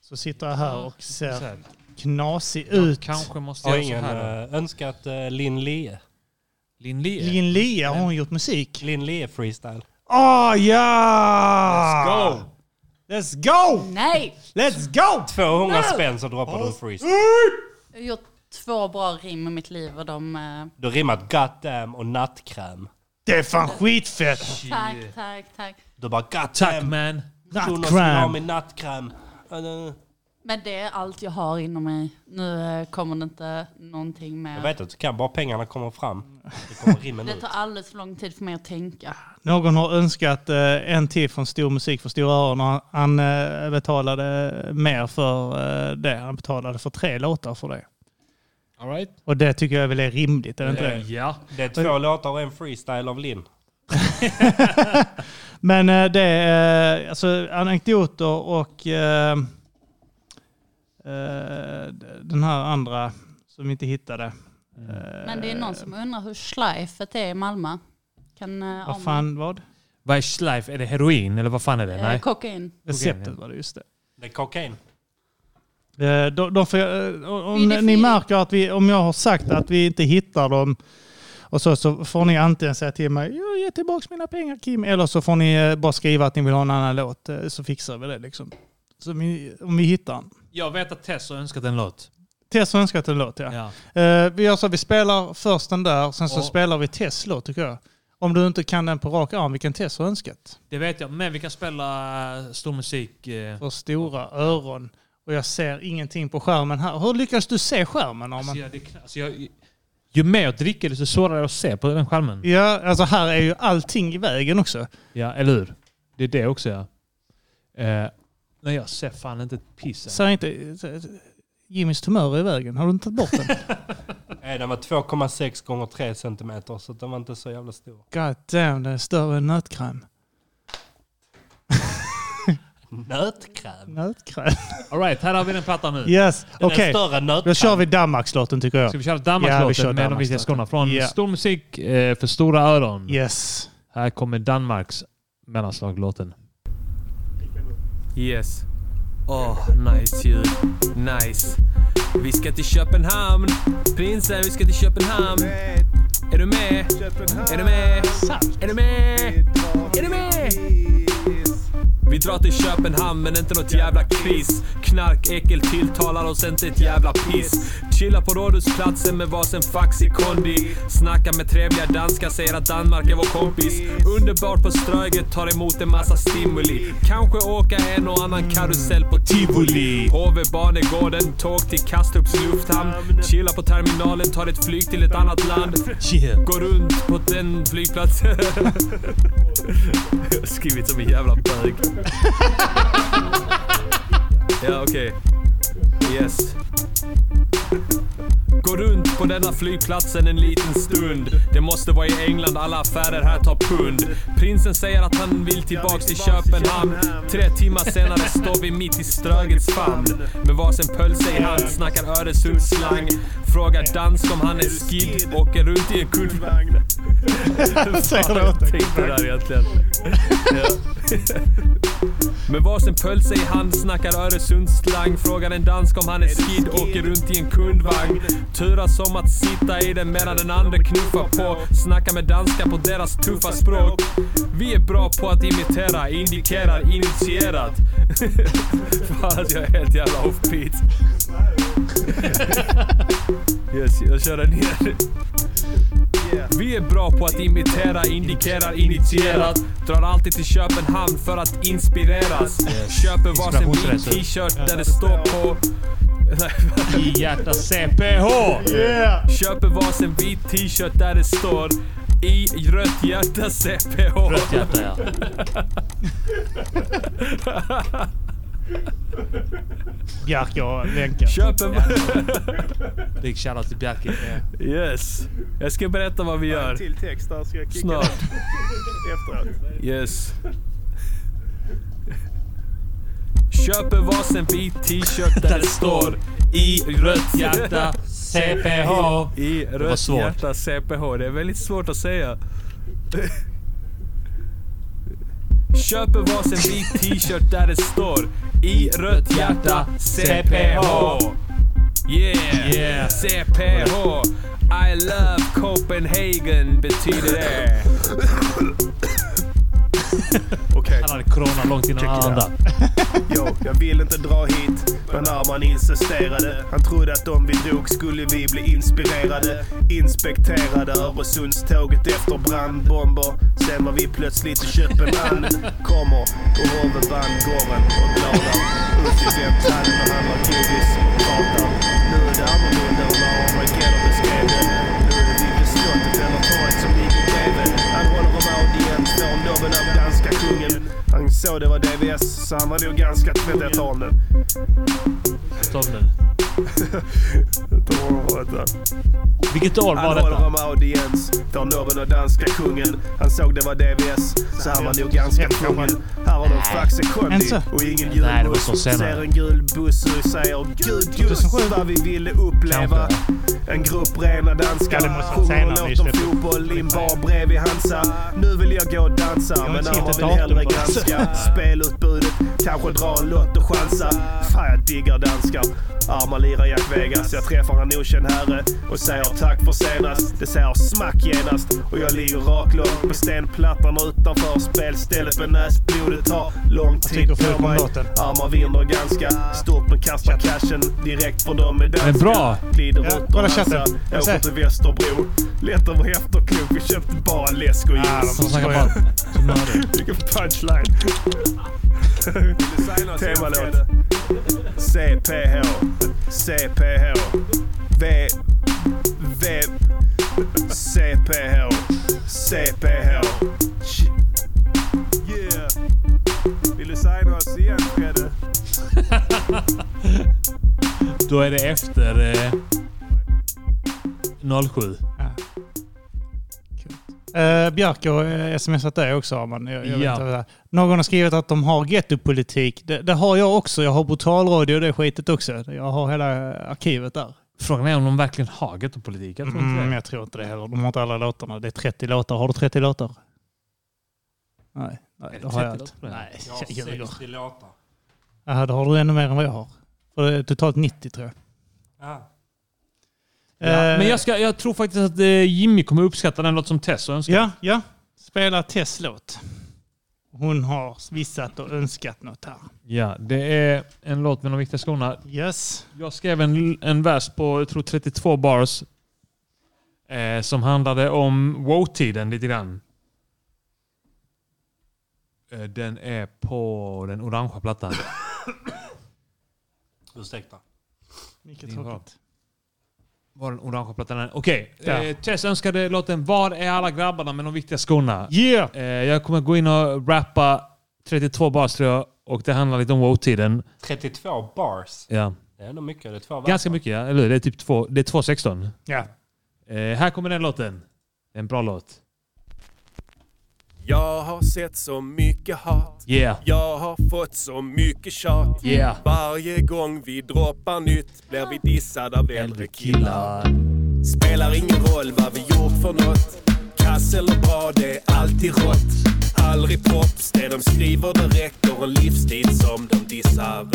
Så sitter jag här och Så ser här. knasig Jag ut. kanske måste Har så ingen här. äh, önskat Linn Lie? Linn Lie? Linn Lia, har hon gjort musik? Linn Lie freestyle. Åh ja! Let's go! Let's go! Nej! Let's go! 200 No! spänn så droppar du en freestyle. Jag har gjort två bra rim i mitt liv och de... eh, Du har rimmat goddamn och nattkräm. Det är fan skitfett! tack, tack, tack. Du bara goddamn. Tack man. Shunon ska ha min nattkräm. Uh, Men det är allt jag har inom mig. Nu eh, kommer det inte någonting mer. Jag vet att du kan, bara pengarna kommer fram. Det kommer rimmen Det tar alldeles för lång tid för mig att tänka. Någon har önskat eh, en till från Stor Musik för Stora Öron. och Han eh, betalade mer för eh, det. Han betalade för tre låtar för det. All right. Och det tycker jag väl är rimligt, är det inte det? Ja. Det är två låtar och en freestyle av Linn. Men det är alltså anekdoter och den här andra som vi inte hittade. Eh, Men det är någon som undrar hur schleifet är i Malmö. Kan eh, Vad fan, vad? Vad är schleif? Är det heroin eller vad fan är det? Eh, Nej. kokain. Receptet var det, just det. Det är kokain. Eh, De, de får, eh, om ni märker att vi, om jag har sagt att vi inte hittar dem och så, så får ni antingen säga till mig "Ja, ge tillbaka mina pengar Kim, eller så får ni eh, bara skriva att ni vill ha en annan låt eh, så fixar vi det liksom. Så vi, om vi hittar den. Jag vet att Tess har önskat en låt. Tess har önskat en låt ja. Ja. Eh, vi gör så vi spelar först den där, sen så Och- spelar vi Tess låt tycker jag. Om du inte kan den på rak arm, vilken Tess har önskat. Det vet jag, men vi kan spela eh, stor musik. eh. För stora öron. Och jag ser ingenting på skärmen här. Hur lyckas du se skärmen? Arman? Alltså, jag, det, alltså, jag, ju mer jag dricker desto svårare är det att se på den skärmen. Ja, alltså här är ju allting i vägen också. Ja, eller hur? Det är det också ja. Eh, nej, jag ser fan inte ett piss. Ser inte... Jimmys tumör är i vägen. Har du inte tagit bort den? Nej, den var 2,6 gånger 3 centimeter så den var inte så jävla stor. God damn, den är större än nötkräm. Nötkräm? Nötkräm. All right, här har vi den plattan nu. Yes, okej. än Då kör vi Danmarkslåten tycker jag. Ska vi köra Ja, vi Danmarkslåten kör med de viktiga Danmarkslåten. skorna från Ja. Stor musik eh, för stora öron. Yes. Här kommer Danmarks mellanslaglåten. Yes. Åh, nice ljud. Nice. Vi ska till Köpenhamn. Prinsen, vi ska till Köpenhamn. Är du med? Är du med? Är du med? Är du med? Vi drar till Köpenhamn men inte nåt jävla kris. Knark, äckel tilltalar oss inte ett jävla piss. Chilla på Rådhusplatsen med varsin fax i kondi. Snacka med trevliga danskar, säger att Danmark är vår kompis. Underbart på Ströget, tar emot en massa stimuli. Kanske åka en och annan karusell på tivoli. HV Banegården, tåg till Kastrups lufthamn. Chilla på terminalen, tar ett flyg till ett annat land. Går runt på den flygplatsen. Jag har skrivit som en jävla bög. Ja, okay. Yes. Går runt på denna flygplatsen en liten stund. Det måste vara i England, alla affärer här tar pund. Prinsen säger att han vill tillbaks till Köpenhamn. Tre timmar senare står vi mitt i Strögets famn. Med varsin pölse i hand, snackar Öresundsslang. Frågar dansk om han är skid, åker runt i en kundvagn. Säger det Fan, åt tänkte där egentligen. Med varsin pölse i hand snackar Öresundsslang Frågar en dansk om han är skid, åker runt i en kundvagn Turas om att sitta i den medan den andra knuffar på. Snackar med danskar på deras tuffa språk. Vi är bra på att imitera, indikerar initierat. Fan att jag är helt jävla offbeat. Yes, jag kör den igen vi är bra på att imitera, indikerar initierat. Drar alltid till Köpenhamn för att inspireras. Köper varsin vit t-shirt där det står på... I hjärta CPH! Yeah! Köper varsin vit t-shirt där det står i rött hjärta CPH. Rött hjärta ja. Bjarke och Wenche. Köper... Big shoutout till Bjarke. Yes. Jag ska berätta vad vi gör. till text där ska jag kicka Snart. efteråt. Yes. Köper varsin vit t-shirt där det står I rött hjärta CPH. I rött hjärta CPH. Det är väldigt svårt att säga. Köper varsin vit t-shirt där det står I rött hjärta CPH. Yeah, Yeah. CPH. I love Copenhagen betyder det. Okej. Han hade corona långt innan alla andra. Jo, jag vill inte dra hit, men Arman insisterade. Han trodde att om vi drog skulle vi bli inspirerade. Inspekterade Öresundståget efter brandbomber. Sen var vi plötsligt i Köpenhamn. Kommer och vann gården och glada. Ut i vänthallen och handlar godis och pratar. Nu är det annorlunda när Han såg det var DVS, så han var nog ganska tvätt ett tag nu. Stopp nu. Vilket år var han detta? håller om audiens, får nobben av danska kungen. Han såg det var DVS, så han var nog ganska tvungen. Här har de Faxe Kondi och ingen senare. Ser en gul buss och säger Gud just vad vi ville uppleva. En grupp rena danskar sjunger låt om fotboll i en bar bredvid Hansa. Nu vill jag gå och dansa, men hittat vill hellre granska spelutbudet. Kanske dra en lott och chansa. Fan, jag diggar danskar. Arman lirar Jack Vegas. Jag träffar en okänd herre och säger tack för senast. Det säger smack genast och jag ligger raklång på stenplattorna utanför spelstället med näsblodet tar lång tid på mig. Arman vinner ganska stort men kastar cashen direkt för dem med danska. Bra. Glider Ja, ut kolla och chatten. dansar. Jag ser. Åker till Västerbro. Lätt över efterklok. Vi köpte bara läsk och Ah, som nördar. Vilken punchline. Temalåt. CPH. CPH. V... V... CPH. CPH. Yeah. Vill du signa oss igen Fredde? Då är det efter eh, 07. Uh, Björk har eh, smsat dig också Arman. Jag, jag vet Ja. är. Någon har skrivit att de har gettopolitik. Det, det har jag också. Jag har brutalradio och det skitet också. Jag har hela arkivet där. Frågan är om de verkligen har gettopolitik. Jag tror inte Mm, det. jag tror inte det heller. De har inte alla låtarna. Det är 30 låtar. Har du 30 låtar? Nej, nej det det har jag 30 inte. Nej, Jag har jag ljuger. 60 låtar. Jaha, då har du ännu mer än vad jag har. För det är totalt 90 tror jag. Ja. Ja, Eh, men jag, ska, jag tror faktiskt att eh, Jimmy kommer uppskatta den låt som Tess har önskat. Ja, ja. Spela Tess låt. Hon har vissat och önskat något här. Ja, det är en låt med de viktiga skorna. Yes. Jag skrev en, en vers på, jag tror 32 bars. Eh, som handlade om wow-tiden lite grann. Eh, den är på den orangea plattan. Ursäkta. Mycket Din tråkigt. Var den orangea plattan? Okej. Där. Eh, Tess önskade låten Var är alla grabbarna med de viktiga skorna? Yeah! Eh, jag kommer gå in och rappa 32 bars tror jag. Och det handlar lite om wow-tiden. 32 bars. Ja. Det är ändå mycket. Det är två Ganska mycket ja, eller hur? Det är typ två, det är 2.16. Ja. Eh, här kommer den låten. En bra låt. Jag har sett så mycket hat. Yeah. Jag har fått så mycket tjat. Yeah. Varje gång vi droppar nytt blir vi dissade av äldre killar. Spelar ingen roll vad vi gjort för något. Kass eller bra, det är alltid rått. Aldrig props, det de skriver det räcker. En livsstil som de dissar.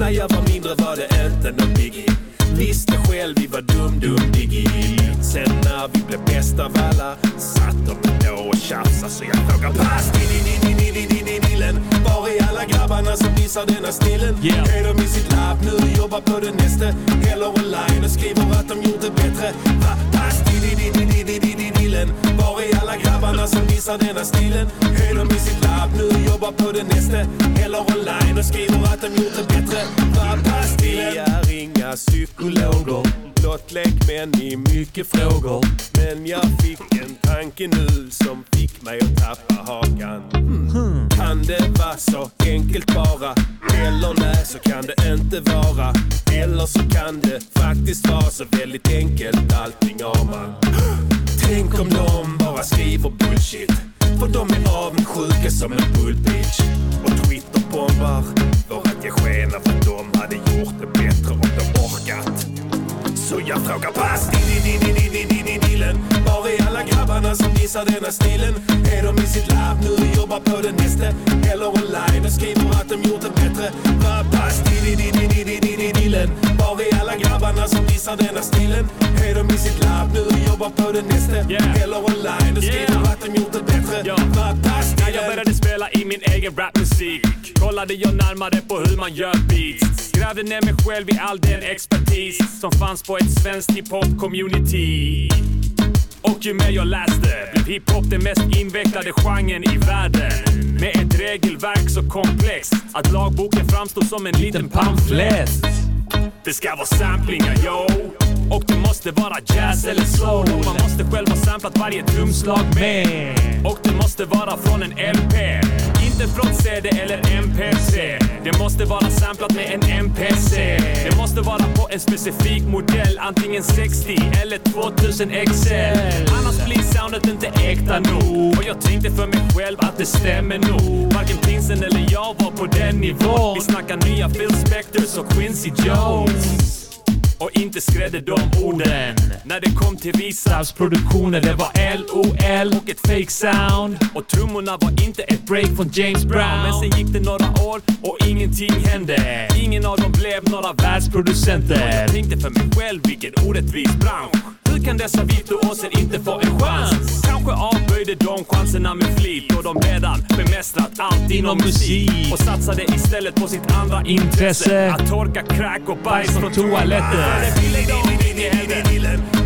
När jag var mindre var det inte någon biggie. Visste själv vi var dum dum diggi. Sen när vi blev bäst av alla satt de då och tjafsade så jag frågar pass Var är alla grabbarna som dissar denna stilen? Är de i sitt labb nu och jobbar på det nästa? Eller online och skriver att de gjort det bättre? Va? Pass dillen Var är alla grabbarna som dissar denna stilen? Är de i sitt labb nu jobbar på det nästa? Eller online och skriver att de gjort det bättre? Pass Vi är inga psykologer Blott lekmän i mycket frågor Men jag fick en tanke nu som fick mig att tappa hakan hmm. Kan det vara så enkelt bara? Eller nej, så kan det inte vara Eller så kan det faktiskt vara så väldigt enkelt allting har man Tänk om de bara skriver bullshit. För de är avundsjuka som en bullbitch. Och Twitter-bombar för att ge sken av att de hade gjort det bättre om de orkat så jag frågar pass dillen Var är alla grabbarna som dissar denna stilen? Är de i sitt labb nu och jobbar på det nästa? Eller online och skriver att de gjort det bättre? Pass dillen Var är alla grabbarna som dissar denna stilen? Är de i sitt labb nu och jobbar på det nästa? Eller online och skriver Yeah. att de gjort det bättre? Vad pass När jag började spela i min egen rapmusik kollade jag närmare på hur man gör beats. Grävde ner mig själv i all den expertis som fanns på ett svenskt hiphop-community. Och ju mer jag läste blev hiphop den mest invecklade genren i världen. Med ett regelverk så komplext att lagboken framstår som en liten pamflett. Det ska vara samplingar yo Och det måste vara jazz eller soul Man måste själv ha samplat varje trumslag med. Och det måste vara från en LP Inte från CD eller MPC Det måste vara samplat med en MPC Det måste vara på en specifik modell Antingen 60 eller 2000 XL Annars blir soundet inte äkta nog. Och jag tänkte för mig själv att det stämmer nog. Varken Prinsen eller jag var på den nivån. Vi snackar nya Phil Spectors och Quincy Jones och inte skrädde de orden. När det kom till Visabs produktioner Det var LOL och ett fake sound. Och trummorna var inte ett break från James Brown. Men sen gick det några år och ingenting hände. Ingen av dem blev några världsproducenter. Och Jag tänkte för mig själv vilken orättvis bransch hur kan dessa virtuoser inte få en chans? Kanske avböjde de chanserna med flit och de redan bemästrat allt inom musik och satsade istället på sitt andra intresse att torka crack och bajs från toaletten.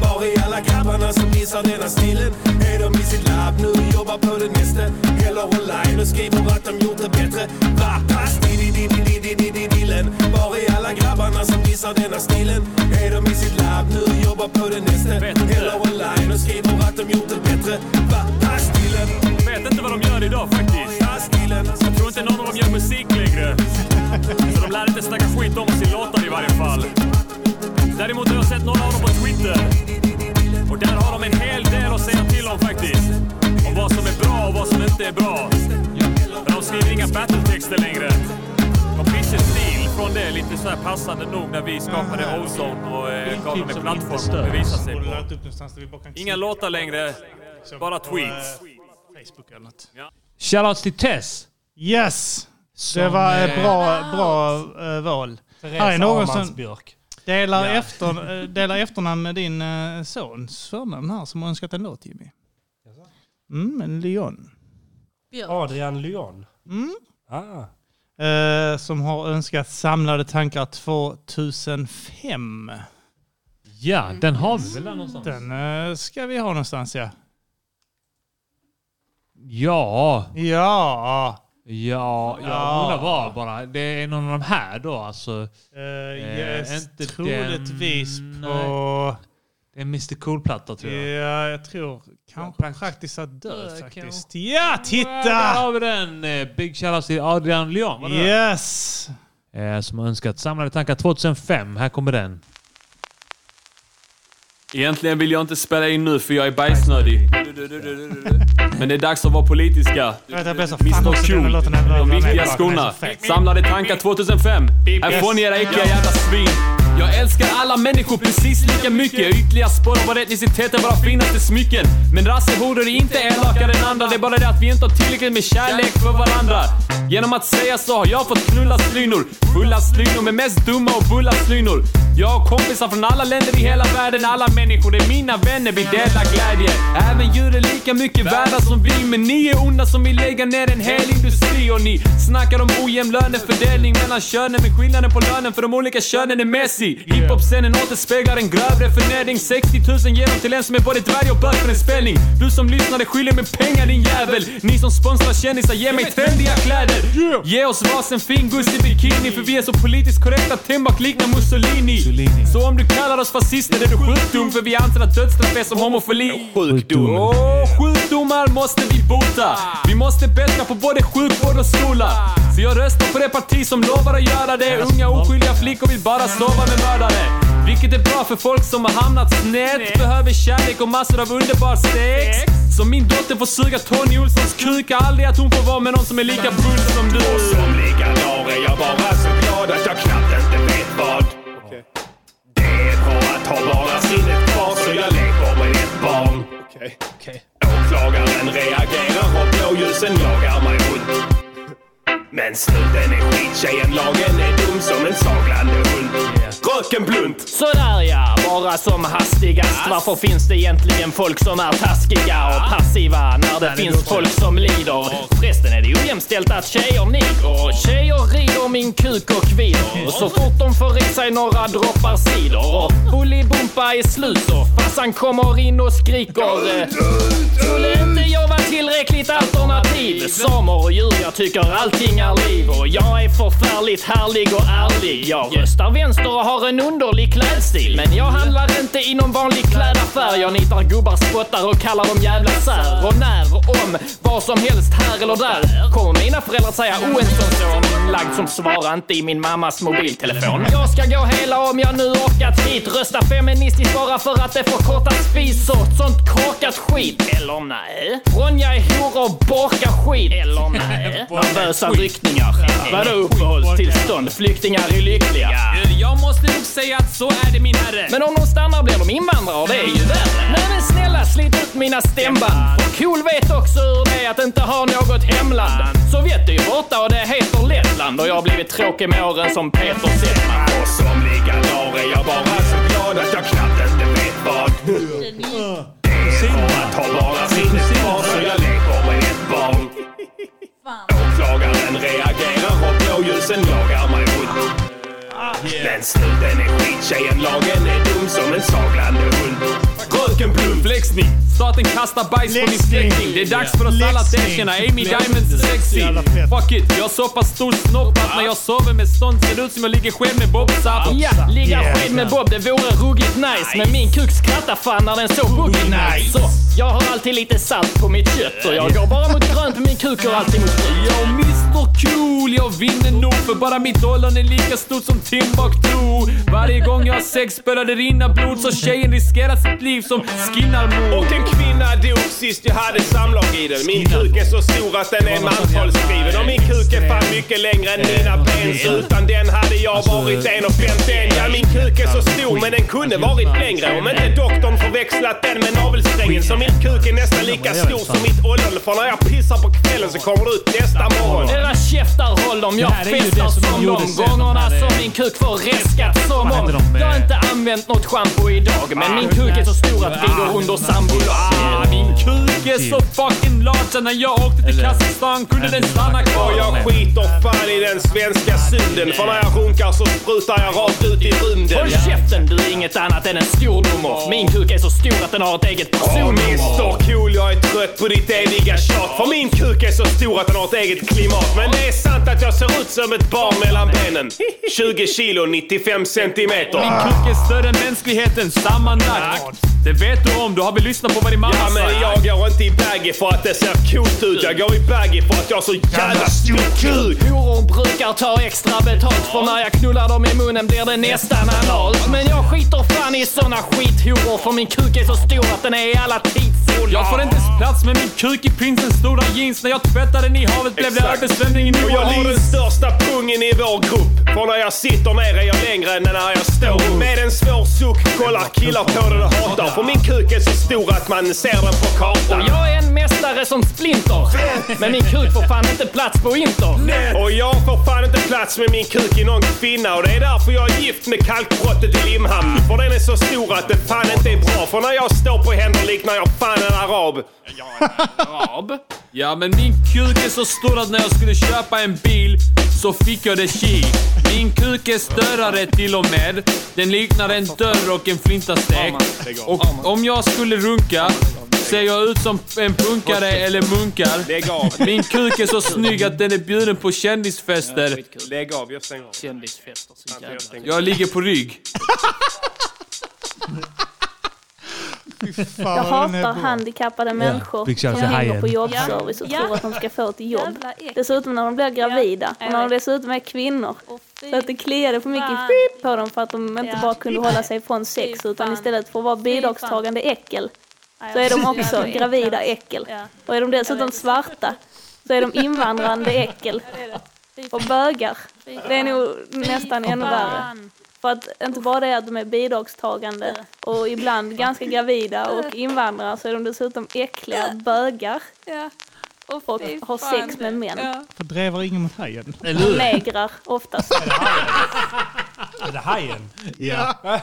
Var är alla grabbarna som gissar denna stilen? Är de i sitt labb nu och jobbar på det nästa? Eller online och skriver att de gjort det bättre? Va? Pass grabbarna som gissar denna stilen? Är de i sitt labb nu jobbar på det nästa? Eller online och skriver att de gjort det bättre? Va? Pass Vet inte vad de gör idag faktiskt. Jag tror inte någon av dem gör musik längre. Så de lär inte snacka skit om oss i låtar i varje fall. Däremot har jag sett några av dem på Twitter. Och där har de en hel del att säga till om faktiskt. Om vad som är bra och vad som inte är bra. Men de skriver inga battletexter längre. De bytte stil från det lite så här passande nog när vi skapade Ozone och eh, gav dem en plattform att bevisa sig på. lagt upp någonstans där vi bara kan Inga låtar längre, bara på, tweets. eh, Facebook eller något. Shoutouts till Tess. Yes! Som, det var eh, ett bra, bra eh, val. Här är någon som delar, Ja. efter, eh, delar efternamn med din eh, sons förnamn här som har önskat en låt Jimmy. Mm, Leon. Adrian Lyon. Mm. Ah. Eh, som har önskat Samlade tankar 2005. Ja, den har vi väl där någonstans? Den eh, ska vi ha någonstans ja. Ja. Ja. Ja, jag Ja. undrar vad bara. Det är någon av de här då alltså. Uh, yes, inte troligtvis den- på... Det är Mr Cool-platta tror jag. Ja, jag tror kanske praktiskt att Ja, faktiskt. Ja, Där titta! har vi den! Eh, Big shoutout till Adrian Lyon. Yes! Eh, Som har önskat Samlade tankar 2005. Här kommer den. Egentligen vill jag inte spela in nu för jag är bajsnödig. Men det är dags att vara politiska. Mr Cool, de viktiga skorna. Samlade tankar 2005. Här får ni era äckliga jävla svin. Jag älskar alla människor precis lika mycket. Ytliga spår av etnicitet är våra finaste smycken. Men rassehoror är inte elakare än andra. Det är bara det att vi inte har tillräckligt med kärlek för varandra. Genom att säga så har jag fått knulla slynor. Fulla slynor med mest dumma och bulla slynor. Jag har kompisar från alla länder i hela världen. Alla människor är mina vänner, vi delar glädje. Även djur är lika mycket värda som vi. Men ni är onda som vill lägga ner en hel industri. Och ni snackar om ojämn lönefördelning mellan könen. Men skillnaden på lönen för de olika könen är mässig. Hiphop-scenen återspeglar en grövre förnedring. 60 000 ger de till en som är både dvärg och bög för en spelning. Du som lyssnade skyller mig pengar din jävel. Ni som sponsrar kändisar, ge mig trendiga kläder. Ge oss varsin fin guss i bikini. För vi är så politiskt korrekta att Tembak liknar Mussolini. Så om du kallar oss fascister är du sjukdom. För vi anser att dödsstraff är som homofili. Sjukdom. Åh, sjukdomar måste vi bota. Vi måste bättra på både sjukvård och skola. Så jag röstar på det parti som lovar att göra det. Unga oskyldiga flickor vill bara sova med mördare. Vilket är bra för folk som har hamnat snett. Behöver kärlek och massor av underbar sex. Så min dotter får suga Tony Olssons kuk. Aldrig att hon får vara med någon som är lika bull som du. Och somliga dagar är jag bara så glad att jag knappt inte vet vad. Det är bra att ha bara sinnet kvar så jag leker med ett barn. Åklagaren reagerar och blåljusen jagar mig runt. Men snuten är skittjejen, lagen är dum som en saglande hund. Rök Röken blunt. Sådär ja, bara som hastigast. Varför finns det egentligen folk som är taskiga och passiva när det finns folk som lider? Förresten är det ojämställt att tjejer niger. Tjejer rider min kuk och kvider. Så fort de får i sig några droppar cider. Och Bolibompa är slut så farsan kommer in och skriker. eh, Skulle inte jag vara tillräckligt alternativ? Samer och djur, jag tycker allting är liv. Och jag är förfärligt härlig och ärlig. Jag röstar vänster och har en underlig klädstil. Men jag handlar inte i någon vanlig klädaffär. Jag nitar gubbar, spottar och kallar dem jävla sär. Och när och om vad som helst här eller där kommer mina föräldrar säga oh en sån son Lagd som svarar inte i min mammas mobiltelefon. Jag ska gå hela om jag nu orkat hit. Rösta feministiskt bara för att det förkortar spis. sånt korkat skit. Eller nej. Ronja är hora och borkar skit. Eller nej. Nervösa ryckningar. Vadå uppehållstillstånd? Flyktingar är lyckliga. Jag måste nog säga att så är det min herre. Men om de stannar blir de invandrare och det är ju värre. Nej men snälla slit ut mina stämband. För cool vet också hur det är att inte ha något hemland. Sovjet är ju borta och det heter Lettland och jag har blivit tråkig med åren som Peter Settman. Och somliga dagar är jag bara så glad att jag knappt inte vet vad. Att ha bara sinnesbarn så jag leker med ett barn. Åklagaren reagerar och blåljusen jagar mig runt. Men snuten är skittjejen, lagen är dum som en saglande hund. Plump. Flexning. Staten kastar bajs på min släkting. Det är dags för oss alla att erkänna Amy Diamonds är sexy. Fuck it, jag har så pass stor snopp att när jag sover med stånd ser det ut som jag ligger själv med Bob Sapp. Ja, ligga sked med Bob det vore ruggigt nice. Men min kuk skrattar fan när den så boogie nice. Så jag har alltid lite salt på mitt kött och jag går bara mot grönt men min kuk går alltid mot rött. Jag Mr Cool, jag vinner nog för bara mitt ollon är lika stort som Timbuktu. Varje gång jag har sex börjar det rinna blod så tjejen riskerar sitt liv som skinnarmord. Och en kvinna dog sist jag hade samlag i den. Min kuk är så stor att den är mantalsskriven. Och min kuk är fan mycket längre än mina ben. Så utan den hade jag varit 1,51. Ja, min kuk är så stor men den kunde varit längre. Om inte doktorn förväxlat den med navelsträngen. Så min kuk är nästan lika stor som mitt ollon. För när jag pissar på kvällen så kommer det ut nästa morgon. Era käftar dem, jag festar det som de gångerna som min kuk får reskat som om. Jag har inte använt något schampo idag men min kuk är så stor att vi går under sambolag. Ah, min kuk är så fucking large när jag åkte till Kazakstan kunde den stanna kvar. Och jag skiter fan i den svenska synden. För när jag runkar så sprutar jag rakt ut i rymden. Håll käften, du är inget annat än en stor nummer. Min kuk är så stor att den har ett eget personnummer. Mr Cool, jag är trött på ditt eviga tjat. För min kuk är så stor att den har ett eget klimat. Men det är sant att jag ser ut som ett barn mellan benen. 20 kilo, 95 centimeter. Min kuk är större än mänskligheten sammanlagt. Det vet du om, du har väl lyssnat på vad din mamma Ja men jag går inte i baggy för att det ser coolt ut. Jag går i baggy för att jag har så jävla stor kuk. Horor brukar ta extra betalt för när jag knullar dem i munnen blir det nästan analt. Men jag skiter fan i såna skithoror för min kuk är så stor att den är i alla tidszoner. Jag får inte plats med min kuk i prinsens stora jeans. När jag tvättade den i havet blev det översvämning i New den största pungen i vår grupp. För när jag sitter ner är jag längre än när jag står upp. Med en svår suck kollar killar på den och hatar. För min kuk är så stor att man ser den på kartan. Och jag är en mästare som Splinter. Men min kuk får fan inte plats på Inter. Och jag får fan inte plats med min kuk i någon kvinna och det är därför jag är gift med kalkbrottet i Limhamn. För den är så stor att det fan inte är bra. För när jag står på händer liknar jag fan en arab. Arab? Ja, men min kuk är så stor att när jag skulle köpa en bil så fick jag det chi. Min kuk är större till och med. Den liknar en dörr och en flintastek. Och om jag skulle runka ser jag ut som en punkare eller munkar. Lägg av. Min kuk är så snygg att den är bjuden på kändisfester. Lägg av, jag stänger av. Kändisfester, så jävla... Jag ligger på rygg. Jag hatar handikappade människor Big som Hajen. på jobbservice och Ja. tror att de ska få ett jobb. Dessutom när de blir gravida och när de dessutom är kvinnor. Så att det kliade för mycket fan. pip på dem för att de inte bara kunde hålla sig från sex utan istället för att vara bidragstagande äckel så är de också gravida äckel. Och är de dessutom svarta så är de invandrande äckel. Och bögar. Det är nog nästan ännu värre. För att inte bara det att de är bidragstagande och ibland ganska gravida och invandrare så är de dessutom äckliga bögar. Och har sex med män. Fördrevar ingen mot hajen. Negrar oftast. Är det hajen? Ja.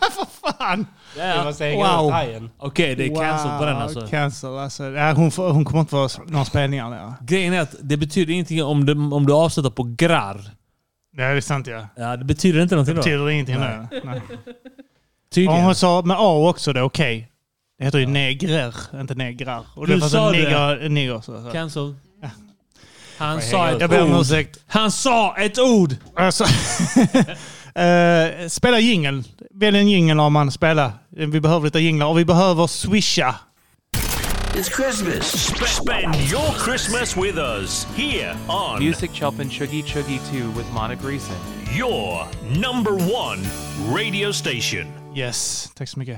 För fan! Det hänga Wow. hajen. Okej, det är cancel på den alltså. Cancel alltså. Ja, hon, får, hon kommer inte vara några spelningar där. Grejen är att det betyder ingenting om du, om du avslutar på grar. Ja, det är sant ja. Ja, det betyder inte någonting Det då. betyder ingenting Nej. nu. Nej. Om Tydligen. hon sa med A också, det är okej. Det heter ju negrer, inte negrar. Och Du det sa det. Nigger, nigger, så. så. Cancel. Han sa ett Jag ber om ord. ursäkt. Han sa ett ord! Alltså, eh, spela jingel. Välj en jingel om man spelar. Vi behöver lite jinglar och vi behöver swisha. It's Christmas. Spend your Christmas with us here on Music Chopin Chuggy Chuggy 2 with Monica Greason. your number one radio station. Yes, tack så mycket.